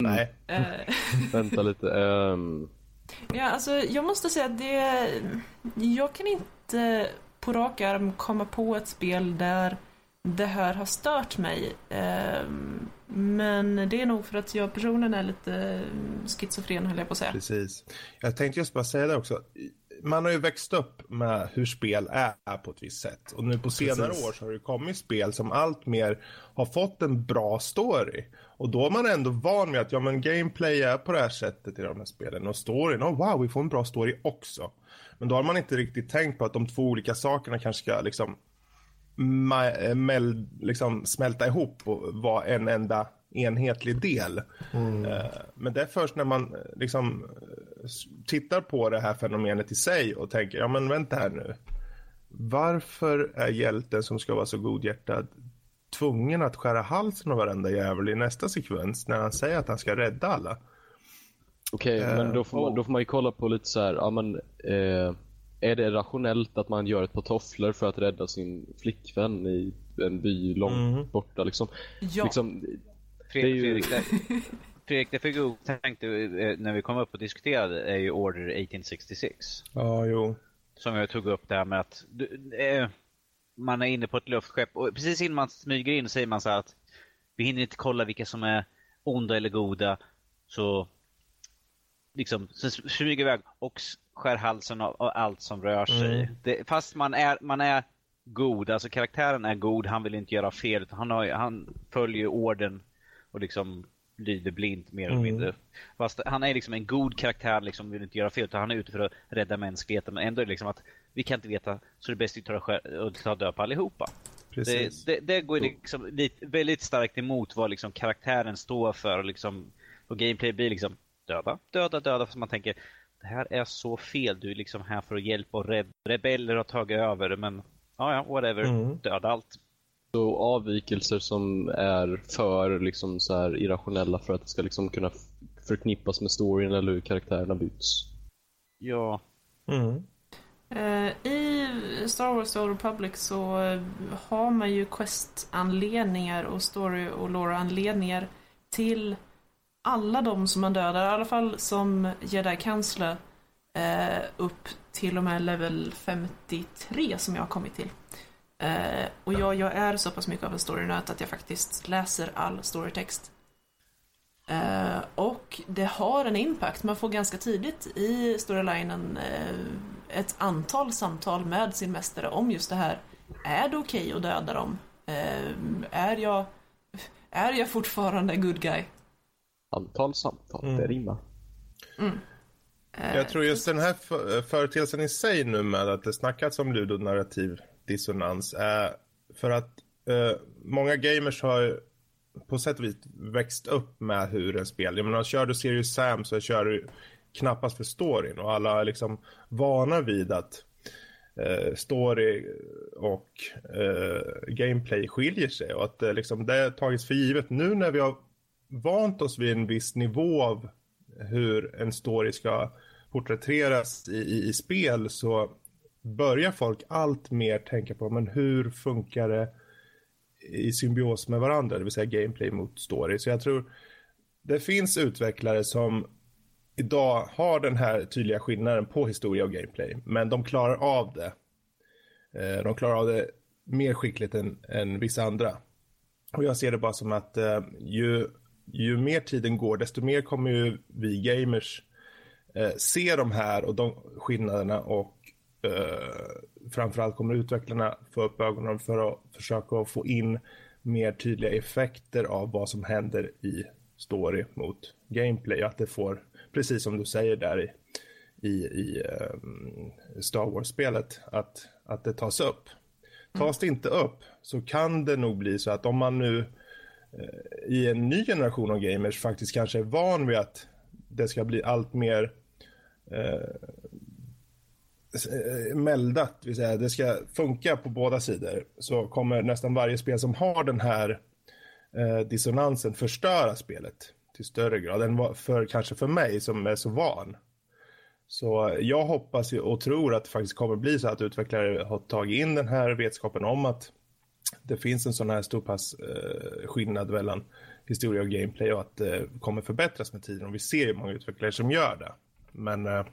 Nej. Vänta lite. ehm, Ja, alltså jag måste säga att det... Jag kan inte på rak arm komma på ett spel där det här har stört mig. Ehm, Men det är nog för att jag personen är lite schizofren höll jag på att säga. Precis. Jag tänkte just bara säga det också. Man har ju växt upp med hur spel är på ett visst sätt. Och nu på senare Precis. år så har det kommit spel som allt mer har fått en bra story. Och då är man ändå van med att ja, men gameplay är på det här sättet i de här spelen. Och storyn, oh, wow, vi får en bra story också. Men då har man inte riktigt tänkt på att de två olika sakerna kanske ska liksom, mel- liksom smälta ihop och vara en enda enhetlig del. Eh, Men det är först när man liksom tittar på det här fenomenet i sig och tänker, ja men vänta här nu. Varför är hjälten som ska vara så godhjärtad tvungen att skära halsen av varenda jävel i nästa sekvens när han säger att han ska rädda alla? Okej, Eh, men då får, man, då får man ju kolla på lite så här, ja men eh, är det rationellt att man gör ett par tofflor för att rädda sin flickvän i en by långt Mhm. borta liksom? Ja, liksom Fredrik, Det är ju- Fredrik, det, Fredrik, det fick jag tänkte eh, när vi kom upp och diskuterade är ju Order 1866. Ja, jo. Som jag tog upp där med att du, eh, man är inne på ett luftskepp och precis innan man smyger in säger man så att vi hinner inte kolla vilka som är onda eller goda. Så liksom, så smyger iväg och skär halsen av, av allt som rör sig. Mm. Det, fast man är, man är god, alltså karaktären är god, han vill inte göra fel. Han, har, han följer orden och liksom lyder blint mer eller Mm. mindre. Fast han är liksom en god karaktär, liksom vill inte göra fel. Utan han är ute för att rädda mänskligheten. Men ändå är det liksom att vi kan inte veta, så det är bäst att ta, ta död på allihopa. Precis. Det, det, det går liksom lite, väldigt starkt emot vad liksom karaktären står för och, liksom, och gameplay blir liksom döda, döda, döda. För man tänker det här är så fel. Du är liksom här för att hjälpa och rädda. Rebeller har tagit över men ja, ja, whatever. Mm. Döda allt. så avvikelser som är för liksom så här irrationella för att det ska liksom kunna förknippas med storyn eller hur karaktärerna byts. Ja, Mm. Eh, I Star Wars The Old Republic så eh, har man ju quest-anledningar och story och lore-anledningar till alla de som man dödar, i alla fall som jedi-kansler eh, upp till och med level 53 som jag har kommit till. Och jag, jag är så pass mycket av en storynöt att jag faktiskt läser all storytext. Och det har en impact. Man får ganska tidigt i storylinen eh, ett antal samtal med sin mästare om just det här. Är det okej att döda dem? Eh, är, jag, är jag fortfarande good guy? Antal samtal, Mm. det rimmar. Eh, Jag tror just den här för- företeelsen i sig nu med att det snackats om ludonarrativ dissonans är för att eh, många gamers har på sätt och vis växt upp med hur en spel, jag menar kör du Serious Sam så kör du knappast för storyn och alla är liksom vana vid att eh, story och eh, gameplay skiljer sig och att eh, liksom det har tagits för givet. Nu när vi har vant oss vid en viss nivå av hur en story ska porträtteras i, i, i spel så börjar folk allt mer tänka på men hur funkar det? I symbios med varandra, det vill säga gameplay mot story. Så jag tror det finns utvecklare som idag har den här tydliga skillnaden på historia och gameplay, men de klarar av det. Eh, de klarar av det mer skickligt än, än vissa andra. Och jag ser det bara som att eh, ju, ju mer tiden går, desto mer kommer ju vi gamers eh, se de här och de skillnaderna och framförallt kommer utvecklarna få upp ögonen för att försöka få in mer tydliga effekter av vad som händer i story mot gameplay. Att det får, precis som du säger där i, i, i eh, Star Wars-spelet, att, att det tas upp. Tas det inte upp så kan det nog bli så att om man nu eh, i en ny generation av gamers faktiskt kanske är van vid att det ska bli allt mer eh, Eh, meldat, det vill säga det ska funka på båda sidor, så kommer nästan varje spel som har den här eh, dissonansen förstöra spelet till större grad än för, kanske för mig som är så van. Så jag hoppas och tror att det faktiskt kommer bli så att utvecklare har tagit in den här vetskapen om att det finns en sån här stor pass eh, skillnad mellan historia och gameplay och att det eh, kommer förbättras med tiden. Och vi ser ju många utvecklare som gör det. Men eh,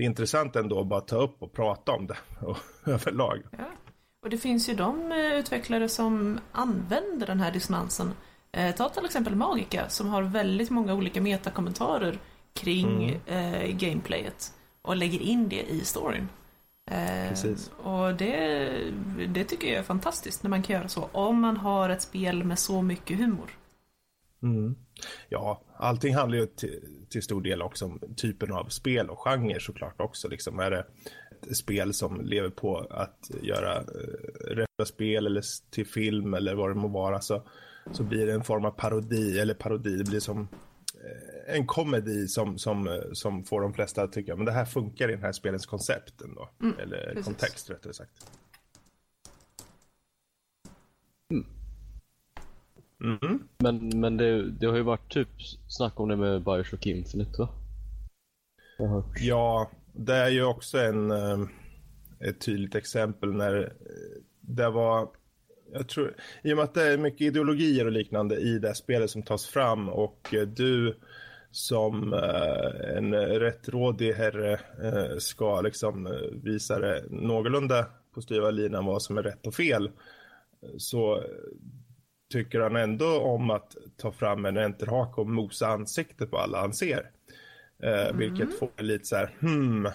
det är intressant ändå att bara ta upp och prata om det och, överlag. Ja. Och det finns ju de eh, utvecklare som använder den här dissonansen. Eh, ta till exempel Magica som har väldigt många olika metakommentarer kring mm. eh, gameplayet och lägger in det i storyn. Eh. Och det, det tycker jag är fantastiskt när man kan göra så. Om man har ett spel med så mycket humor. Mm. Ja, allting handlar ju till, till, stor del också om typen av spel och genre såklart också. Liksom är det ett spel som lever på att göra eh, spel eller till film eller vad det må vara så, så blir det en form av parodi eller parodi. Det blir som Eh, en komedi som, som, eh, som får de flesta att tycka men det här funkar i den här spelens koncept ändå. Mm, Eller precis. kontext rättare sagt. Mm. Mm. Men, men det, det har ju varit typ snack om det med Bioshock Infinite va? Ja, det är ju också en, eh, ett tydligt exempel när det var jag tror, i och med att det är mycket ideologier och liknande i det spelet som tas fram och eh, du som eh, en rättrådig herre eh, ska liksom eh, visa det någorlunda på styva linan vad som är rätt och fel så tycker han ändå om att ta fram en enterhake och mosa ansiktet på alla han ser. Eh, mm. Vilket får lite så här, hmm,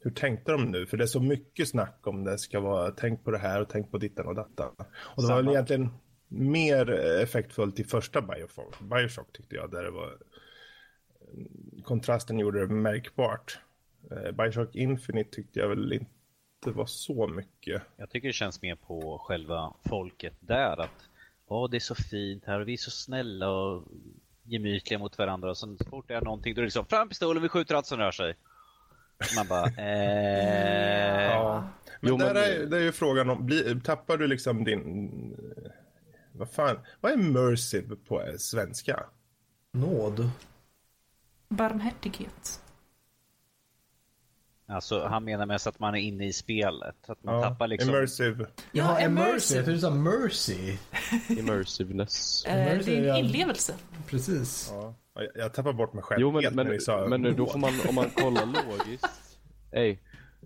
hur tänkte de nu? För det är så mycket snack om det ska vara tänk på det här och tänk på dittan och dattan. Och det var väl egentligen mer effektfullt i första Bioshock, Bioshock tyckte jag, där det var kontrasten gjorde det märkbart. Eh, Bioshock Infinite tyckte jag väl inte var så mycket. Jag tycker det känns mer på själva folket där att Åh, det är så fint här och vi är så snälla och gemytliga mot varandra och så fort det är någonting då är det liksom fram pistolen, vi skjuter allt som rör sig. Man bara, eh... Ja. Men jo, där men... Är, det är ju frågan om, bli, tappar du liksom din... Vad fan, vad är mercy på svenska? Nåd. Barmhärtighet. Alltså han menar mest att man är inne i spelet. Att man ja, tappar liksom... Immersive. Ja, immersive. Jag trodde du sa mercy. Immersiveness. Eh, det är en inlevelse. Precis. Ja. Jag tappar bort mig själv Jo, men, men, sa, men då får man, om man kollar logiskt. Ey,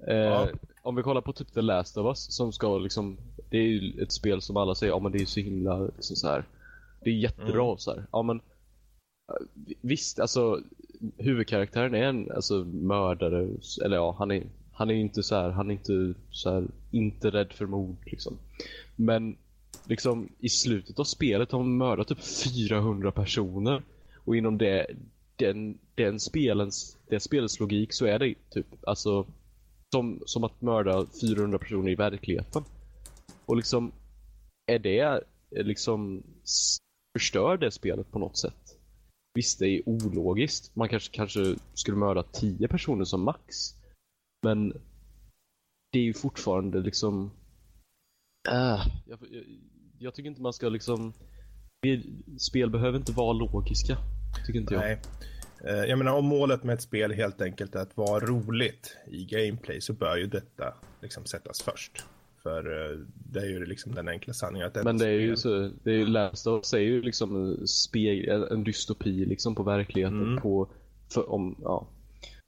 eh, ja. Om vi kollar på typ The Last of Us som ska liksom, det är ju ett spel som alla säger, ja men det är så himla liksom så här. Det är jättebra mm. så här. Ja men visst, alltså huvudkaraktären är en alltså, mördare, eller ja, han är, han är inte så här, han är inte så här, inte rädd för mord liksom. Men liksom i slutet av spelet har han mördat typ 400 personer. Och inom det, den, den spelens, det spelets logik så är det typ, alltså som, som att mörda 400 personer i verkligheten. Och liksom, är det liksom förstör det spelet på något sätt? Visst, det är ologiskt. Man kanske, kanske skulle mörda 10 personer som max. Men det är ju fortfarande liksom... Äh, jag, jag, jag tycker inte man ska liksom... Spel behöver inte vara logiska. Tycker inte jag. Nej. Eh, jag menar om målet med ett spel helt enkelt är att vara roligt i gameplay så bör ju detta liksom sättas först. För eh, det är ju liksom den enkla sanningen att Men det är ju så, det är ju Last of Us är ju liksom speg, en dystopi liksom på verkligheten mm. på, för, om, ja.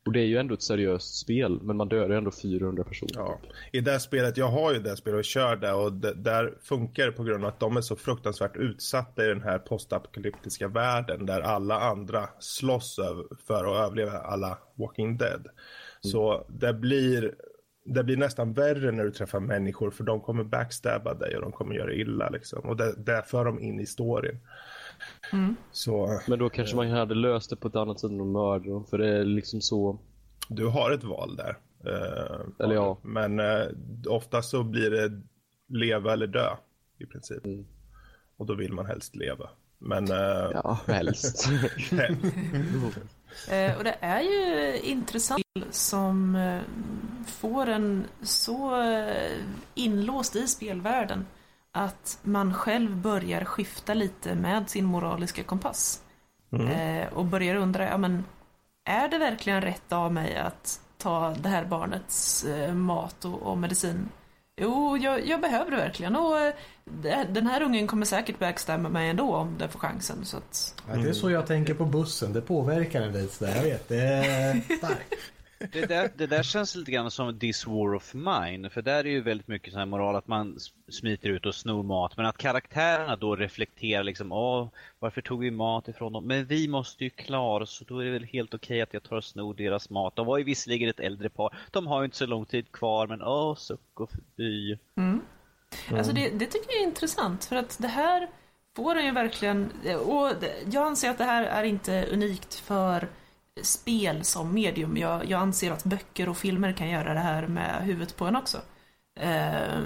Och det är ju ändå ett seriöst spel, men man dödar ändå 400 personer. Ja. I det spelet, jag har ju det spelet och kör det och det, där funkar det på grund av att de är så fruktansvärt utsatta i den här postapokalyptiska världen där alla andra slåss för att överleva alla Walking Dead. Mm. Så det blir, det blir nästan värre när du träffar människor för de kommer backstabba dig och de kommer göra illa liksom. Och det, det för dem in i storyn. Mm. Så, Men då kanske man hade löst det på ett annat sätt än att mörda dem, för det är liksom så... du har ett val där. Eh, Eller ja. Men eh, ofta så blir det leva eller dö i princip. Mm. Och då vill man helst leva. Men eh, Ja, helst. Eh, och det är ju intressant som eh, får en så eh, inlåst i spelvärlden att man själv börjar skifta lite med sin moraliska kompass. Eh, och börjar undra, ja men är det verkligen rätt av mig att ta det här barnets mat och, och medicin? Jo, jag, jag behöver det verkligen och eh, den här ungen kommer säkert backstabba mig ändå om den får chansen. Så att, Ja, det är så jag tänker på bussen. Det påverkar en lite sådär. Jag vet, det är starkt. Det där, det där känns lite grann som This War of Mine, för där är ju väldigt mycket sån här moral att man smiter ut och snor mat, men att karaktärerna då reflekterar liksom, åh, varför tog vi mat ifrån dem? Men vi måste ju klara oss, så då är det väl helt okej att jag tar och snor deras mat. De var ju visserligen ett äldre par, de har ju inte så lång tid kvar, men åh, suck och fy. Alltså det, det tycker jag är intressant för att det här får en ju verkligen, och jag anser att det här är inte unikt för spel som medium. Jag, jag anser att böcker och filmer kan göra det här med huvudet på en också. Eh,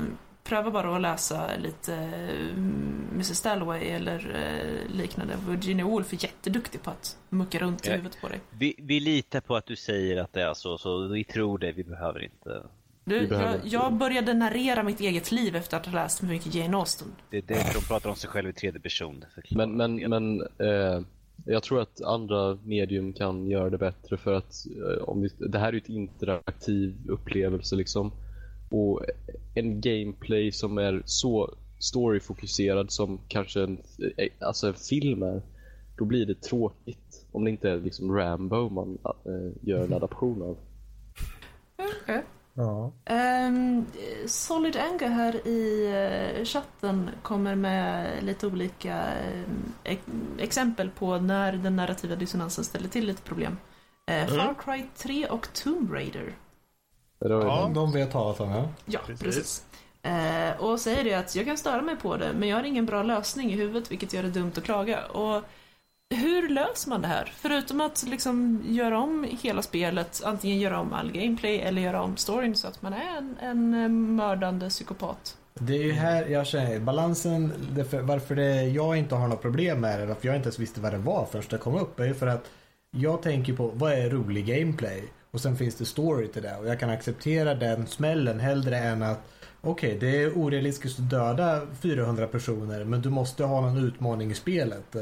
pröva bara att läsa lite mm, Mrs Dalloway eller eh, liknande. Virginia Woolf är jätteduktig på att mucka runt i huvudet på dig. Vi, vi litar på att du säger att det är så, så vi tror det, vi behöver inte. Du, jag, jag började narrera mitt eget liv efter att ha läst mycket Jane Austen. Det är därför de pratar om sig själv i tredje person. Men, men, men eh, jag tror att andra medium kan göra det bättre för att eh, om vi, det här är ju ett interaktiv upplevelse liksom. Och en gameplay som är så storyfokuserad som kanske en, eh, alltså en film är, då blir det tråkigt. Om det inte är liksom Rambo man eh, gör en adaption av. Okay. Ja. Ehm, Solid Anger här i eh, chatten kommer med lite olika ex- exempel på när den narrativa dissonansen ställer till lite problem. Eh, Far Cry 3 och Tomb Raider. Ja. De vet talat om, ja. Ja, Precis. precis. Eh, och säger det att jag kan störa mig på det, men jag har ingen bra lösning i huvudet, vilket gör det dumt att klaga. Och hur löser man det här? Förutom att liksom göra om hela spelet, antingen göra om all gameplay eller göra om storyn så att man är en, en eh, mördande psykopat. Det är ju här jag känner balansen, det för, varför det, jag inte har något problem med det, varför jag inte ens visste vad det var först det kom upp, är ju för att jag tänker på vad är rolig gameplay? Och sen finns det story till det och jag kan acceptera den smällen hellre än att okej, det är orealistiskt att döda 400 personer men du måste ha någon utmaning i spelet.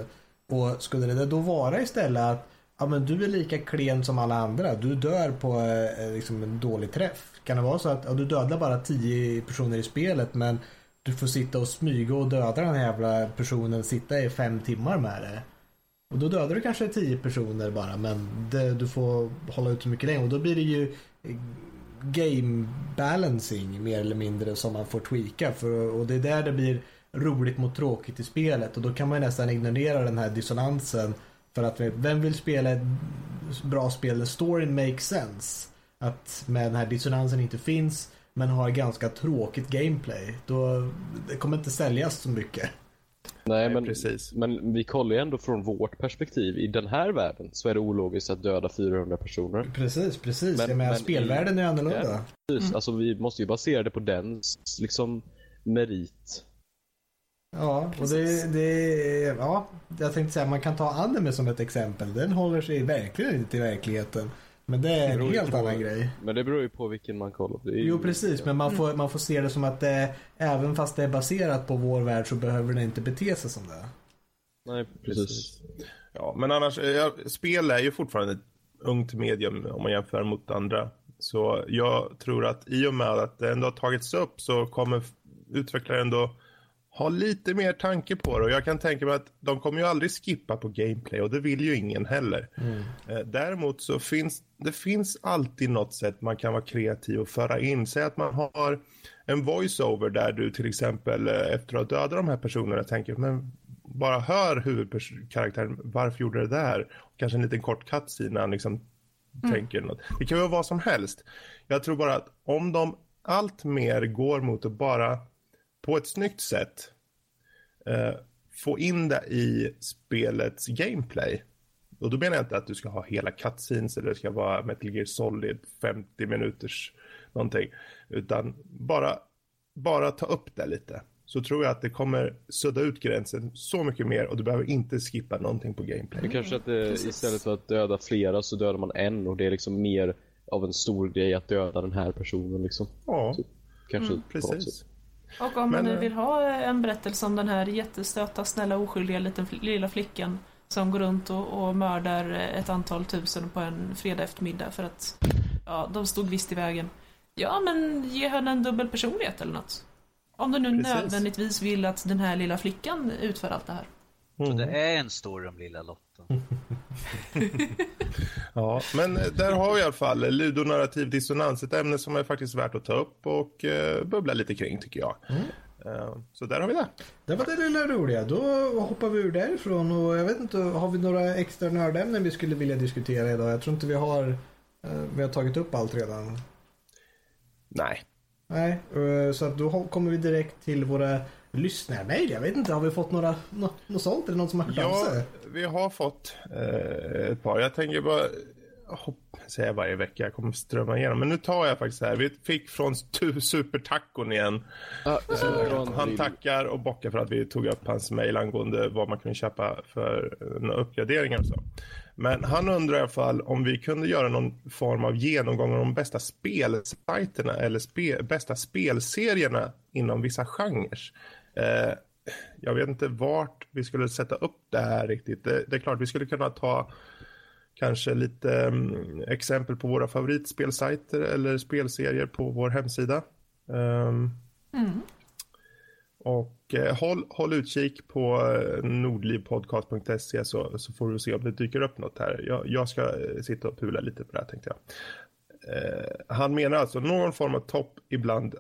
Och skulle det då vara istället att ja, men du är lika klen som alla andra, du dör på eh, liksom en dålig träff. Kan det vara så att ja, du dödar bara tio personer i spelet men du får sitta och smyga och döda den här jävla personen, sitta i fem timmar med det. Och då dödar du kanske tio personer bara men det, du får hålla ut så mycket längre och då blir det ju eh, game balancing mer eller mindre som man får tweaka för, och det är där det blir roligt mot tråkigt i spelet och då kan man nästan ignorera den här dissonansen för att vem vill spela ett bra spel där storyn makes sense? Att med den här dissonansen inte finns men har ganska tråkigt gameplay. Då det kommer inte säljas så mycket. Nej, men, precis. men vi kollar ju ändå från vårt perspektiv. I den här världen så är det ologiskt att döda 400 personer. Precis, precis. Men- jag menar men spelvärlden är annorlunda. Ja. Precis, Alltså vi måste ju basera det på dens liksom merit. Ja, och det, det, ja, jag tänkte säga man kan ta anime som ett exempel. Den håller sig verkligen inte i verkligheten. Men det är en helt på- annan grej. Men det beror ju på vilken man kollar på. Jo, precis. Men man får, man får se det som att det, även fast det är baserat på vår värld så behöver det inte bete sig som det. Nej, precis. Ja, men annars, eh, ja, spel är ju fortfarande ett ungt medium om man jämför mot andra. Så jag tror att i och med att det ändå har tagits upp så kommer utvecklare ändå ha lite mer tanke på det och jag kan tänka mig att de kommer ju aldrig skippa på gameplay och det vill ju ingen heller. Eh, Däremot så finns det finns alltid något sätt man kan vara kreativ och föra in. Säg att man har en voiceover där du till exempel eh, efter att ha dödat de här personerna tänker men bara hör huvudkaraktären varför gjorde det där? Kanske en liten kort cutscene när han liksom tänker något. Det kan vara vad som helst. Jag tror bara att om de allt mer går mot att bara på ett snyggt sätt eh, få in det i spelets gameplay. Och då menar jag inte att du ska ha hela cutscenes eller det ska vara Metal Gear Solid 50 minuters någonting. Utan bara, bara ta upp det lite. Så tror jag att det kommer sudda ut gränsen så mycket mer och du behöver inte skippa någonting på gameplay. Men kanske att det, istället för att döda flera så dödar man en och det är liksom mer av en stor grej att döda den här personen liksom. Ja, Kanske på något sätt. precis. Och om man Men, nu eh, vill ha en berättelse om den här jättestöta, snälla, oskyldiga liten lilla flickan som går runt och, och mördar ett antal tusen på en fredag eftermiddag för att ja, de stod visst i vägen. Ja, men ge henne en dubbel personlighet eller något. Om du nu Precis. nödvändigtvis vill att den här lilla flickan utför allt det här. Så Mm. det är en story om lilla Lotta. Ja, men där har vi i alla fall ludonarrativ dissonans, ett ämne som är faktiskt värt att ta upp och eh, bubbla lite kring tycker jag. Eh, så där har vi det. Det var det lilla roliga. Då hoppar vi ur därifrån och jag vet inte, har vi några extra nördämnen vi skulle vilja diskutera idag? Jag tror inte vi har, eh, vi har tagit upp allt redan. Nej. Nej, så då kommer vi direkt till våra lyssnarmail. Jag vet inte, har vi fått några, nå- något sånt? Det någon som har hört av Ja, sig? vi har fått eh, ett par. Jag tänker bara, hopp, jag varje vecka, jag kommer strömma igenom. Men nu tar jag faktiskt här. Vi fick från Supertacon igen. Ah, från Han tackar och bockar för att vi tog upp hans mejl angående vad man kunde köpa för eh, några uppgraderingar och så. Men han undrar i alla fall om vi kunde göra någon form av genomgång av de bästa spelsajterna eller spe, bästa spelserierna inom vissa genrer. Eh, jag vet inte vart vi skulle sätta upp det här riktigt. Det, det är klart, vi skulle kunna ta kanske lite mm, exempel på våra favoritspelsajter eller spelserier på vår hemsida. Ehm, Mm. och eh, håll, håll utkik på eh, nordlivpodcast.se så, så får du se om det dyker upp något här. Jag, jag ska eh, sitta och pula lite på det här tänkte jag. Eh, han menar alltså någon form av topp ibland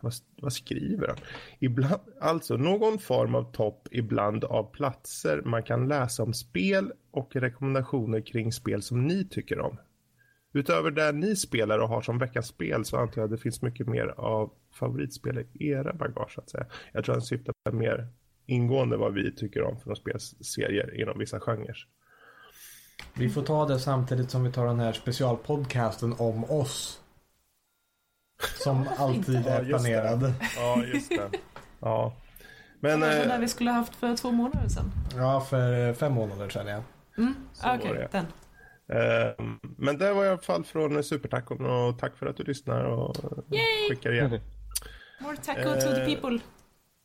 vad, vad skriver han? Ibland, alltså någon form av topp ibland av platser man kan läsa om spel och rekommendationer kring spel som ni tycker om. Utöver det ni spelar och har som veckans spel så antar jag att det finns mycket mer av favoritspel i era bagage så att säga. Jag tror han syftar på mer ingående vad vi tycker om för spelserier inom vissa genrer. Vi får ta det samtidigt som vi tar den här specialpodcasten om oss. Som alltid är planerad. Ja, just det. Ja. Men... Det var eh, den vi skulle ha haft för två månader sedan. Ja, för fem månader sedan ja. Mm. Okej, det. den. Eh, men det var i alla fall från Supertacon och tack för att du lyssnar och Yay! skickar igen. More taco to the Eh, people.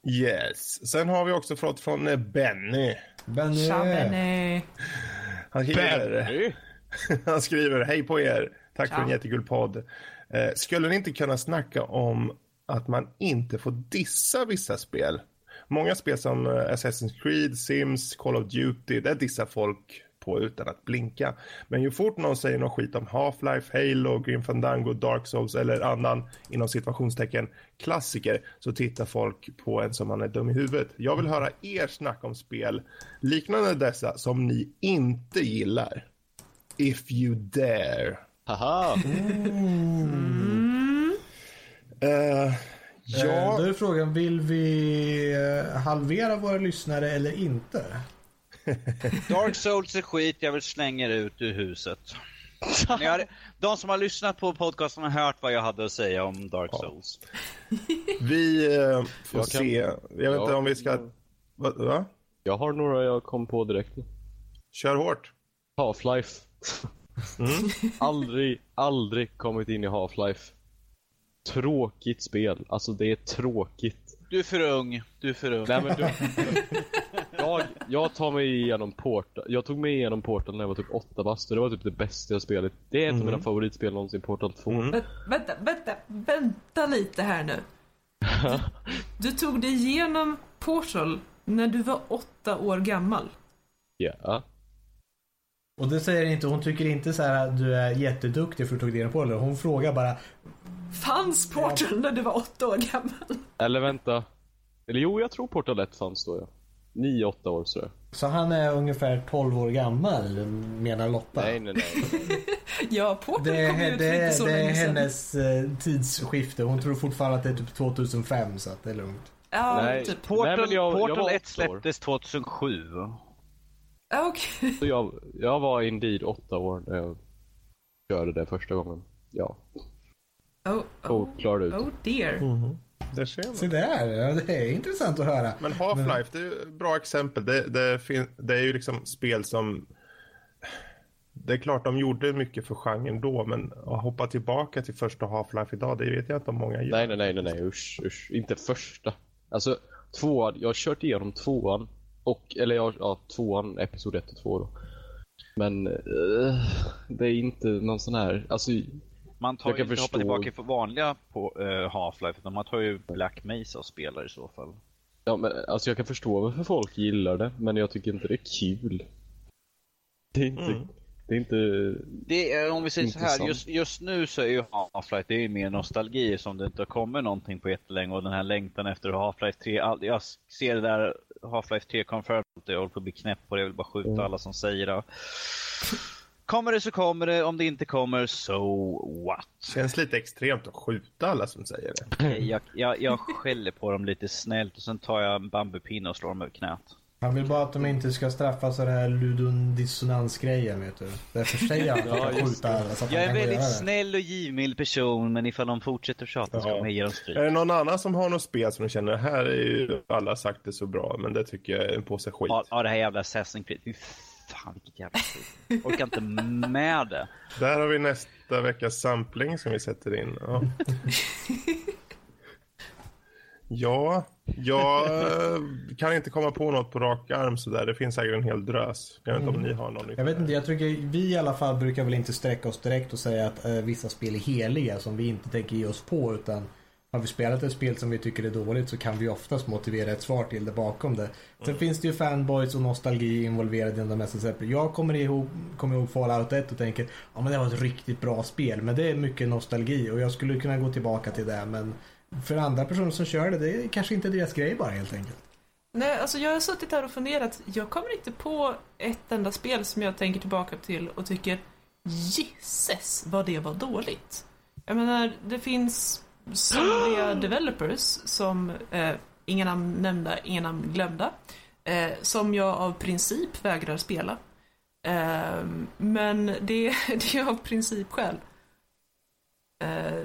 Yes. Sen har vi också fått från eh, Benny. Benny. Tja, Benny. Han skriver, han skriver hej på er. Tack för en Tja. jättekul podd. Eh, skulle ni inte kunna snacka om att man inte får dissa vissa spel? Många spel som eh, Assassin's Creed, Sims, Call of Duty, där dissar folk på utan att blinka. Men ju fort någon säger något skit om Half-Life, Halo, Grim Fandango, Dark Souls eller annan inom situationstecken klassiker så tittar folk på en som man är dum i huvudet. Jag vill höra er snack om spel liknande dessa som ni inte gillar. If you dare. Haha! Eh, Ja. ja, Då är frågan, vill vi eh, halvera våra lyssnare eller inte? Dark Souls är skit, jag vill slänga er ut ur huset. Har, de som har lyssnat på podcasten har hört vad jag hade att säga om Dark Souls. vi eh, får Jag kan- se. Jag vet inte Ja. om vi ska... Va? va? Jag har några jag kom på direkt. Kör hårt. Half-Life. Mm. aldrig, aldrig kommit in i Half-Life. Tråkigt spel. Alltså det är tråkigt. Du är för ung, du är för ung. Nej men du. jag, jag tar mig igenom Portal. Jag tog mig igenom Portal när jag var typ 8 bast och det var typ det bästa jag spelat. Det är ett av mina favoritspel någonsin, Portal 2. Mm. Vä- Vänta, vänta, vänta lite här nu. Du tog dig igenom Portal när du var åtta år gammal. Ja. Och det säger inte, hon tycker inte så här att du är jätteduktig för att du tog det på det. Hon frågar bara, Fanns Portal när du var åtta år gammal? Eller vänta. Eller jo, jag tror Portal 1 fanns då ja. 9-8 år sådär. så han är ungefär 12 år gammal menar Lotta? Nej, nej, nej. Ja, Portal Det kom är, ut det, för inte så det är hennes eh, tidsskifte. Hon tror fortfarande att det är typ 2005 så att det är lugnt. Ja, Nej. typ. Portal, men jag- jag Portal var 1 åtta år. släpptes 2007. Okej. Så jag, jag var indeed 8 år när jag körde det första gången. Ja. Oh, oh, Och klarade ut. oh dear. Där ser man. Se där, ja, det är intressant att höra. Men Half-Life, det är ett bra exempel. Det, det, det är ju liksom spel som... Det är klart de gjorde mycket för genren då, men att hoppa tillbaka till första Half-Life idag, det vet jag inte om många gör. Nej, nej, nej, nej, nej, usch, usch. Inte första. Alltså, tvåan, jag har kört igenom tvåan. Och, eller ja, ja tvåan, episod 1 och 2 då. Men eh, det är inte någon sån här, alltså Man tar ju inte hoppa förstå. tillbaka för vanliga på uh, Half-Life, utan man tar ju Black Mesa och spelar i så fall. Ja, men alltså jag kan förstå varför folk gillar det, men jag tycker inte det är kul. Det är inte, Mm. det är inte, Det är, om vi säger så här, Intressant. just, just nu så är ju Half-Life, det är ju mer nostalgi som det inte har kommit någonting på jättelänge och den här längtan efter Half-Life 3. All, jag ser det där Half-Life 3 confirmed, jag håller på att bli knäpp på det, jag vill bara skjuta Mm. alla som säger det. Kommer det så kommer det, om det inte kommer, so what? Känns lite extremt att skjuta alla som säger det. Jag, jag, jag skäller på dem lite snällt och sen tar jag en bambupinne och slår dem över knät. Han vill bara att de inte ska straffas av den här ludon dissonans-grejen vet du. Därför säger han att Ja, skjuta alla så att Jag är gå väldigt snäll och givmild person, men ifall de fortsätter tjata ska Ja. man ge dem stryk. Är det någon annan som har något spel som de känner, här är ju alla sagt det så bra, men det tycker jag är en påse skit. Ja, ja, det här jävla Assassin's Creed. Fan vilket jävla skit. Jag orkar inte med det. Där har vi nästa veckas sampling som vi sätter in. Ja, ja jag eh, kan inte komma på något på rak arm sådär. Det finns säkert en hel drös. Jag vet inte om ni har någon. Jag vet inte, jag tycker vi i alla fall brukar väl inte sträcka oss direkt och säga att eh, vissa spel är heliga som vi inte tänker ge oss på utan har vi spelat ett spel som vi tycker är dåligt så kan vi oftast motivera ett svar till det bakom det. Sen finns det ju fanboys och nostalgi involverade i de mesta exempel. Jag kommer ihåg, kommer ihåg Fallout 1 och tänker ja men det var ett riktigt bra spel men det är mycket nostalgi och jag skulle kunna gå tillbaka till det men för andra personer som kör det, det är kanske inte deras grej bara helt enkelt. Nej, alltså jag har suttit här och funderat. Jag kommer inte på ett enda spel som jag tänker tillbaka till och tycker Gisses vad det var dåligt. Jag menar, det finns somliga developers som, eh, inga namn nämnda, inga namn glömda, eh, som jag av princip vägrar spela. Eh, men det, det är av princip själv. Eh,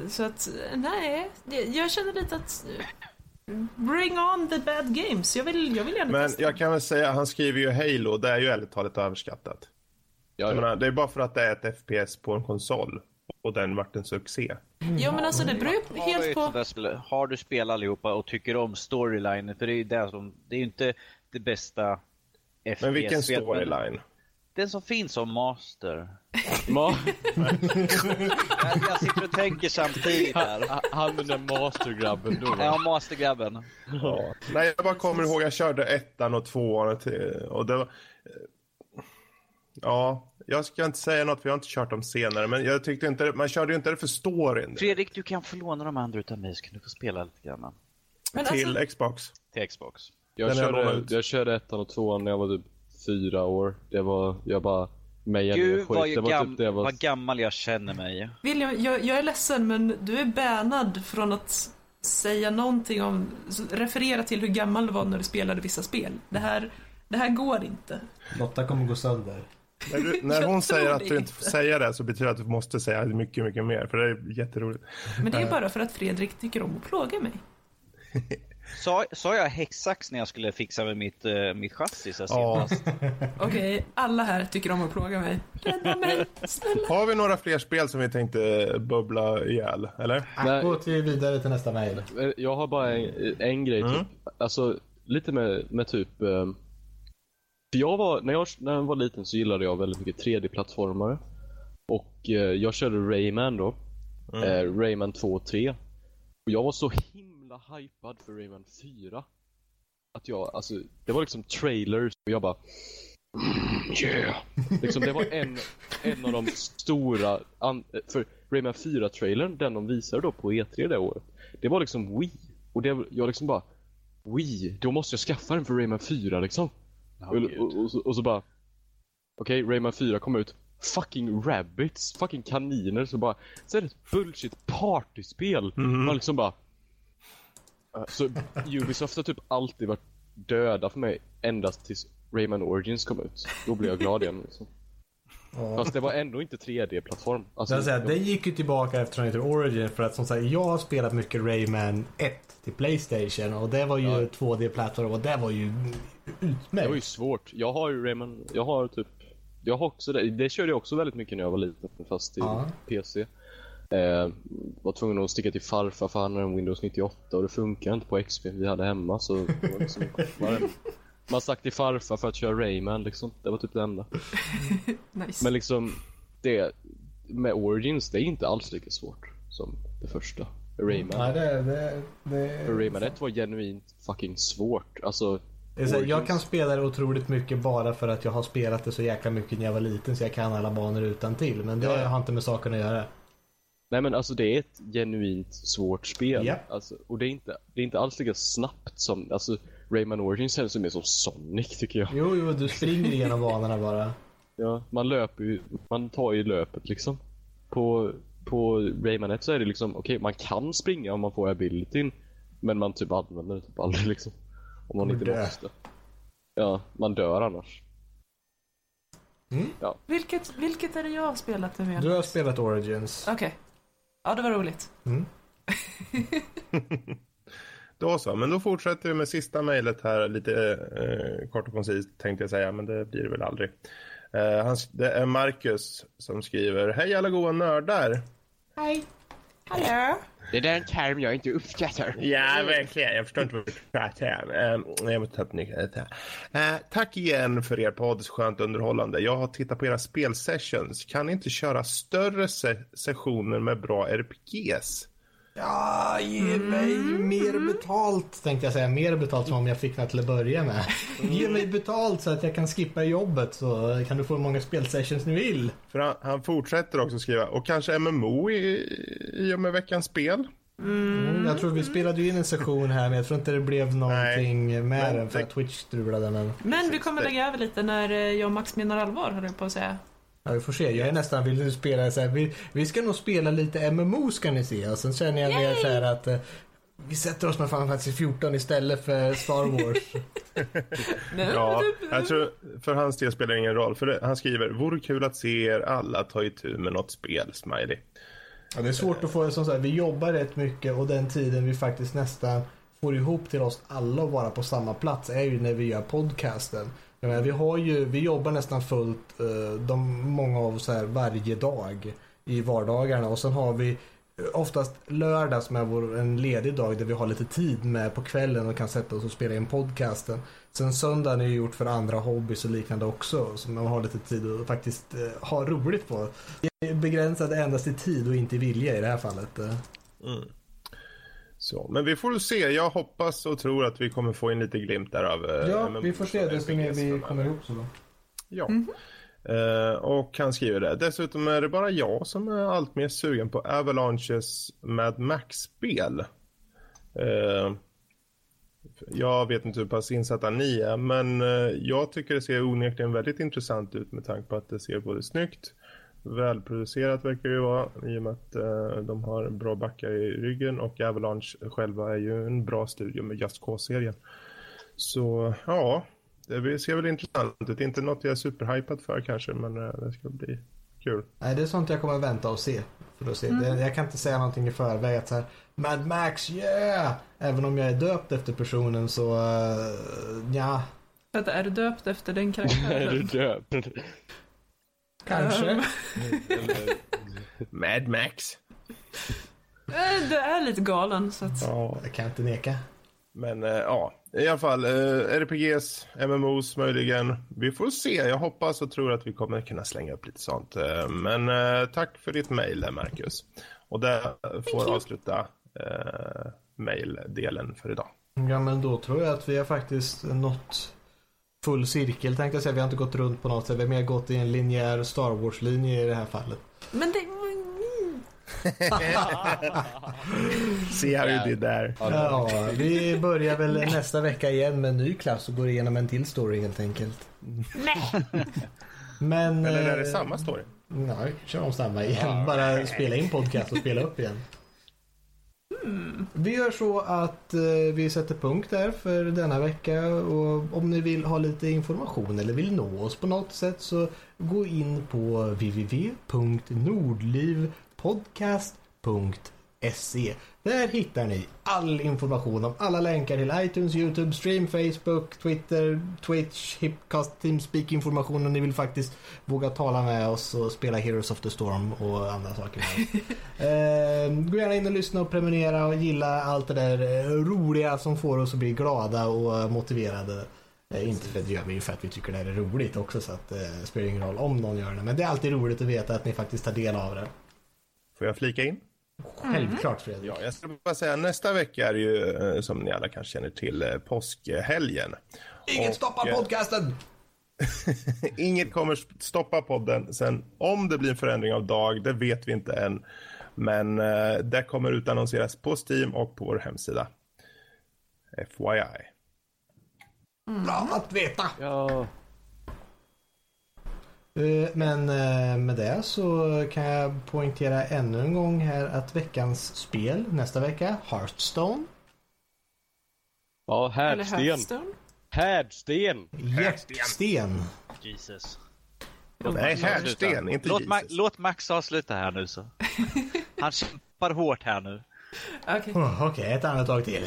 så att, nej, jag känner lite att eh, Bring on the bad games. Jag vill, jag vill gärna Men testa. jag kan väl säga, han skriver ju Halo, det är ju ärligt talat överskattat. ja, ja. menar, det är bara för att det är ett FPS på en konsol. Och den vart en succé. Ja men alltså det beror ju helt på... Har du spelat allihopa och tycker om storylinen, för det är ju det som, det är ju inte det bästa FPS-spelet. Men vilken storyline? Den som finns som master. Ma- Jag, jag sitter och tänker samtidigt här. han, han den där mastergrabben då. Ja, mastergrabben. Ja. Nej, jag bara kommer ihåg, jag körde ettan och tvåan och, det var... Ja, jag ska inte säga något för jag har inte kört dem senare, men jag tyckte inte, man körde ju inte det för storyn. Fredrik, du kan få låna de andra utav mig så kan du få spela lite grann. Men Till alltså, Xbox. Till Xbox. Jag Den körde, ut. jag körde ettan och tvåan när jag var typ fyra år. Det var, jag bara mejade ner Gud vad, Det var typ det var... vad gammal jag känner mig. William, jag, jag är ledsen men du är bannad från att säga någonting om, referera till hur gammal du var när du spelade vissa spel. Det här, det här går inte. Lotta kommer gå sönder. När, du, när hon säger att du inte får säga det så betyder det att du måste säga mycket, mycket mer. För det är jätteroligt. Men det är bara för att Fredrik tycker om att plåga mig. Sa, sa jag häcksax när jag skulle fixa med mitt, uh, mitt chassi så Ja. Okej, alla här tycker om att plåga mig. Rädda mig, snälla. Har vi några fler spel som vi tänkte bubbla ihjäl? Eller? Nej. Gå till vidare till nästa mejl. Eh, Jag har bara en, en grej Mm. typ. Alltså lite med, med typ eh, för jag var, när jag, när jag var liten så gillade jag väldigt mycket 3D-plattformar. Och eh, jag körde Rayman då. Mm. Eh, Rayman 2 och 3. Och jag var så himla hypad för Rayman 4. Att jag, alltså, det var liksom trailers och jag bara mm, yeah. Liksom det var en, en av de stora, an, för Rayman 4-trailern, den de visade då på E3 det året. Det var liksom Wii. Och det, jag liksom bara, Wii, då måste jag skaffa den för Rayman 4 liksom. Oh, och, och, och, så, och så bara, okej, okay, Rayman 4 kom ut. Fucking rabbits, fucking kaniner, så bara, så är det ett bullshit partyspel. Mhm. Man liksom bara, så Ubisoft har typ alltid varit döda för mig endast tills Rayman Origins kom ut. Då blev jag glad igen liksom. Ja. Fast det var ändå inte 3D-plattform. Alltså, Jag säga, det gick ju tillbaka efter att Origin för att som sagt jag har spelat mycket Rayman 1 till Playstation och det var ju Ja. 2D-plattform och det var ju utmärkt. det var ju svårt. Jag har ju Rayman, jag har typ jag har också det, det körde jag också väldigt mycket när jag var liten fast till Ja. PC. Eh, var tvungen att sticka till farfar för han hade en Windows 98 och det funkar inte på XP vi hade hemma så det var liksom, man stack till farfar för att köra Rayman liksom. Det var typ det enda. Nice. Men liksom, det med Origins, det är inte alls lika svårt som det första. Rayman. Nej, det, det, det... För Rayman 1 var genuint fucking svårt. Alltså, jag kan spela det otroligt mycket bara för att jag har spelat det så jäkla mycket när jag var liten så jag kan alla banor utan till. Men det Ja, ja. har inte med saken att göra. Nej men alltså det är ett genuint svårt spel. Ja. Alltså, och det är, inte, det är inte alls lika snabbt som, alltså Rayman Origins känns ju mer som Sonic tycker jag. Jo, jo, du springer igenom banorna bara. Ja, man löper ju, man tar ju löpet liksom. På, på Rayman 1 så är det liksom, okej man kan springa om man får abilityn. Men man typ använder det typ aldrig liksom. Om man Man inte dör. måste. Ja, man dör annars. Vilket, vilket är det jag har spelat det med? Du har spelat Origins. Okej. Ja, det var roligt. Mm. Då så, men då fortsätter vi med sista mejlet här lite eh, kort och koncist tänkte jag säga, men det blir det väl aldrig. Eh, han, det är Marcus som skriver, hej alla goa nördar! Hej. Hallå. Det där är en term jag inte uppskattar. Ja, verkligen. Jag förstår inte vad du pratar om. Eh, Jag måste ta upp nytt. Eh, tack igen för er podd. Skönt underhållande. Jag har tittat på era spelsessions. Kan ni inte köra större se- sessioner med bra RPGs? Ja, ge mig mer betalt tänkte jag säga. Mer betalt som om jag fick något till att börja med. Ge mig betalt så att jag kan skippa jobbet så kan du få hur många spelsessions ni vill. För han, han fortsätter också skriva, och kanske MMO i, i och med veckans spel? Mm, jag tror vi spelade in en session här men jag tror inte det blev någonting med Men den för det- att Twitch strulade men Men vi kommer lägga över lite när eh, jag och Max menar allvar, höll jag på att säga. Ja, vi får se. Jag är nästan vill nu spela så här, vi, vi ska nog spela lite MMO ska ni se och sen känner jag mer så här att eh, vi sätter oss med Final Fantasy 14 istället för Star Wars. Ja, jag tror för hans del spelar det ingen roll. För det, han skriver, vore kul att se er alla ta itu med något spel, smiley. Ja, det är svårt att få, som sagt, vi jobbar rätt mycket och den tiden vi faktiskt nästan får ihop till oss alla att vara på samma plats är ju när vi gör podcasten. Jag menar, vi, har ju, vi jobbar nästan fullt, eh, de, många av oss här, varje dag i vardagarna och sen har vi eh, oftast lördag som är vår, en ledig dag där vi har lite tid med på kvällen och kan sätta oss och spela in podcasten. Sen söndagen är ju gjort för andra hobbys och liknande också så man har lite tid att faktiskt eh, ha roligt på. Det är begränsat endast i tid och inte i vilja i det här fallet. eh. Mm. Så, men vi får se. Jag hoppas och tror att vi kommer få in lite glimt där av eh, Ja, MMO vi får se desto mer vi kommer ihop så då. Ja. Eh, och han skriver det. Dessutom är det bara jag som är allt mer sugen på Avalanches Mad Max-spel. Eh, jag vet inte hur pass insatta ni är, men jag tycker det ser onekligen väldigt intressant ut med tanke på att det ser både snyggt, välproducerat verkar det ju vara i och med att eh, de har bra backar i ryggen och Avalanche själva är ju en bra studio med Just Cause-serien. Så ja, det ser väl intressant ut. Inte något jag är superhypad för kanske, men eh, det ska bli kul. Nej, det är sånt jag kommer vänta och se. För att se. Det, jag kan inte säga någonting i förväg att så här, Mad Max, yeah! Även om jag är döpt efter personen så, uh, ja, Vänta, är du döpt efter den Är karaktären? du döpt? Kanske. Ehm, Mad Max. eh, Du är lite galen, så att... Ja, Jag kan inte neka. men eh, ja, i alla fall eh, RPGs, MMOs möjligen. Vi får se. Jag hoppas och tror att vi kommer kunna slänga upp lite sånt. Men tack för ditt mejl där, Marcus. Och det får avsluta eh, maildelen för idag. Ja men då tror jag att vi har faktiskt nått full cirkel tänkte jag säga. Vi har inte gått runt på något sätt. Vi har mer gått i en linjär Star Wars-linje i det här fallet. Men det... See how you did there. Ja, vi börjar väl nästa vecka igen med en ny klass och går igenom en till story helt enkelt. Nej! Men... Eller är det eh, samma story? Vi kör om samma igen. Bara spela in podcast och spela upp igen. Mm. Vi gör så att eh, vi sätter punkt där för denna vecka och om ni vill ha lite information eller vill nå oss på något sätt så gå in på www.nordlivpodcast.se där hittar ni all information om alla länkar till iTunes, Youtube, Stream, Facebook, Twitter, Twitch, Hipcast, Teamspeak information om ni vill faktiskt våga tala med oss och spela Heroes of the Storm och andra saker. eh, gå gärna in och lyssna och prenumerera och gilla allt det där eh, roliga som får oss att bli glada och motiverade. Eh, inte för att det gör vi ju för att vi tycker det här är roligt också så att det eh, spelar ingen roll om någon gör det. Men det är alltid roligt att veta att ni faktiskt tar del av det. Får jag flika in? Självklart Fredrik. Ja, jag ska bara säga nästa vecka är ju eh, som ni alla kanske känner till eh, påskhelgen. Inget Och, stoppar eh, podcasten! Inget kommer stoppa podden. Sen om det blir en förändring av dag, det vet vi inte än. Men eh, det kommer utannonseras på Steam och på vår hemsida. FYI. Bra att veta! Ja, Men eh, med det så kan jag poängtera ännu en gång här att veckans spel nästa vecka, Hearthstone. ja härdsten. Hearthstone? Härdsten! Hjärtsten. Jesus. Nej, härdsten, inte låt, Ma- Jesus. låt Max avsluta här nu så. Han kämpar hårt här nu. Okej. Oh, Okej, ett andetag till.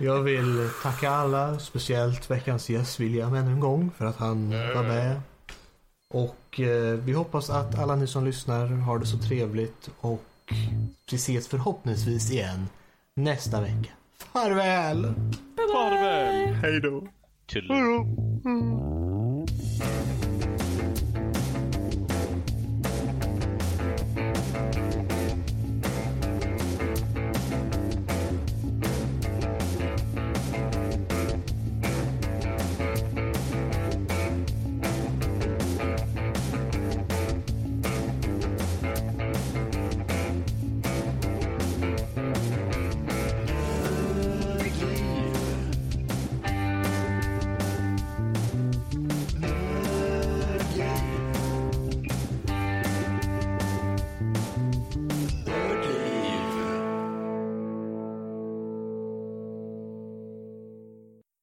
Jag vill tacka alla, speciellt veckans gäst William ännu en gång för att han var med. Och eh, vi hoppas att alla ni som lyssnar har det så trevligt och vi ses förhoppningsvis igen nästa vecka. Farväl! Farväl! Hej då. Tullu.